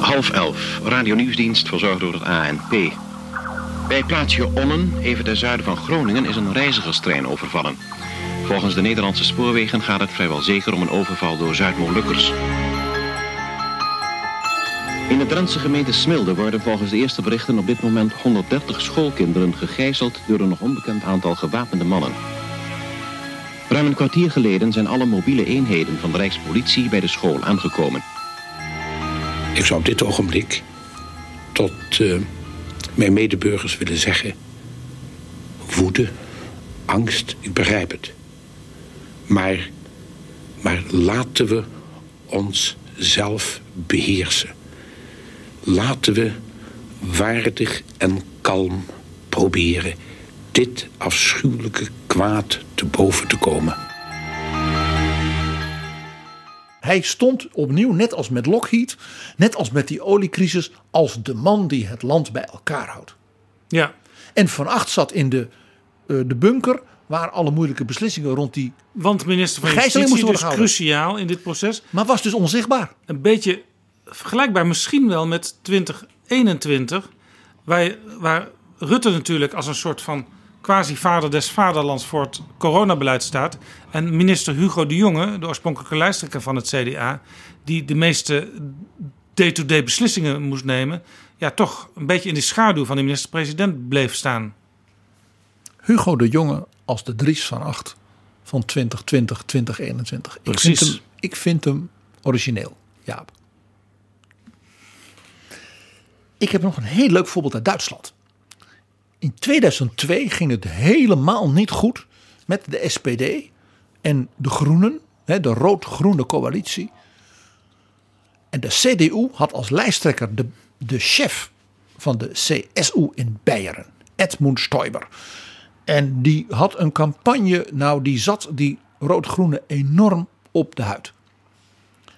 Half elf, radio-nieuwsdienst verzorgd door het ANP. Bij plaatsje Onnen, even ten zuiden van Groningen, is een reizigerstrein overvallen. Volgens de Nederlandse spoorwegen gaat het vrijwel zeker om een overval door Zuid-Molukkers. In de Drentse gemeente Smilde worden volgens de eerste berichten op dit moment 130 schoolkinderen gegijzeld door een nog onbekend aantal gewapende mannen. Ruim een kwartier geleden zijn alle mobiele eenheden van de Rijkspolitie bij de school aangekomen. Ik zou op dit ogenblik tot uh, mijn medeburgers willen zeggen... woede, angst, ik begrijp het. Maar, maar laten we ons zelf beheersen. Laten we waardig en kalm proberen dit afschuwelijke kwaad te boven te komen. Hij stond opnieuw, net als met Lockheed, net als met die oliecrisis, als de man die het land bij elkaar houdt. Ja. En Van Acht zat in de, uh, de bunker waar alle moeilijke beslissingen rond die. Want minister van Justitie is dus cruciaal in dit proces. Maar was dus onzichtbaar. Een beetje vergelijkbaar misschien wel met 2021, waar, waar Rutte natuurlijk als een soort van quasi-vader des vaderlands voor het coronabeleid staat. En minister Hugo de Jonge, de oorspronkelijke lijsttrekker van het CDA, die de meeste day-to-day beslissingen moest nemen, ja, toch een beetje in de schaduw van de minister-president bleef staan. Hugo de Jonge als de Dries van Acht van 2020, 2021. Precies. Ik vind hem, ik vind hem origineel, Jaap. Ik heb nog een heel leuk voorbeeld uit Duitsland. In 2002 ging het helemaal niet goed met de SPD en de Groenen, de rood-groene coalitie. En de CDU had als lijsttrekker de, de chef van de CSU in Beieren, Edmund Stoiber. En die had een campagne, nou die zat die rood-groene enorm op de huid.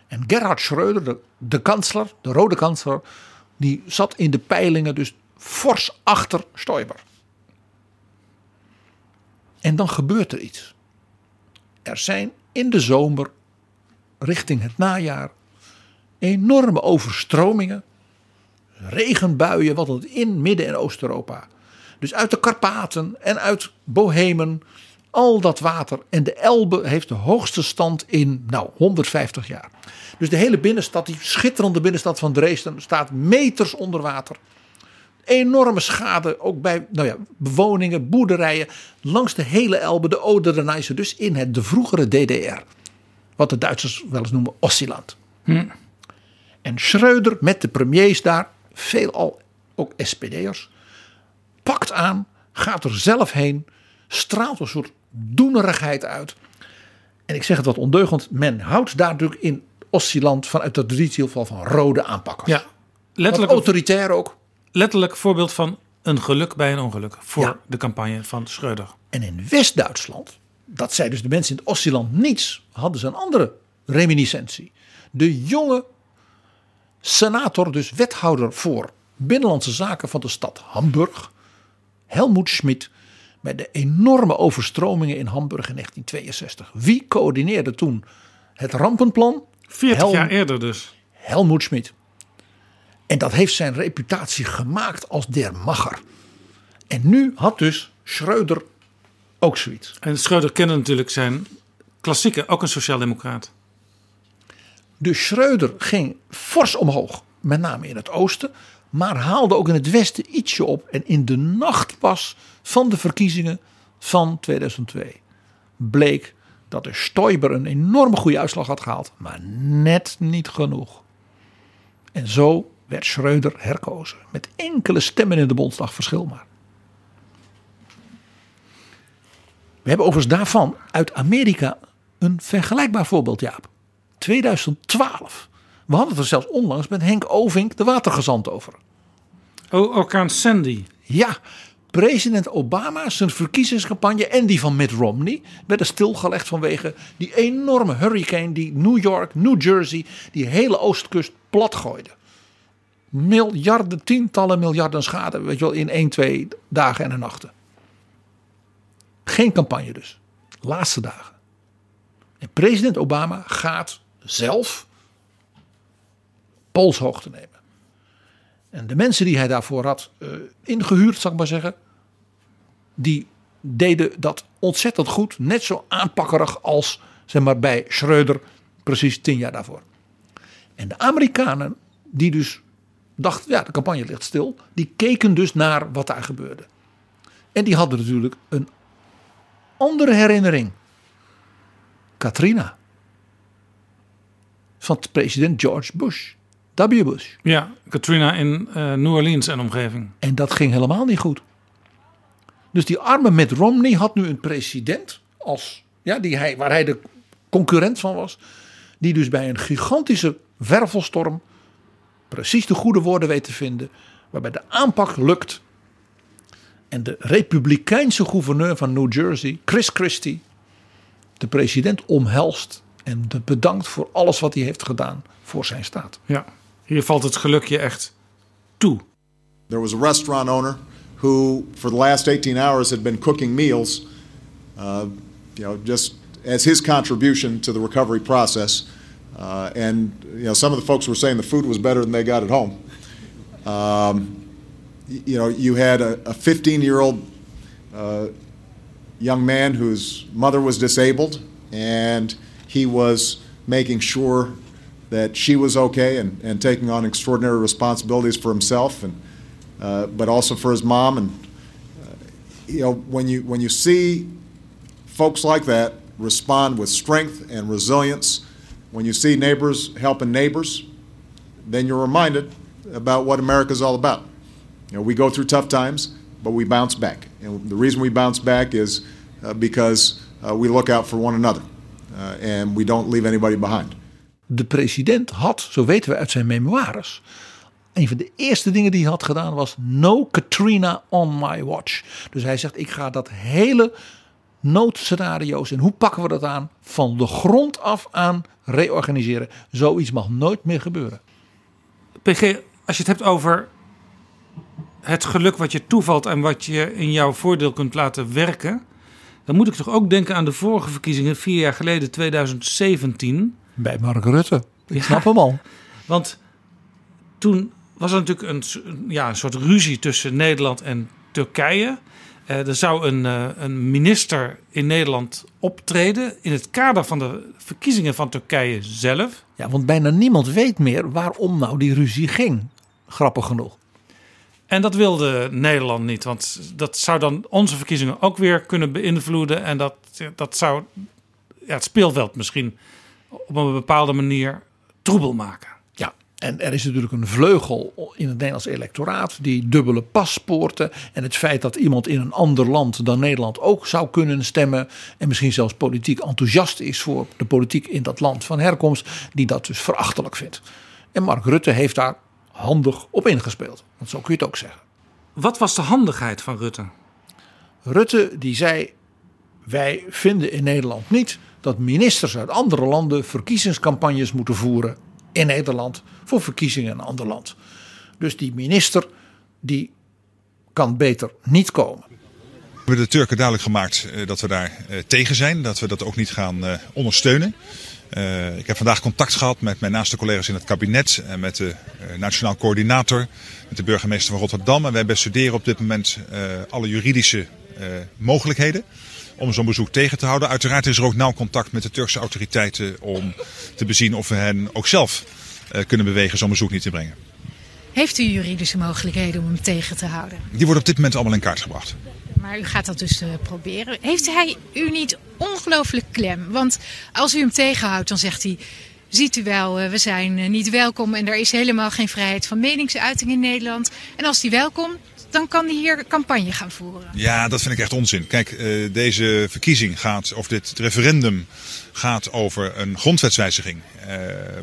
En Gerhard Schreuder, de, de kansler, de rode kansler, die zat in de peilingen dus fors achter Stoiber. En dan gebeurt er iets. Er zijn in de zomer, richting het najaar, enorme overstromingen, regenbuien, wat het in Midden- en Oost-Europa. Dus uit de Karpaten en uit Bohemen, al dat water. En de Elbe heeft de hoogste stand in, nou, 150 jaar. Dus de hele binnenstad, die schitterende binnenstad van Dresden, staat meters onder water. Enorme schade, ook bij nou ja, bewoningen, boerderijen, langs de hele Elbe, de Oder dus in het de vroegere DDR. Wat de Duitsers wel eens noemen Ossiland. Hm. En Schreuder met de premiers daar, veelal ook SPD'ers, pakt aan, gaat er zelf heen, straalt een soort doenerigheid uit. En ik zeg het wat ondeugend, men houdt daar natuurlijk in Ossiland vanuit de traditie van rode aanpakkers. Ja, letterlijk. Wat autoritair ook. Letterlijk voorbeeld van een geluk bij een ongeluk voor de campagne van Schreuder. En in West-Duitsland, dat zei dus de mensen in het Ossiland niets, hadden ze een andere reminiscentie. De jonge senator, dus wethouder voor binnenlandse zaken van de stad Hamburg, Helmoet Schmid, bij de enorme overstromingen in Hamburg in 1962. Wie coördineerde toen het rampenplan? 40 jaar eerder dus. Helmoet Schmid. En dat heeft zijn reputatie gemaakt als der macher. En nu had dus Schreuder ook zoiets. En Schreuder kende natuurlijk zijn klassieke, ook een sociaaldemocraat. Dus Schreuder ging fors omhoog, met name in het oosten. Maar haalde ook in het westen ietsje op. En in de nacht pas van de verkiezingen van 2002 bleek dat de Stoiber een enorme goede uitslag had gehaald. Maar net niet genoeg. En zo werd Schreuder herkozen. Met enkele stemmen in de Bondsdag verschil maar. We hebben overigens daarvan uit Amerika een vergelijkbaar voorbeeld, Jaap. 2012. We hadden het er zelfs onlangs met Henk Ovink, de watergezant, over. Oh, orkaan Sandy. Ja, president Obama, zijn verkiezingscampagne en die van Mitt Romney werden stilgelegd vanwege die enorme hurricane die New York, New Jersey, die hele oostkust platgooide. Miljarden, tientallen miljarden schade, weet je wel, in 1, 2 dagen en nachten. Geen campagne dus. Laatste dagen. En president Obama gaat zelf polshoogte nemen. En de mensen die hij daarvoor had uh, ingehuurd, zal ik maar zeggen, die deden dat ontzettend goed. Net zo aanpakkerig als zeg maar, bij Schreuder precies tien jaar daarvoor. En de Amerikanen, die dus dachten, ja, de campagne ligt stil. Die keken dus naar wat daar gebeurde. En die hadden natuurlijk een andere herinnering. Katrina. Van president George Bush. W. Bush. Ja, Katrina in eh, New Orleans en omgeving. En dat ging helemaal niet goed. Dus die arme Mitt Romney had nu een president als, ja, die hij, waar hij de concurrent van was. Die dus bij een gigantische wervelstorm precies de goede woorden weet te vinden. Waarbij de aanpak lukt. En de republikeinse gouverneur van New Jersey, Chris Christie, de president omhelst en bedankt voor alles wat hij heeft gedaan voor zijn staat. Ja, hier valt het echt toe. There was a restaurant owner who, for the last 18 hours, had been cooking meals, uh, you know, just as his contribution to the recovery process. Uh, and you know, some of the folks were saying the food was better than they got at home. Um, you know, you had a 15 year old uh, young man whose mother was disabled, and he was making sure that she was okay and, and taking on extraordinary responsibilities for himself and uh, but also for his mom. And uh, you know when you when you see folks like that respond with strength and resilience when you see neighbors helping neighbors then you're reminded about what America's all about. You know we go through tough times but we bounce back. And the reason we bounce back is uh, because uh, we look out for one another uh, and we don't leave anybody behind De president had, zo weten we uit zijn memoires, een van de eerste dingen die hij had gedaan was No Katrina on my watch. Dus hij zegt: Ik ga dat hele noodscenario's en hoe pakken we dat aan van de grond af aan reorganiseren. Zoiets mag nooit meer gebeuren. PG, als je het hebt over het geluk wat je toevalt en wat je in jouw voordeel kunt laten werken, dan moet ik toch ook denken aan de vorige verkiezingen, vier jaar geleden, 2017. Bij Mark Rutte. Ik snap hem al. Want toen was er natuurlijk een, ja, een soort ruzie tussen Nederland en Turkije. Uh, er zou een, uh, een, minister in Nederland optreden in het kader van de verkiezingen van Turkije zelf. Ja, want bijna niemand weet meer waarom nou die ruzie ging. Grappig genoeg. En dat wilde Nederland niet, want dat zou dan onze verkiezingen ook weer kunnen beïnvloeden. En dat, dat zou ja, het speelveld misschien op een bepaalde manier troebel maken. Ja, en er is natuurlijk een vleugel in het Nederlands electoraat, die dubbele paspoorten en het feit dat iemand in een ander land dan Nederland ook zou kunnen stemmen en misschien zelfs politiek enthousiast is voor de politiek in dat land van herkomst, die dat dus verachtelijk vindt. En Mark Rutte heeft daar handig op ingespeeld, want zo kun je het ook zeggen. Wat was de handigheid van Rutte? Rutte die zei: Wij vinden in Nederland niet dat ministers uit andere landen verkiezingscampagnes moeten voeren in Nederland voor verkiezingen in een ander land. Dus die minister die kan beter niet komen. We hebben de Turken duidelijk gemaakt uh, dat we daar uh, tegen zijn, dat we dat ook niet gaan uh, ondersteunen. ik heb vandaag contact gehad met mijn naaste collega's in het kabinet en met de nationaal coördinator, met de burgemeester van Rotterdam. En wij bestuderen op dit moment alle juridische mogelijkheden om zo'n bezoek tegen te houden. Uiteraard is er ook nauw contact met de Turkse autoriteiten om te bezien of we hen ook zelf uh, kunnen bewegen zo'n bezoek niet te brengen. Heeft u juridische mogelijkheden om hem tegen te houden? Die worden op dit moment allemaal in kaart gebracht. Maar u gaat dat dus uh, proberen. Heeft hij u niet ongelooflijk klem? Want als u hem tegenhoudt, dan zegt hij... Ziet u wel, uh, we zijn niet welkom en er is helemaal geen vrijheid van meningsuiting in Nederland. En als die welkom, dan kan hij hier campagne gaan voeren. Ja, dat vind ik echt onzin. Kijk, uh, deze verkiezing gaat, of dit referendum gaat over een grondwetswijziging. Uh,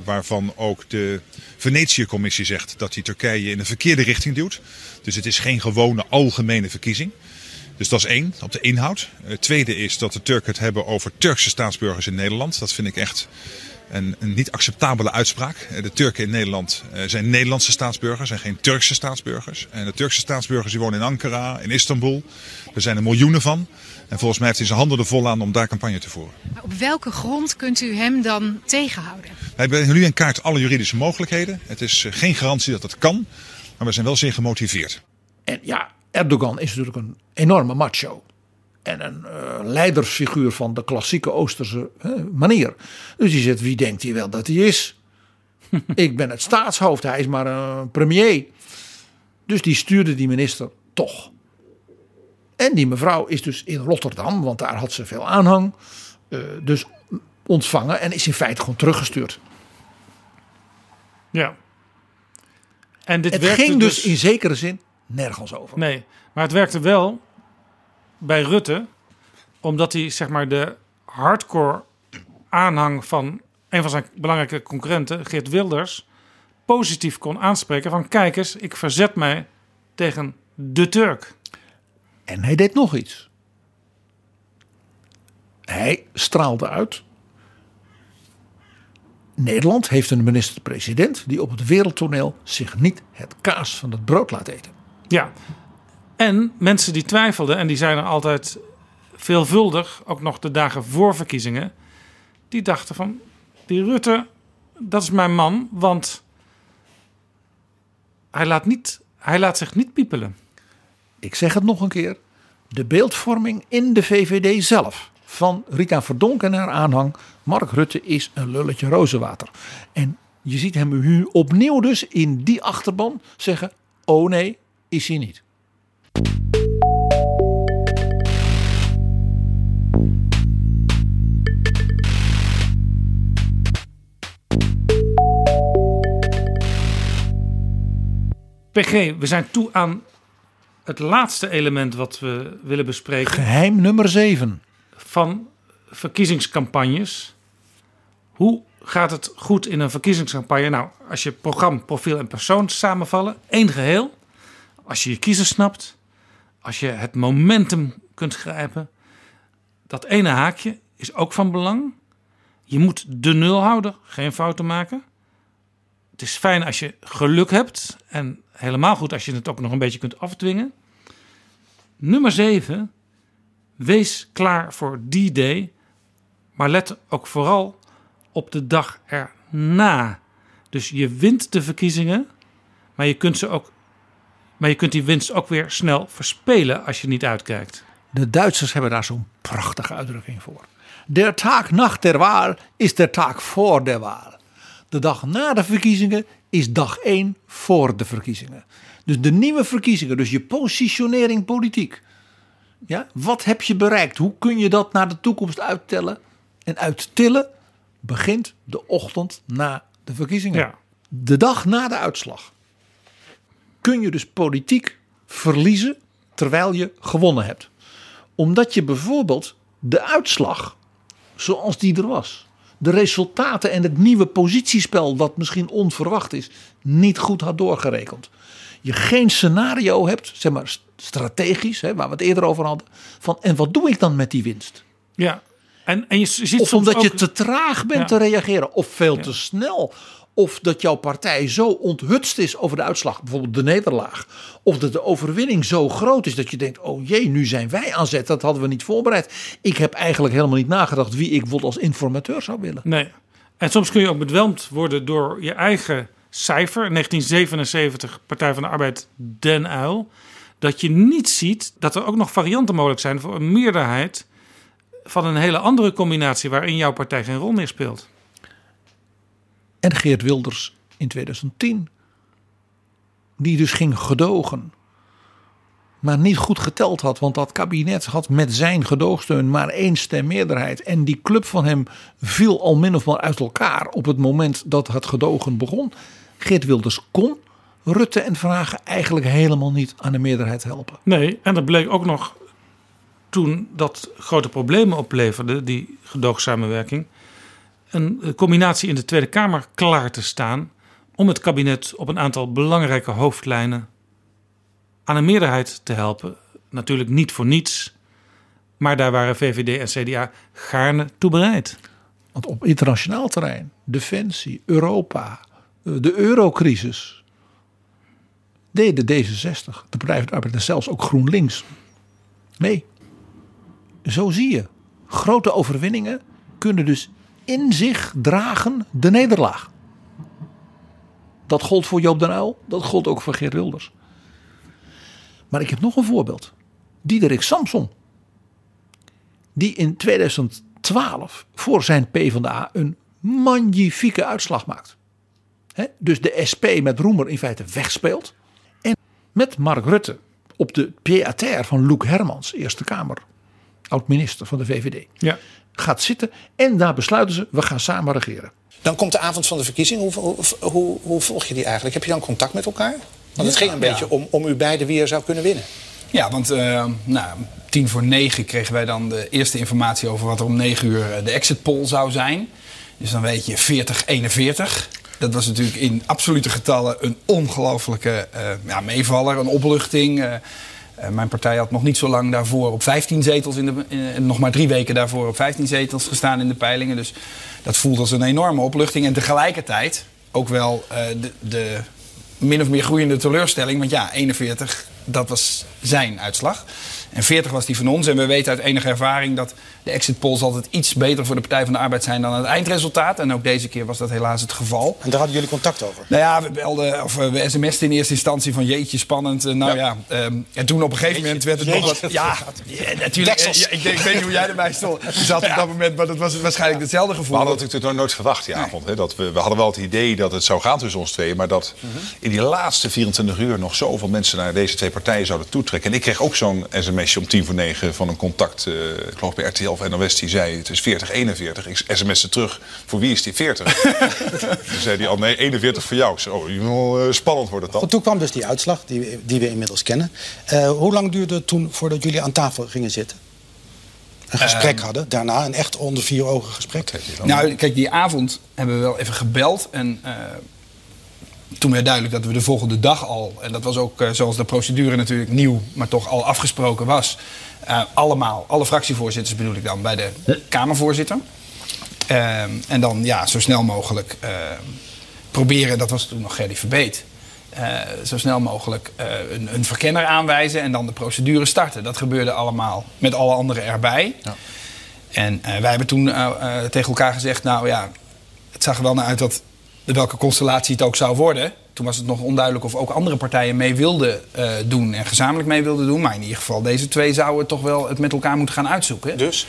waarvan ook de Venetië-commissie zegt dat die Turkije in de verkeerde richting duwt. Dus het is geen gewone algemene verkiezing. Dus dat is één, op de inhoud. Het tweede is dat de Turken het hebben over Turkse staatsburgers in Nederland. Dat vind ik echt een, een, niet acceptabele uitspraak. De Turken in Nederland zijn Nederlandse staatsburgers, zijn geen Turkse staatsburgers. En de Turkse staatsburgers die wonen in Ankara, in Istanbul. Er zijn er miljoenen van. En volgens mij heeft hij zijn handen er vol aan om daar campagne te voeren. Maar op welke grond kunt u hem dan tegenhouden? Wij brengen nu in kaart alle juridische mogelijkheden. Het is geen garantie dat het kan, maar we zijn wel zeer gemotiveerd. En ja, Erdogan is natuurlijk een enorme macho en een uh, leidersfiguur van de klassieke Oosterse uh, manier. Dus die zegt, wie denkt hij wel dat hij is? ik ben het staatshoofd, hij is maar een premier. Dus die stuurde die minister toch. En die mevrouw is dus in Rotterdam, want daar had ze veel aanhang. eh, dus ontvangen en is in feite gewoon teruggestuurd. Ja. En dit het ging dus in zekere zin nergens over. Nee, maar het werkte wel bij Rutte, omdat hij zeg maar de hardcore aanhang van een van zijn belangrijke concurrenten, Geert Wilders, positief kon aanspreken van kijk eens, ik verzet mij tegen de Turk. En hij deed nog iets. Hij straalde uit. Nederland heeft een minister-president die op het wereldtoneel zich niet het kaas van het brood laat eten. Ja. En mensen die twijfelden, en die zijn er altijd veelvuldig, ook nog de dagen voor verkiezingen, die dachten van, die Rutte, dat is mijn man, want hij laat, niet, hij laat zich niet piepelen. Ik zeg het nog een keer. De beeldvorming in de VVD zelf van Rita Verdonk en haar aanhang. Mark Rutte is een lulletje rozenwater. En je ziet hem nu opnieuw dus in die achterban zeggen: Oh nee, is hij niet. PG, we zijn toe aan het laatste element wat we willen bespreken. Geheim nummer 7. Van verkiezingscampagnes. Hoe gaat het goed in een verkiezingscampagne? Nou, als je programma, profiel en persoon samenvallen, één geheel. Als je je kiezer snapt, als je het momentum kunt grijpen. Dat ene haakje is ook van belang. Je moet de nul houden, geen fouten maken. Het is fijn als je geluk hebt en helemaal goed als je het ook nog een beetje kunt afdwingen. Nummer 7. Wees klaar voor die day, maar let ook vooral op de dag erna. Dus je wint de verkiezingen, maar je kunt, ze ook, maar je kunt die winst ook weer snel verspelen als je niet uitkijkt. De Duitsers hebben daar zo'n prachtige uitdrukking voor. Der Tag nach der Wahl is der Tag voor de Wahl. De dag na de verkiezingen is dag 1 voor de verkiezingen. Dus de nieuwe verkiezingen, dus je positionering politiek. Ja, wat heb je bereikt? Hoe kun je dat naar de toekomst uittellen en uittillen? Begint de ochtend na de verkiezingen. Ja. De dag na de uitslag kun je dus politiek verliezen terwijl je gewonnen hebt. Omdat je bijvoorbeeld de uitslag, zoals die er was, de resultaten en het nieuwe positiespel, wat misschien onverwacht is, niet goed had doorgerekend. Je geen scenario hebt, zeg maar strategisch, hè, waar we het eerder over hadden, van en wat doe ik dan met die winst? Ja, en, en je ziet Of soms omdat je te traag bent Ja. te reageren, of veel te snel. Of dat jouw partij zo onthutst is over de uitslag, bijvoorbeeld de nederlaag. Of dat de overwinning zo groot is dat je denkt: oh jee, nu zijn wij aan zet. Dat hadden we niet voorbereid. Ik heb eigenlijk helemaal niet nagedacht wie ik bijvoorbeeld als informateur zou willen. Nee. En soms kun je ook bedwelmd worden door je eigen cijfer. 1977, Partij van de Arbeid, Den Uil. Dat je niet ziet dat er ook nog varianten mogelijk zijn voor een meerderheid van een hele andere combinatie waarin jouw partij geen rol meer speelt. En Geert Wilders in 2010, die dus ging gedogen. Maar niet goed geteld had, want dat kabinet had met zijn gedoogsteun maar één stemmeerderheid. En die club van hem viel al min of meer uit elkaar op het moment dat het gedogen begon. Geert Wilders kon Rutte en Vragen eigenlijk helemaal niet aan de meerderheid helpen. Nee, en dat bleek ook nog toen dat grote problemen opleverde, die gedoogsamenwerking, een combinatie in de Tweede Kamer klaar te staan om het kabinet op een aantal belangrijke hoofdlijnen aan een meerderheid te helpen. Natuurlijk niet voor niets, maar daar waren VVD en CDA gaarne toe bereid. Want op internationaal terrein, defensie, Europa, eh, de eurocrisis, deden D66, de Partij van de Arbeid en zelfs ook GroenLinks mee. Zo zie je, grote overwinningen kunnen dus in zich dragen de nederlaag. Dat gold voor Joop den Uyl, dat gold ook voor Geert Wilders. Maar ik heb nog een voorbeeld. Diederik Samson. Die in 2012 voor zijn PvdA een magnifieke uitslag maakt. Dus de SP met Roemer in feite wegspeelt. En met Mark Rutte op de pied-à-terre van Loek Hermans, Eerste Kamer, oud-minister van de VVD, Ja. Gaat zitten. En daar besluiten ze, we gaan samen regeren. Dan komt de avond van de verkiezing. Hoe, hoe, hoe, hoe volg je die eigenlijk? Heb je dan contact met elkaar? Want het ging een ja. beetje om, om u beiden wie er zou kunnen winnen. Ja, want eh, nou, tien voor negen kregen wij dan de eerste informatie over wat er om negen uur eh, de exit poll zou zijn. Dus dan weet je 40-41. Dat was natuurlijk in absolute getallen een ongelofelijke eh, ja, meevaller, een opluchting. Mijn partij had nog niet zo lang daarvoor op 15 zetels, in de, in- nog maar drie weken daarvoor op 15 zetels gestaan in de peilingen. Dus dat voelt als een enorme opluchting. En tegelijkertijd ook wel eh, de, de min of meer groeiende teleurstelling. Want ja, 41, dat was zijn uitslag. En 40 was die van ons. En we weten uit enige ervaring dat de exit polls altijd iets beter voor de Partij van de Arbeid zijn dan het eindresultaat. En ook deze keer was dat helaas het geval. En daar hadden jullie contact over? Nou ja, we belden, of eh, we sms'ten in eerste instantie van jeetje, spannend. Eh, nou ja, ehm, en toen op een gegeven moment werd het nog wat... Ja, ja, natuurlijk. ja, ik, denk- ik weet niet hoe jij erbij stond. Je zat op dat moment, maar dat was waarschijnlijk hetzelfde We gevoel. hadden natuurlijk nog nooit verwacht die avond. Hè? Dat we, we hadden wel het idee dat het zou gaan tussen ons twee. Maar dat in die laatste 24 uur nog zoveel mensen naar deze twee partijen zouden En ik kreeg ook zo'n sms'je om tien voor negen van een contact. eh, ik geloof bij RTL of NOS. Die zei het is 40, 41. Ik sms'te terug. Voor wie is die 40? Toen zei hij al nee, 41 voor jou. Ik zei, oh, eh, spannend wordt het dan. Goed, toen kwam dus die uitslag, die, die we inmiddels kennen. Eh, hoe lang duurde het toen voordat jullie aan tafel gingen zitten? Een gesprek Ehm. hadden, daarna een echt onder vier ogen gesprek. Nou, kijk, die avond hebben we wel even gebeld. En eh, toen werd duidelijk dat we de volgende dag al... en dat was ook eh, zoals de procedure natuurlijk nieuw... maar toch al afgesproken was... eh, allemaal, alle fractievoorzitters bedoel ik dan... bij de Kamervoorzitter. Ehm, en dan ja, zo snel mogelijk eh, proberen... dat was toen nog Gerdy Verbeet... eh, zo snel mogelijk een, een verkenner aanwijzen... en dan de procedure starten. Dat gebeurde allemaal met alle anderen erbij... En eh, wij hebben toen tegen elkaar gezegd, nou ja, het zag er wel naar uit dat welke constellatie het ook zou worden. Toen was het nog onduidelijk of ook andere partijen mee wilden eh, doen en gezamenlijk mee wilden doen. Maar in ieder geval, deze twee zouden toch wel het met elkaar moeten gaan uitzoeken. Dus?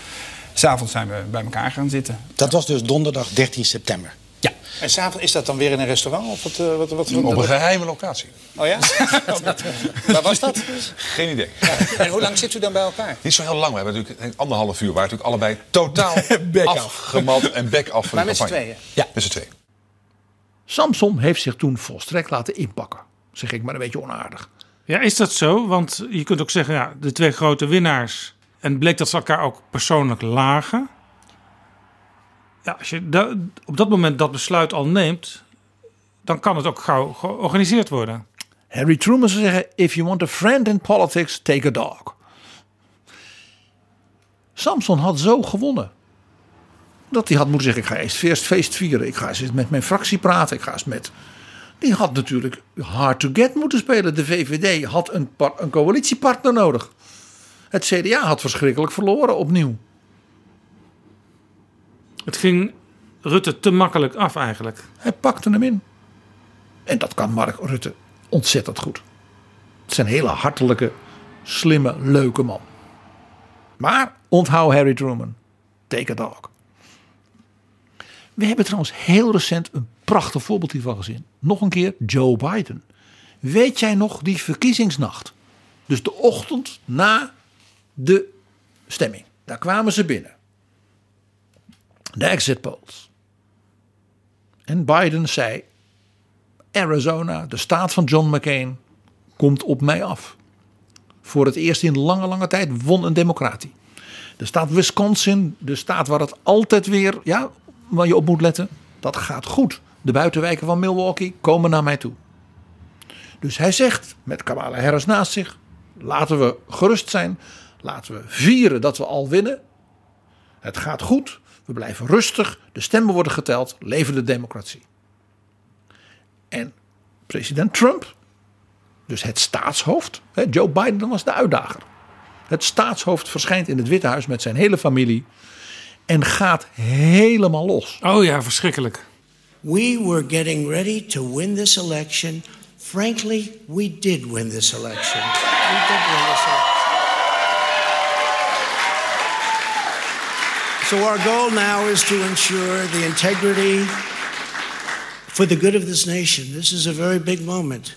S'avonds zijn we bij elkaar gaan zitten. Dat was dus donderdag 13 september. Ja. En s'avonds is dat dan weer in een restaurant? Of wat, eh, wat, wat, wat- Op een geheime locatie. Oh ja? Waar was dat? Geen idee. En hoe lang zit u dan bij elkaar? Niet zo heel lang. We hebben natuurlijk anderhalf uur. waar natuurlijk allebei totaal afgemat en bek af van Maar de met z'n tweeën? Ja, met z'n tweeën. Samson heeft zich toen volstrekt laten inpakken. Zeg ik maar een beetje onaardig. Ja, is dat zo? Want je kunt ook zeggen, ja, de twee grote winnaars. En bleek dat ze elkaar ook persoonlijk lagen. Ja, als je da- op dat moment dat besluit al neemt, dan kan het ook gauw georganiseerd worden. Harry Truman zou zeggen: If you want a friend in politics, take a dog. Samson had zo gewonnen. Dat hij had moeten zeggen: Ik ga eerst feest, feest vieren. Ik ga eens met mijn fractie praten. Ik ga eens met. Die had natuurlijk hard to get moeten spelen. De VVD had een, par- een coalitiepartner nodig. Het CDA had verschrikkelijk verloren opnieuw. Het ging Rutte te makkelijk af eigenlijk. Hij pakte hem in. En dat kan Mark Rutte ontzettend goed. Het is een hele hartelijke, slimme, leuke man. Maar onthoud Harry Truman. Take a dog. We hebben trouwens heel recent een prachtig voorbeeld hiervan gezien. Nog een keer Joe Biden. Weet jij nog die verkiezingsnacht? Dus de ochtend na de stemming. Daar kwamen ze binnen. De exit polls. En Biden zei: Arizona, de staat van John McCain, komt op mij af. Voor het eerst in lange, lange tijd won een democratie. De staat Wisconsin, de staat waar het altijd weer, ja, waar je op moet letten, dat gaat goed. De buitenwijken van Milwaukee komen naar mij toe. Dus hij zegt, met Kamala Harris naast zich, laten we gerust zijn. Laten we vieren dat we al winnen. Het gaat goed. We blijven rustig. De stemmen worden geteld. Leven de democratie. En president Trump, dus het staatshoofd, Joe Biden was de uitdager. Het staatshoofd verschijnt in het Witte Huis met zijn hele familie en gaat helemaal los. Oh ja, verschrikkelijk. We were getting ready to win this election. Frankly, we did win this election. We did win this election. So our goal now is to ensure the integrity, for the good of this nation. This is a very big moment.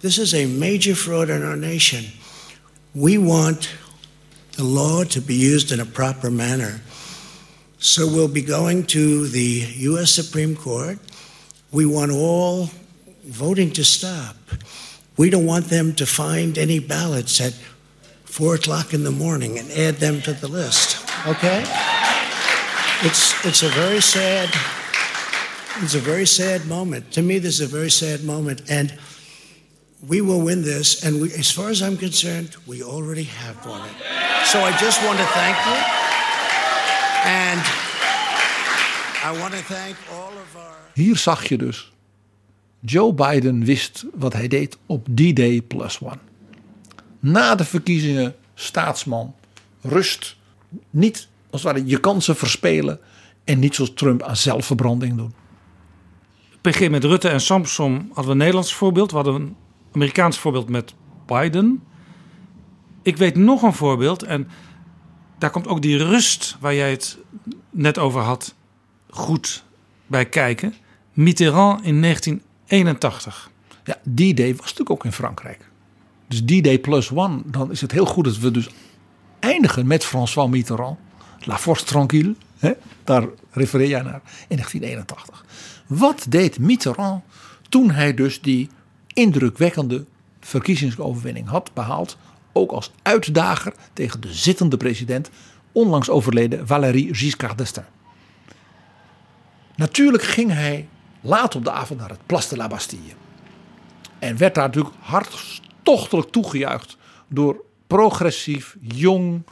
This is a major fraud in our nation. We want the law to be used in a proper manner. So we'll be going to the U.S. Supreme Court. We want all voting to stop. We don't want them to find any ballots at four o'clock in the morning and add them to the list. Okay? It's it's a very sad it's a very sad moment. To me, this is a very sad moment. And we will win this. And we, as far as I'm concerned, we already have won it. So I just want to thank you. And I want to thank all of our. Hier zag je dus. Joe Biden wist wat hij deed op D-Day plus one. Na de verkiezingen, staatsman, rust. Niet als het ware je kansen verspelen. En niet zoals Trump aan zelfverbranding doen. PG met Rutte en Samson hadden we een Nederlands voorbeeld. We hadden een Amerikaans voorbeeld met Biden. Ik weet nog een voorbeeld. En daar komt ook die rust waar jij het net over had goed bij kijken. Mitterrand in 1981. Ja, die day was natuurlijk ook in Frankrijk. Dus die day plus one, dan is het heel goed dat we dus eindigen met François Mitterrand. La Force Tranquille, hè? daar refereer jij naar, in 1981. Wat deed Mitterrand toen hij dus die indrukwekkende verkiezingsoverwinning had behaald? Ook als uitdager tegen de zittende president, onlangs overleden Valéry Giscard d'Estaing. Natuurlijk ging hij laat op de avond naar het Place de la Bastille. En werd daar natuurlijk hartstochtelijk toegejuicht door progressief, jong,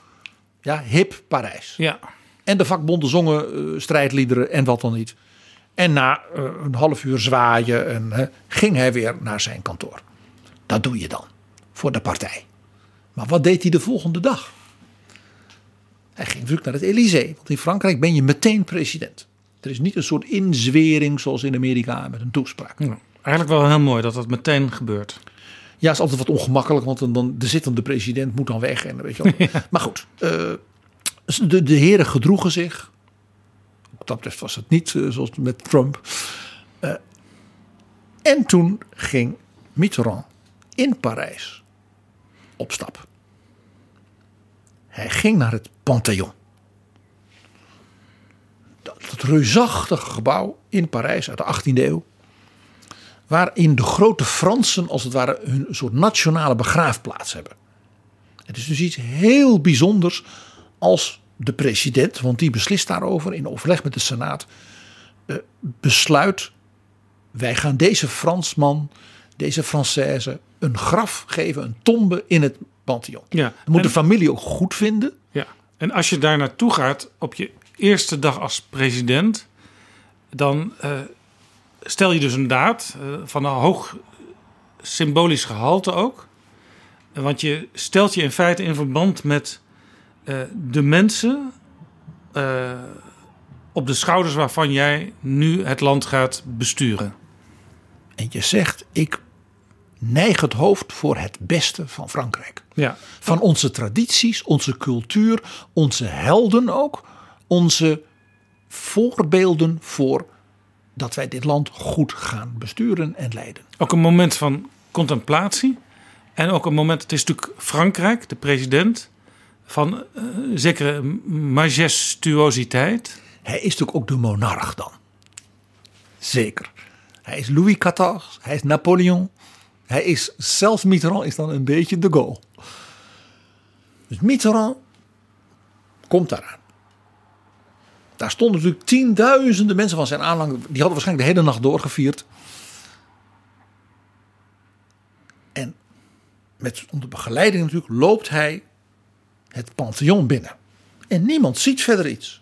ja, hip Parijs. Ja. En de vakbonden zongen uh, strijdliederen en wat dan niet. En na uh, een half uur zwaaien en, uh, ging hij weer naar zijn kantoor. Dat doe je dan voor de partij. Maar wat deed hij de volgende dag? Hij ging natuurlijk naar het Elysée. Want in Frankrijk ben je meteen president. Er is niet een soort inzwering zoals in Amerika met een toespraak. Ja, eigenlijk wel heel mooi dat dat meteen gebeurt. Ja, is altijd wat ongemakkelijk, want dan, de zittende president moet dan weg. En, weet je wel. Ja. Maar goed, uh, de, de heren gedroegen zich. Wat dat betreft was het niet uh, zoals met Trump. Uh, en toen ging Mitterrand in Parijs op stap. Hij ging naar het Panthéon. Dat, reusachtige gebouw in Parijs uit de 18e eeuw. Waarin de grote Fransen als het ware hun soort nationale begraafplaats hebben. Het is dus iets heel bijzonders als de president, want die beslist daarover in overleg met de Senaat, uh, besluit: wij gaan deze Fransman, deze Française, een graf geven, een tombe in het Pantheon. Ja, dat moet en, de familie ook goed vinden. Ja, en als je daar naartoe gaat op je eerste dag als president, dan uh, stel je dus een daad uh, van een hoog symbolisch gehalte ook. Want je stelt je in feite in verband met uh, de mensen op de schouders waarvan jij nu het land gaat besturen. En je zegt, ik neig het hoofd voor het beste van Frankrijk. Ja. Van onze tradities, onze cultuur, onze helden ook. Onze voorbeelden voor dat wij dit land goed gaan besturen en leiden. Ook een moment van contemplatie. En ook een moment, het is natuurlijk Frankrijk, de president, van uh, zekere majestuositeit. Hij is natuurlijk ook de monarch dan. Zeker. Hij is Louis XIV, hij is Napoleon. Hij is, zelfs Mitterrand is dan een beetje de Gaulle. Dus Mitterrand komt daaraan. Daar stonden natuurlijk tienduizenden mensen van zijn aanhang. Die hadden waarschijnlijk de hele nacht doorgevierd. En met onder begeleiding natuurlijk loopt hij het Pantheon binnen. En niemand ziet verder iets.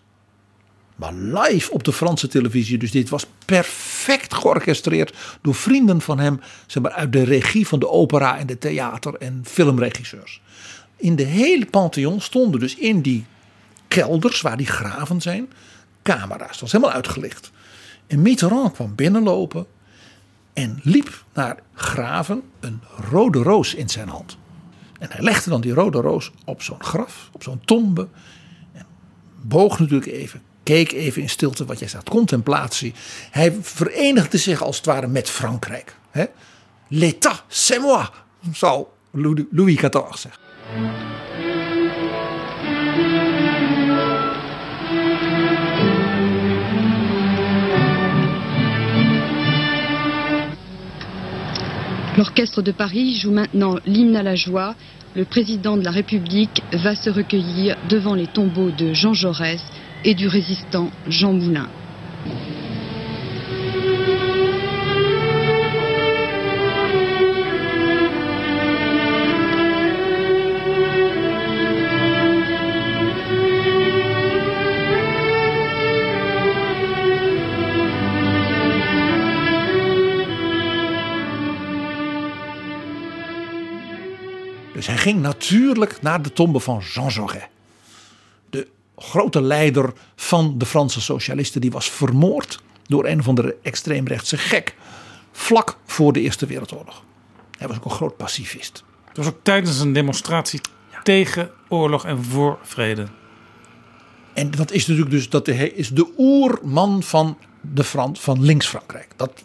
Maar live op de Franse televisie, dus dit was perfect georchestreerd door vrienden van hem, zeg maar uit de regie van de opera en de theater en filmregisseurs. In de hele Pantheon stonden dus in die kelders waar die graven zijn, camera's. Dat was helemaal uitgelicht. En Mitterrand kwam binnenlopen en liep naar graven een rode roos in zijn hand. En hij legde dan die rode roos op zo'n graf, op zo'n tombe. En boog natuurlijk even, keek even in stilte wat jij zegt, contemplatie. Hij verenigde zich als het ware met Frankrijk. L'État, c'est moi, zou Louis XIV zeggen. L'orchestre de Paris joue maintenant l'hymne à la joie. Le président de la République va se recueillir devant les tombeaux de Jean Jaurès et du résistant Jean Moulin. Dus ging natuurlijk naar de tombe van Jean Jaurès. De grote leider van de Franse socialisten. Die was vermoord door een of andere extreemrechtse gek. Vlak voor de Eerste Wereldoorlog. Hij was ook een groot pacifist. Het was ook tijdens een demonstratie tegen oorlog en voor vrede. En dat is natuurlijk dus dat hij is de oerman van, de Frans, van links-Frankrijk. Dat,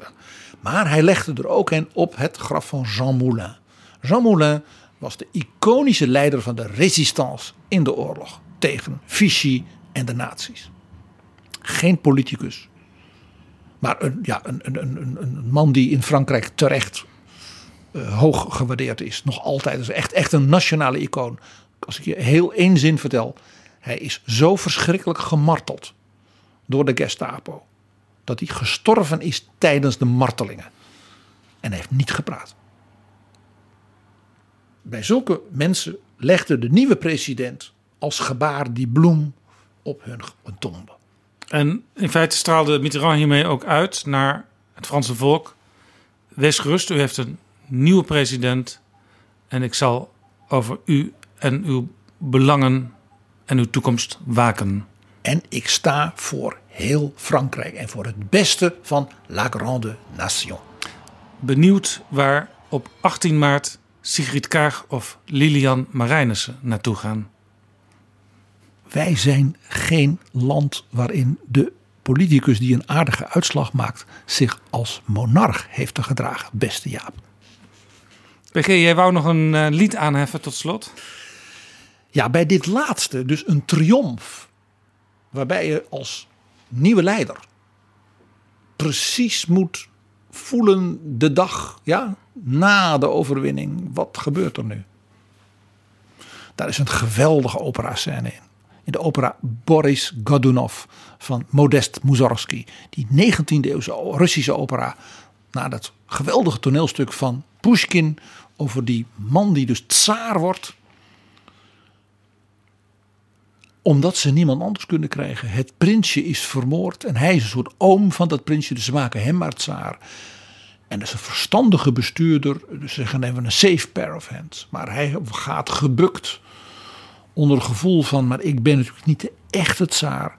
maar hij legde er ook een op het graf van Jean Moulin. Jean Moulin was de iconische leider van de resistance in de oorlog tegen Vichy en de nazi's. Geen politicus, maar een, ja, een, een, een, man die in Frankrijk terecht eh, hoog gewaardeerd is. Nog altijd. is echt, echt een nationale icoon. Als ik je heel één zin vertel. Hij is zo verschrikkelijk gemarteld door de Gestapo. Dat hij gestorven is tijdens de martelingen. En hij heeft niet gepraat. Bij zulke mensen legde de nieuwe president als gebaar die bloem op hun, tombe. En in feite straalde Mitterrand hiermee ook uit naar het Franse volk. Wees gerust, u heeft een nieuwe president. En ik zal over u en uw belangen en uw toekomst waken. En ik sta voor heel Frankrijk en voor het beste van La Grande Nation. Benieuwd waar op 18 maart Sigrid Kaag of Lilian Marijnissen naartoe gaan. Wij zijn geen land waarin de politicus die een aardige uitslag maakt zich als monarch heeft te gedragen, beste Jaap. PG, jij wou nog een uh, lied aanheffen tot slot? Ja, bij dit laatste, dus een triomf, waarbij je als nieuwe leider precies moet voelen de dag ja, na de overwinning. Wat gebeurt er nu? Daar is een geweldige opera-scène in. In de opera Boris Godunov van Modest Mussorgsky. Die 19e eeuwse Russische opera. Na dat geweldige toneelstuk van Pushkin. Over die man die dus tsaar wordt. Omdat ze niemand anders kunnen krijgen. Het prinsje is vermoord. En hij is een soort oom van dat prinsje. Dus ze maken hem maar tsaar. En dat is een verstandige bestuurder. Dus ze gaan even een safe pair of hands. Maar hij gaat gebukt. Onder het gevoel van, maar ik ben natuurlijk niet de echte tsaar.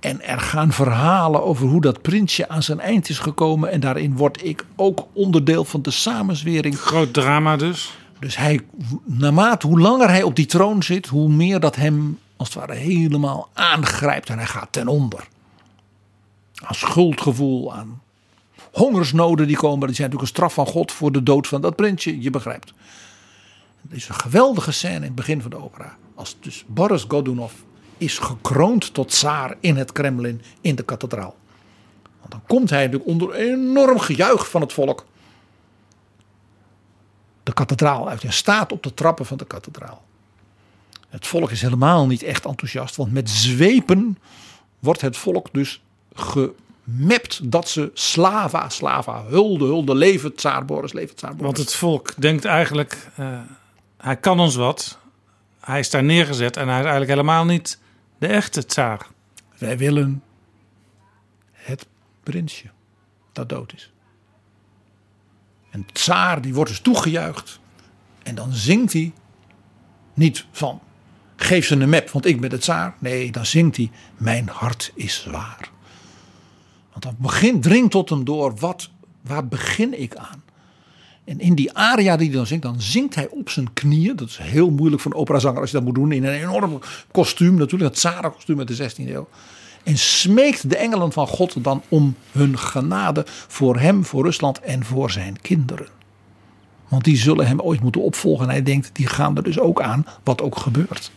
En er gaan verhalen over hoe dat prinsje aan zijn eind is gekomen. En daarin word ik ook onderdeel van de samenzwering. Groot drama dus. Dus hij, naarmate hoe langer hij op die troon zit, hoe meer dat hem als het ware helemaal aangrijpt. En hij gaat ten onder. Aan schuldgevoel, aan hongersnoden die komen. Die zijn natuurlijk een straf van God voor de dood van dat prinsje. Je begrijpt. Er is een geweldige scène in het begin van de opera. Als dus Boris Godunov is gekroond tot tsaar in het Kremlin, in de kathedraal. Want dan komt hij natuurlijk onder enorm gejuich van het volk. De kathedraal uit en staat op de trappen van de kathedraal. Het volk is helemaal niet echt enthousiast, want met zwepen wordt het volk dus gemapt dat ze slava, slava, hulde, hulde, leven tsaar Boris, leven tsaar Boris. Want het volk denkt eigenlijk, uh, hij kan ons wat. Hij is daar neergezet en hij is eigenlijk helemaal niet de echte tsaar. Wij willen het prinsje dat dood is. En tsaar die wordt dus toegejuicht. En dan zingt hij niet van geef ze een map, want ik ben de tsaar. Nee, dan zingt hij mijn hart is zwaar. Want dan begint, dringt tot hem door, wat, waar begin ik aan? En in die aria die hij dan zingt, dan zingt hij op zijn knieën. Dat is heel moeilijk voor een operazanger als je dat moet doen in een enorm kostuum natuurlijk, het Tsara-kostuum uit de 16e eeuw. En smeekt de engelen van God dan om hun genade voor hem, voor Rusland en voor zijn kinderen. Want die zullen hem ooit moeten opvolgen. En hij denkt, die gaan er dus ook aan, wat ook gebeurt.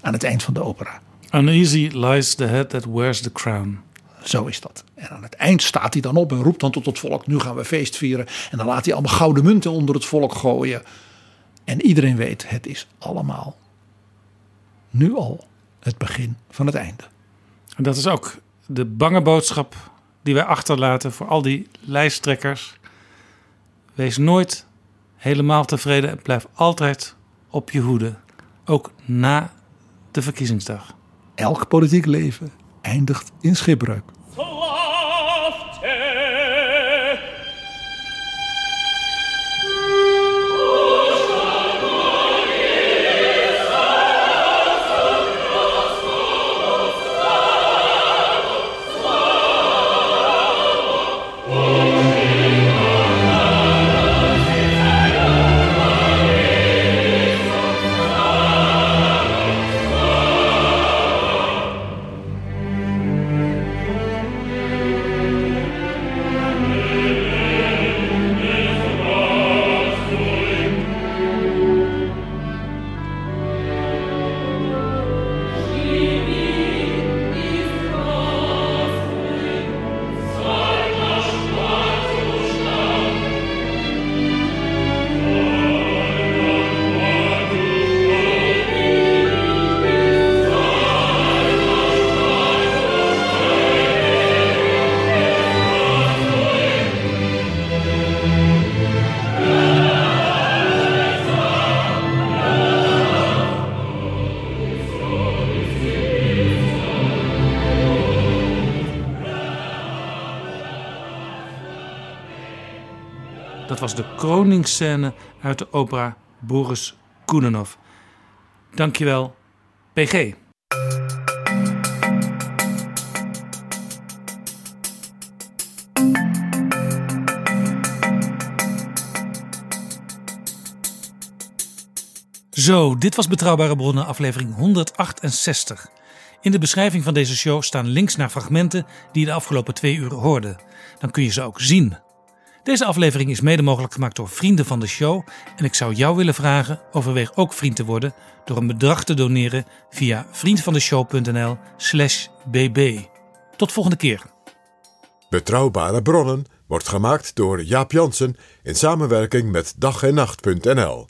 Aan het eind van de opera. Uneasy lies the head that wears the crown. Zo is dat. En aan het eind staat hij dan op en roept dan tot het volk: nu gaan we feest vieren. En dan laat hij allemaal gouden munten onder het volk gooien. En iedereen weet, het is allemaal nu al het begin van het einde. En dat is ook de bange boodschap die wij achterlaten voor al die lijsttrekkers. Wees nooit helemaal tevreden en blijf altijd op je hoede. Ook na de verkiezingsdag. Elk politiek leven eindigt in schipbreuk. De kroningsscène uit de opera Boris Koenenov. Dankjewel, PG. Zo, dit was Betrouwbare Bronnen, aflevering 168. In de beschrijving van deze show staan links naar fragmenten die je de afgelopen twee uur hoorde. Dan kun je ze ook zien. Deze aflevering is mede mogelijk gemaakt door vrienden van de show. En ik zou jou willen vragen: overweeg ook vriend te worden door een bedrag te doneren via vriendvandeshow.nl/slash bb. Tot volgende keer. Betrouwbare bronnen wordt gemaakt door Jaap Jansen in samenwerking met dag en nacht.nl.